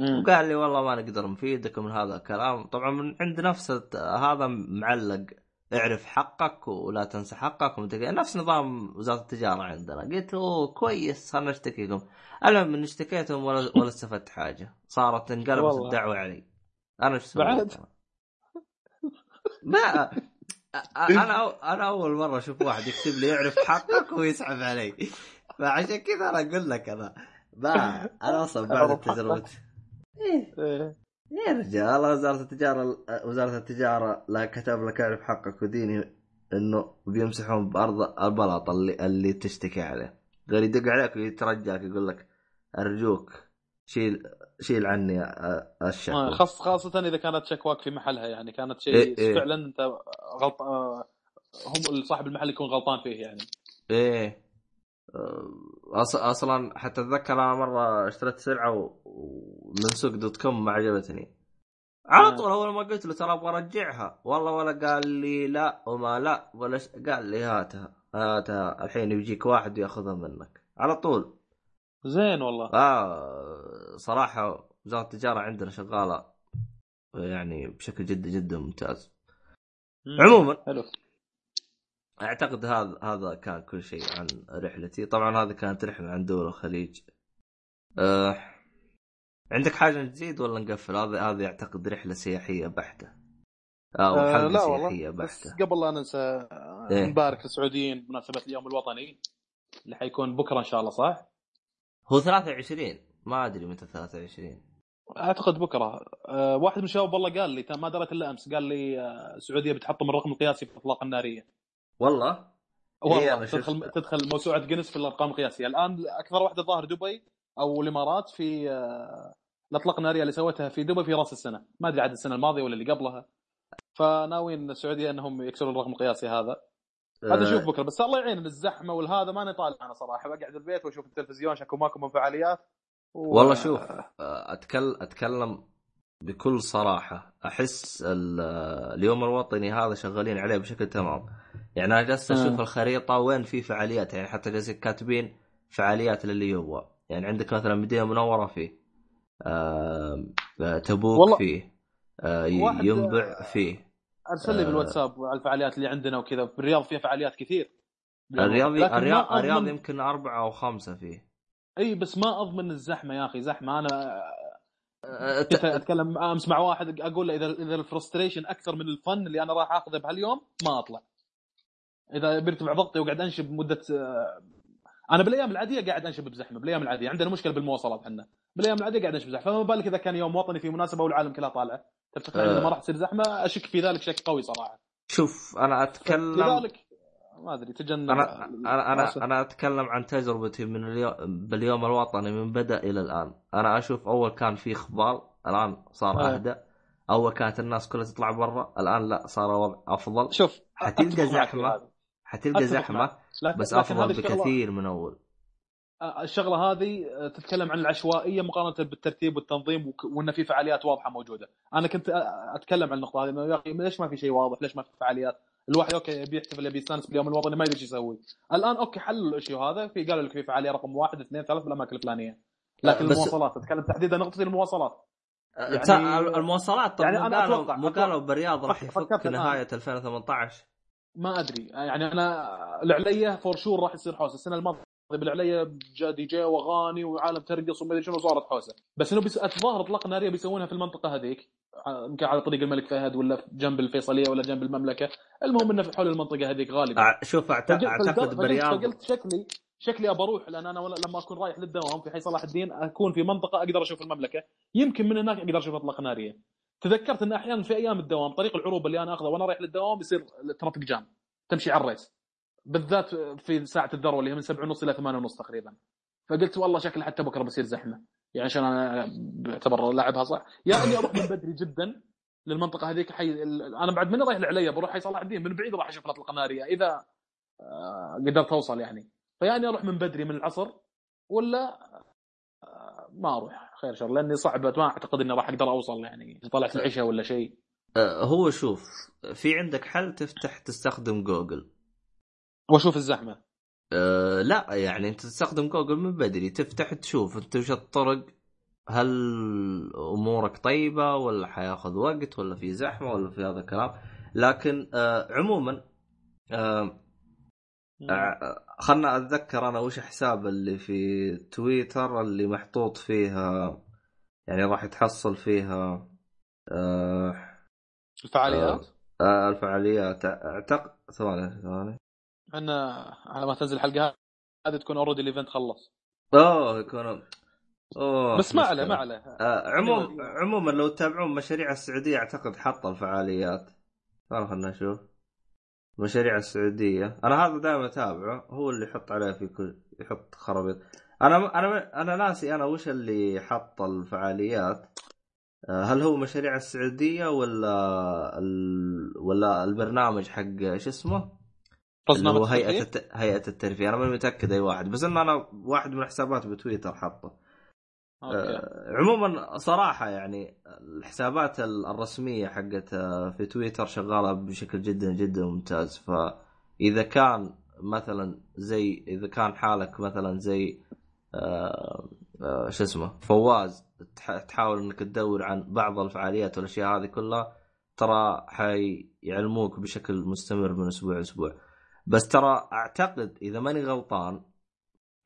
وقال لي والله ما نقدر نفيدك من هذا الكلام. طبعا من عند نفس هذا معلق. اعرف حقك ولا تنسى حقك. نفس نظام وزارة التجارة عندنا. قلت أوه كويس خلنا نشتكيكم. المهم إني اشتكيتهم ولا ولا استفدت حاجة. صارت انقلبت. الدعوة علي. أنا إيش سويت؟ بعد؟ ما أ- أنا أنا أول مرة أشوف واحد يكتب لي يعرف حقك ويسحب علي. فعشان كذا أنا أقول لك أنا. ما أنا أصلا بعد التجربة. إيه. يا رجال. وزارة التجارة وزارة التجارة لا كتب لك اعرف حقك وديني إنه بيمسحون بأرض البلاط اللي اللي تشتكي عليه. غير يدق عليك ويترجاك يقول لك أرجوك. شيل شيل عني آه، آه، الشكوى خاص خاصة إذا كانت شكواك في محلها يعني كانت شيء إيه، إيه. فعلا أنت غلط آه، هم صاحب المحل يكون غلطان فيه يعني. إيه. أص... أصلا حتى أتذكر أنا مرة اشتريت سلعة و... ومن سوق دوت كوم ما عجبتني. على آه. طول أول ما قلت له ترى أبغى أرجعها والله ولا قال لي لا وما لا ولا ش... قال لي هاتها هاتها الحين يجيك واحد ياخذها منك. على طول. زين والله. آه صراحة وزارة التجارة عندنا شغالة يعني بشكل جدا جدا ممتاز. مم. عموما حلو. أعتقد هذا هذا كان كل شيء عن رحلتي. طبعا هذه كانت رحلة عن دول الخليج. أه عندك حاجة تزيد ولا نقفل؟ هذا هذه أعتقد رحلة سياحية بحتة. أو آه حلقة لا والله. سياحية بس بحتة. قبل لا ننسى آه، إيه. نبارك للسعوديين بمناسبة اليوم الوطني اللي حيكون بكرة إن شاء الله صح؟ هو 23 ما أدري متى 23 أعتقد بكرة. أه واحد من الشباب والله قال لي ما دريت إلا أمس قال لي آه، السعودية بتحطم الرقم القياسي في الأطلاق النارية. والله؟ إيه، والله تدخل شفت. تدخل موسوعة جنس في الأرقام القياسية. الآن أكثر واحدة ظاهر دبي أو الإمارات في آه، الأطلاق النارية اللي سوتها في دبي في رأس السنة. ما أدري عاد السنة الماضية ولا اللي قبلها. فناويين السعودية إنهم يكسرون الرقم القياسي هذا. هذا آه، شوف بكرة بس الله يعين الزحمة والهذا ماني طالع أنا صراحة. بقعد البيت وأشوف التلفزيون شكو ماكو من فعاليات و... والله شوف آه، اتكلم أتكلم بكل صراحة. أحس ال- آه، اليوم الوطني هذا شغالين عليه بشكل تمام. يعني أنا جالس أشوف. الخريطة وين في فعاليات. يعني حتى جالسين كاتبين فعاليات للي يبغى. يعني عندك مثلا مدينه منورة فيه آه تبوك والله- فيه آه ينبع فيه. أرسل لي آه. بالواتساب على الفعاليات اللي عندنا وكذا. في الرياض فيها فعاليات كثير. الرياض لكن ما الرياض الرياض يمكن أربعة أو خمسة فيه. إي بس ما أضمن الزحمة يا أخي. زحمة. أنا آه، كنت أتكلم؟ أمس مع واحد أقول له اذا إذا الفرستريشن أكثر من الفن اللي أنا راح أخذه بهاليوم ما أطلع. إذا بيرتفع ضغطي وقاعد أنشب مدة آه، أنا بالأيام العادية قاعد أنشب بزحمة بالأيام العادية. عندنا مشكلة بالمواصلات إحنا. بالايام العادية قاعد انشب بزحمه فما بالك إذا كان يوم وطني في مناسبة والعالم كلها طالعة. تتوقع اذا ما راح تصير زحمة؟ أشك في ذلك شك قوي صراحة. شوف أنا أتكلم لذلك ما أدري تجنب أنا أنا. أنا أنا أتكلم عن تجربتي من اليوم باليوم الوطني من بدأ إلى الآن. أنا أشوف أول كان في إخبار الآن صار آه. اهدى أول كانت الناس كلها تطلع برا الآن لا صار وضع أفضل. شوف حتلقى. هذا. حتلقى زحمة بس أفضل بكثير من أول. الشغلة هذه آه، تتكلم عن العشوائية مقارنة بالترتيب والتنظيم وأن في فعاليات واضحة موجودة. أنا كنت آه، أتكلم عن النقطة هذه إنه يا أخي ليش ما في شيء واضح؟ ليش ما في فعاليات؟ الواحد okay يبي يحتفل يبي يستانس باليوم الوطني ما يدري إيش يسوي. الآن okay حلوا ال issue هذا في قالوا لك في فعالية رقم واحد اثنين ثلاث بالأماكن الفلانية. لكن بس- المواصلات اتكلم تحديدا نقطه المواصلات. يعني المواصلات طب يعني قالوا أتوقع- مو قالوا بالرياض راح يفك. نهاية 2018 ما أدري يعني أنا العليه for sure راح يصير حوسة السنة الماضية بالعليه جا دي جي واغاني وعالم ترقص وما أدري شنو صارت حوسه. بس إنه. الظاهر إطلاق نارية بيسوونها في المنطقة هذيك. يمكن على طريق الملك فهد ولا جنب الفيصلية ولا جنب المملكة. المهم إنه في حول المنطقة هذيك غالبا. أع- شوف أعت- أعتقد فقلت- بالرياض فقلت شكلي شكلي أبى أروح لأن أنا لما أكون رايح للدوام في حي صلاح الدين أكون في منطقة أقدر أشوف المملكة. يمكن من هناك أقدر أشوف إطلاق نارية. تذكرت إن أحيانا في أيام الدوام طريق العروبة اللي أنا اخذه وأنا رايح للدوام يصير ترافيك جام تمشي على الريس. بالذات في ساعة الذروه اللي هي من 7 ونص إلى 8 ونص تقريبا. فقلت والله شكل حتى بكرة بصير زحمة. يعني عشان أنا بعتبر لاعبها صح. يا اني أروح من بدري جدا للمنطقة هذيك حي أنا بعد من رايح العليا بروح حي صلاح الدين. من بعيد راح أشوف الاطلاق الناريه إذا آه، قدرت أوصل يعني. فيعني أروح من بدري من العصر ولا آه، ما أروح. خير شر لأني صعبه ما أعتقد إني راح أقدر أوصل يعني. طلعت العشاء ولا شيء. آه، هو شوف في عندك حل تفتح تستخدم جوجل. وأشوف الزحمة. أه لا يعني أنت تستخدم جوجل من بدري تفتح تشوف أنت وش الطرق؟ هل أمورك طيبة ولا حياخذ وقت ولا في زحمة ولا في هذا الكلام؟ لكن أه عموما أه أه خلنا أتذكر أنا وش حساب اللي في تويتر اللي محطوط فيها يعني راح تحصل فيها أه الفعاليات؟ أه الفعاليات. اعتقد ثواني ثواني. إحنا على ما تنزل الحلقة هذه تكون already ال event خلص. اوه يكون أوه بس ما عليه. ما عليه. آه عموم عموما لو تتابعون مشاريع السعودية أعتقد حط الفعاليات. تعال خلنا نشوف. مشاريع السعودية. أنا هذا دائما أتابعه. هو اللي يحط عليه في كل يحط خرابيط. أنا أنا أنا ناسي أنا وش اللي حط الفعاليات. آه، هل هو مشاريع السعودية ولا ال... ولا البرنامج حق شو اسمه؟ هو هيئة الت... هيئة الترفيه. أنا ماني متأكد أي واحد بس انه أنا واحد من حسابات بتويتر حطه okay. آه، عموما صراحة يعني الحسابات ال- الرسمية حقت آه، في تويتر شغالة بشكل جدا جدا ممتاز. فاذا كان مثلا زي إذا كان حالك مثلا زي آه، آه، شو اسمه فواز تح- تحاول إنك تدور عن بعض الفعاليات والأشياء هذه كلها ترى حيعلموك بشكل مستمر من أسبوع لأسبوع. بس ترى أعتقد إذا ماني غلطان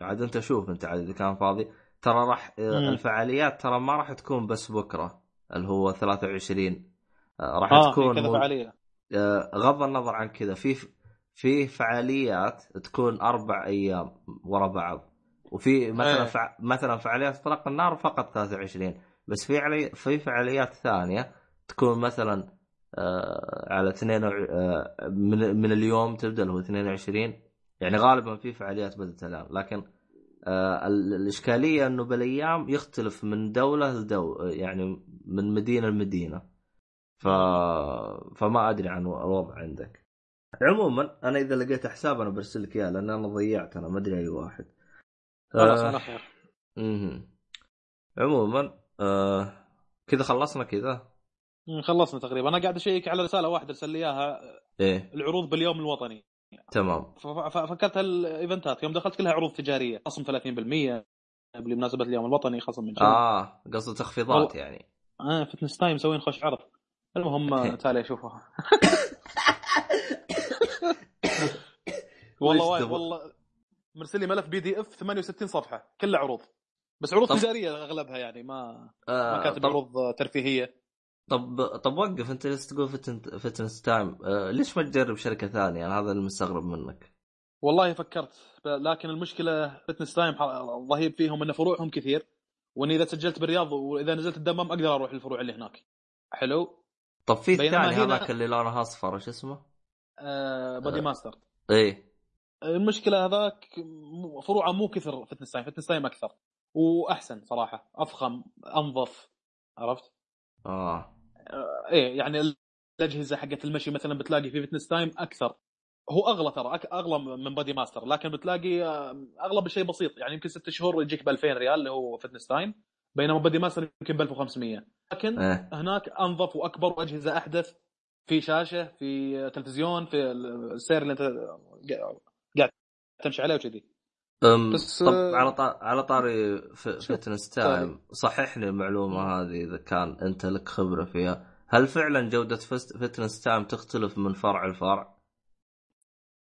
عاد أنت شوف أنت عاد إذا كان فاضي ترى راح. الفعاليات ترى ما راح تكون بس بكرة اللي هو 23 آه، راح آه تكون كذا فعالية آه، غض النظر عن كذا في في فعاليات تكون أربع أيام ورا بعض وفي مثلا إيه. فع... مثلا فعاليات إطلاق النار فقط 23 بس في علي... في فعاليات ثانية تكون مثلا آه على اثنين وع- آه من من اليوم تبدأ اللي هو 22 يعني غالبا في فعاليات بدأت الآن لكن آه ال- الإشكالية إنه بالأيام يختلف من دولة لدو يعني من مدينة لمدينة. ف... فما أدري عن الوضع عندك. عموما أنا إذا لقيت حساب أنا برسل لك إياه لأن أنا ضيعت أنا ما أدري أي واحد. خلاص آه، أنا خير. عموما آه كذا خلصنا كذا. خلصنا تقريبا. أنا قاعد أشيك على رسالة واحدة أرسل لي إياها. إيه. العروض باليوم الوطني. تمام. ففكرت هالإيفنتات. يوم دخلت كلها عروض تجارية. خصم 30% بمناسبة اليوم الوطني خصم من شهر آه قصد تخفيضات والله. يعني. آه Fitness Time مسوين خوش عرض. المهم تعالي أشوفها. والله وايد؟ والله. مرسل لي ملف PDF 68 صفحة كلها عروض. بس عروض طب- تجارية أغلبها يعني ما ما آه كاتب طب, عروض ترفيهية. طب طب وقف انت جالس تقول Fit... Fitness Time آه ليش ما تجرب شركة ثانية؟ أنا هذا اللي مستغرب منك. والله فكرت لكن المشكلة Fitness Time الرهيب فيهم إن فروعهم كثير وإني إذا سجلت بالرياض وإذا نزلت الدمام أقدر أروح للفروع اللي هناك. حلو؟ طب في الثاني هذاك اللي لونه أصفر إيش اسمه؟ آه Body آه. ماستر إيه. المشكلة هذاك فروعه مو كثر Fitness Time Fitness Time أكثر وأحسن صراحة أفخم أنظف عرفت؟ آه. إيه يعني الأجهزة حقت المشي مثلا بتلاقي في Fitness Time أكثر. هو أغلى ترى أغلى من Body Master لكن بتلاقي آه، اغلى بشيء بسيط. يعني يمكن ست شهور يجيك ب 2000 ريال اللي هو Fitness Time بينما Body Master يمكن ب 1500 لكن إيه. هناك أنظف وأكبر واجهزه أحدث في شاشة في تلفزيون في السير اللي أنت قاعد تمشي عليه وكذي. بس، طب آه، على طار على طاري Fitness Time صححني المعلومة هذه إذا كان أنت لك خبرة فيها. هل فعلا جودة Fit- Fitness Time تختلف من فرع لفرع؟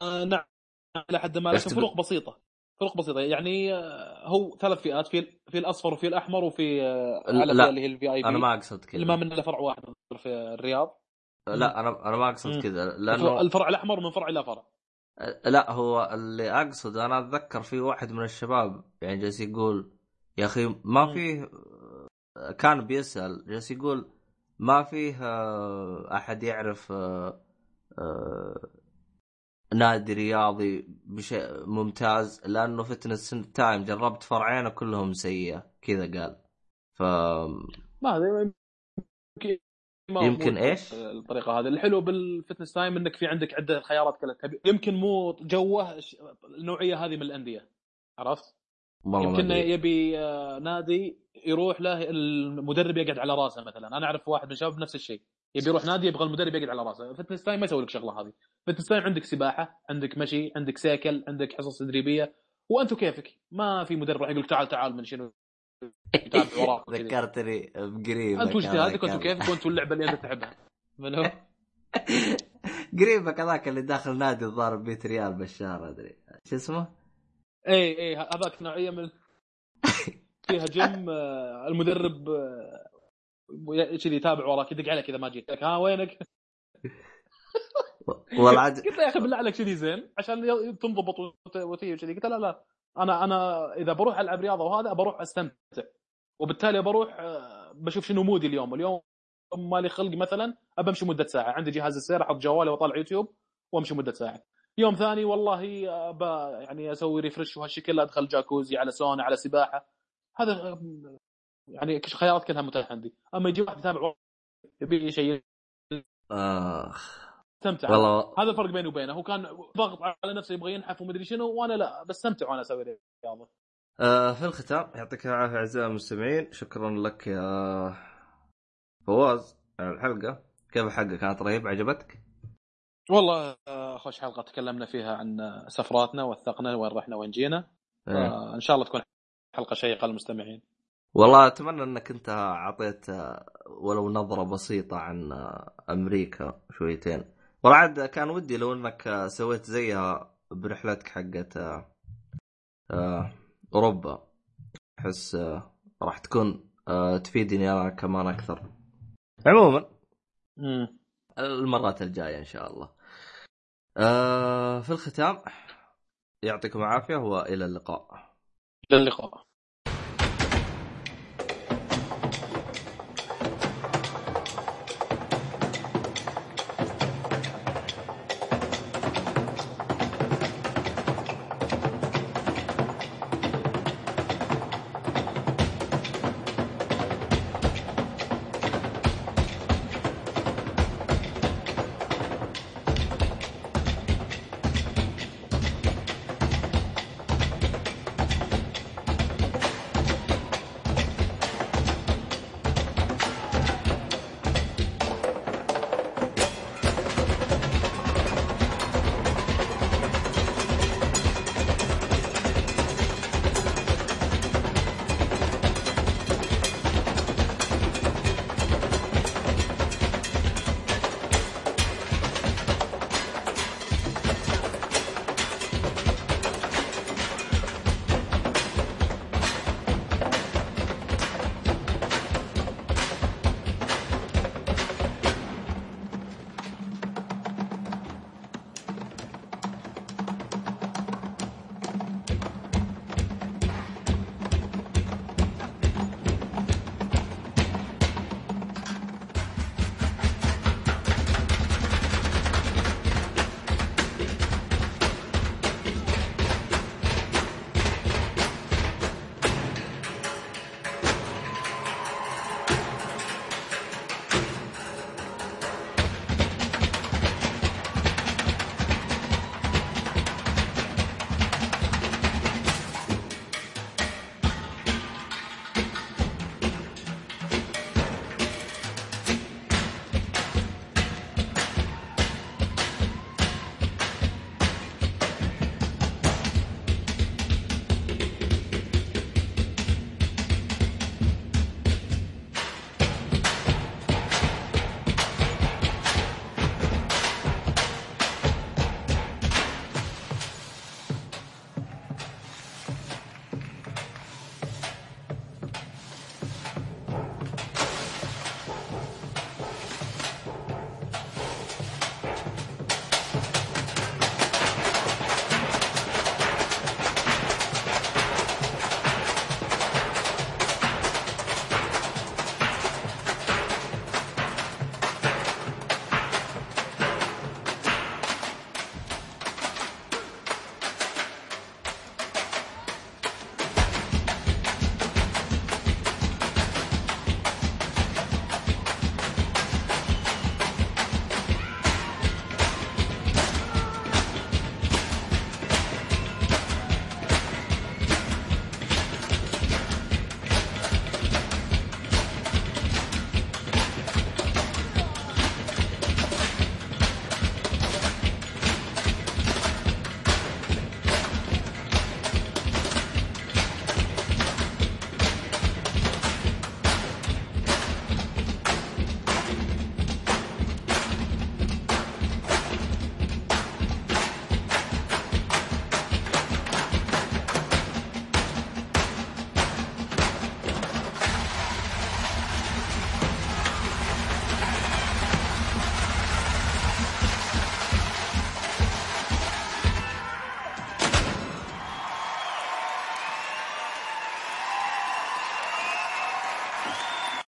آه نعم إلى حد ما لكن؟ فروق بسيطة. فروق بسيطة. يعني آه، هو ثلاث فئات في في الأصفر وفي الأحمر وفي آه، لا، اللي هي ال VIP أنا ما أقصد اللي ما كذا. من الا فرع واحد في الرياض. لا أنا أنا ما أقصد. كذا لأنه الفرع الأحمر من فرع إلى فرع. لا هو اللي أقصد أنا أتذكر في واحد من الشباب يعني جالس يقول يا أخي ما. فيه كان بيسأل جالس يقول ما فيه آه، أحد يعرف آه، آه، نادي رياضي بشيء ممتاز؟ لأنه Fitness Time جربت فرعين وكلهم سيئة. كذا قال. ف ما يمكن يمكن إيش؟ الطريقة هذه الحلو بال Fitness Time إنك في عندك عدة خيارات كلها يمكن مو جوه النوعية هذه من الأندية عرفت؟ يمكن. يبي آه، نادي يروح له المدرب يقعد على راسه مثلا أنا أعرف واحد من الشباب نفس الشيء يبي يروح نادي يبغى المدرب يقعد على راسه Fitness Time ما يسوي لك شغلة هذه Fitness Time عندك سباحة عندك مشي عندك سيكل عندك حصص تدريبية وانت كيفك ما في مدرب راح يقول تعال تعال من شنو. ذكرتني بقريب انت واجتهادك وانت كيفك وأنت اللعبة اللي أنت تحبها؟ من هو؟ قريبك هذاك اللي داخل نادي الضارب 100 ريال بالشهر أدري. شو اسمه؟ اي اي هذاك نوعية من فيها جيم آه، المدرب آه، كذي يتابع وراك يدق عليك إذا ما جيت. لك ها وينك؟ والعاد قلت له يا أخي بالله عليك كذي زين عشان تنضبط وت- وتجي كذي قلت له لا لا. أنا أنا إذا بروح ألعب رياضة وهذا بروح أستمتع. وبالتالي بروح آه، بشوف شنو mood ي اليوم. اليوم مالي خلق مثلا ابى امشي مدة ساعة. عندي جهاز السير أحط جوالي واطالع يوتيوب وأمشي مدة ساعة. يوم ثاني والله ابى يعني أسوي refresh وهالشكل أدخل جاكوزي على سونا على سباحة. هذا آه، يعني خيارات كلها متاحة عندي. أما يجي واحد يتابع يبي شيء. آخ. استمتع. والله. هذا الفرق بيني وبينه. هو كان ضغط على نفسه يبغى ينحف ومدري شنو وأنا لا. بستمتع وأنا أسوي رياضه آه في الختام يعطيك العافية أعزائي المستمعين. شكرا لك يا فواز على الحلقة. كيف الحلقة كانت رهيبة؟ عجبتك؟ والله آه، خوش حلقة تكلمنا فيها عن سفراتنا وثقنا وين رحنا وين جينا. إيه. آه، إن شاء الله تكون حلقة شيقة للمستمعين. والله أتمنى إنك أنت أعطيت آه، ولو نظرة بسيطة عن آه، أمريكا شويتين. والله عاد كان ودي لو انك سويت زيها برحلتك حقت آه، آه، أوروبا. أحس آه، راح تكون تفيدني أنا كمان أكثر. عموما. المرات الجاية إن شاء الله. في الختام يعطيكم العافية وإلى اللقاء. إلى اللقاء.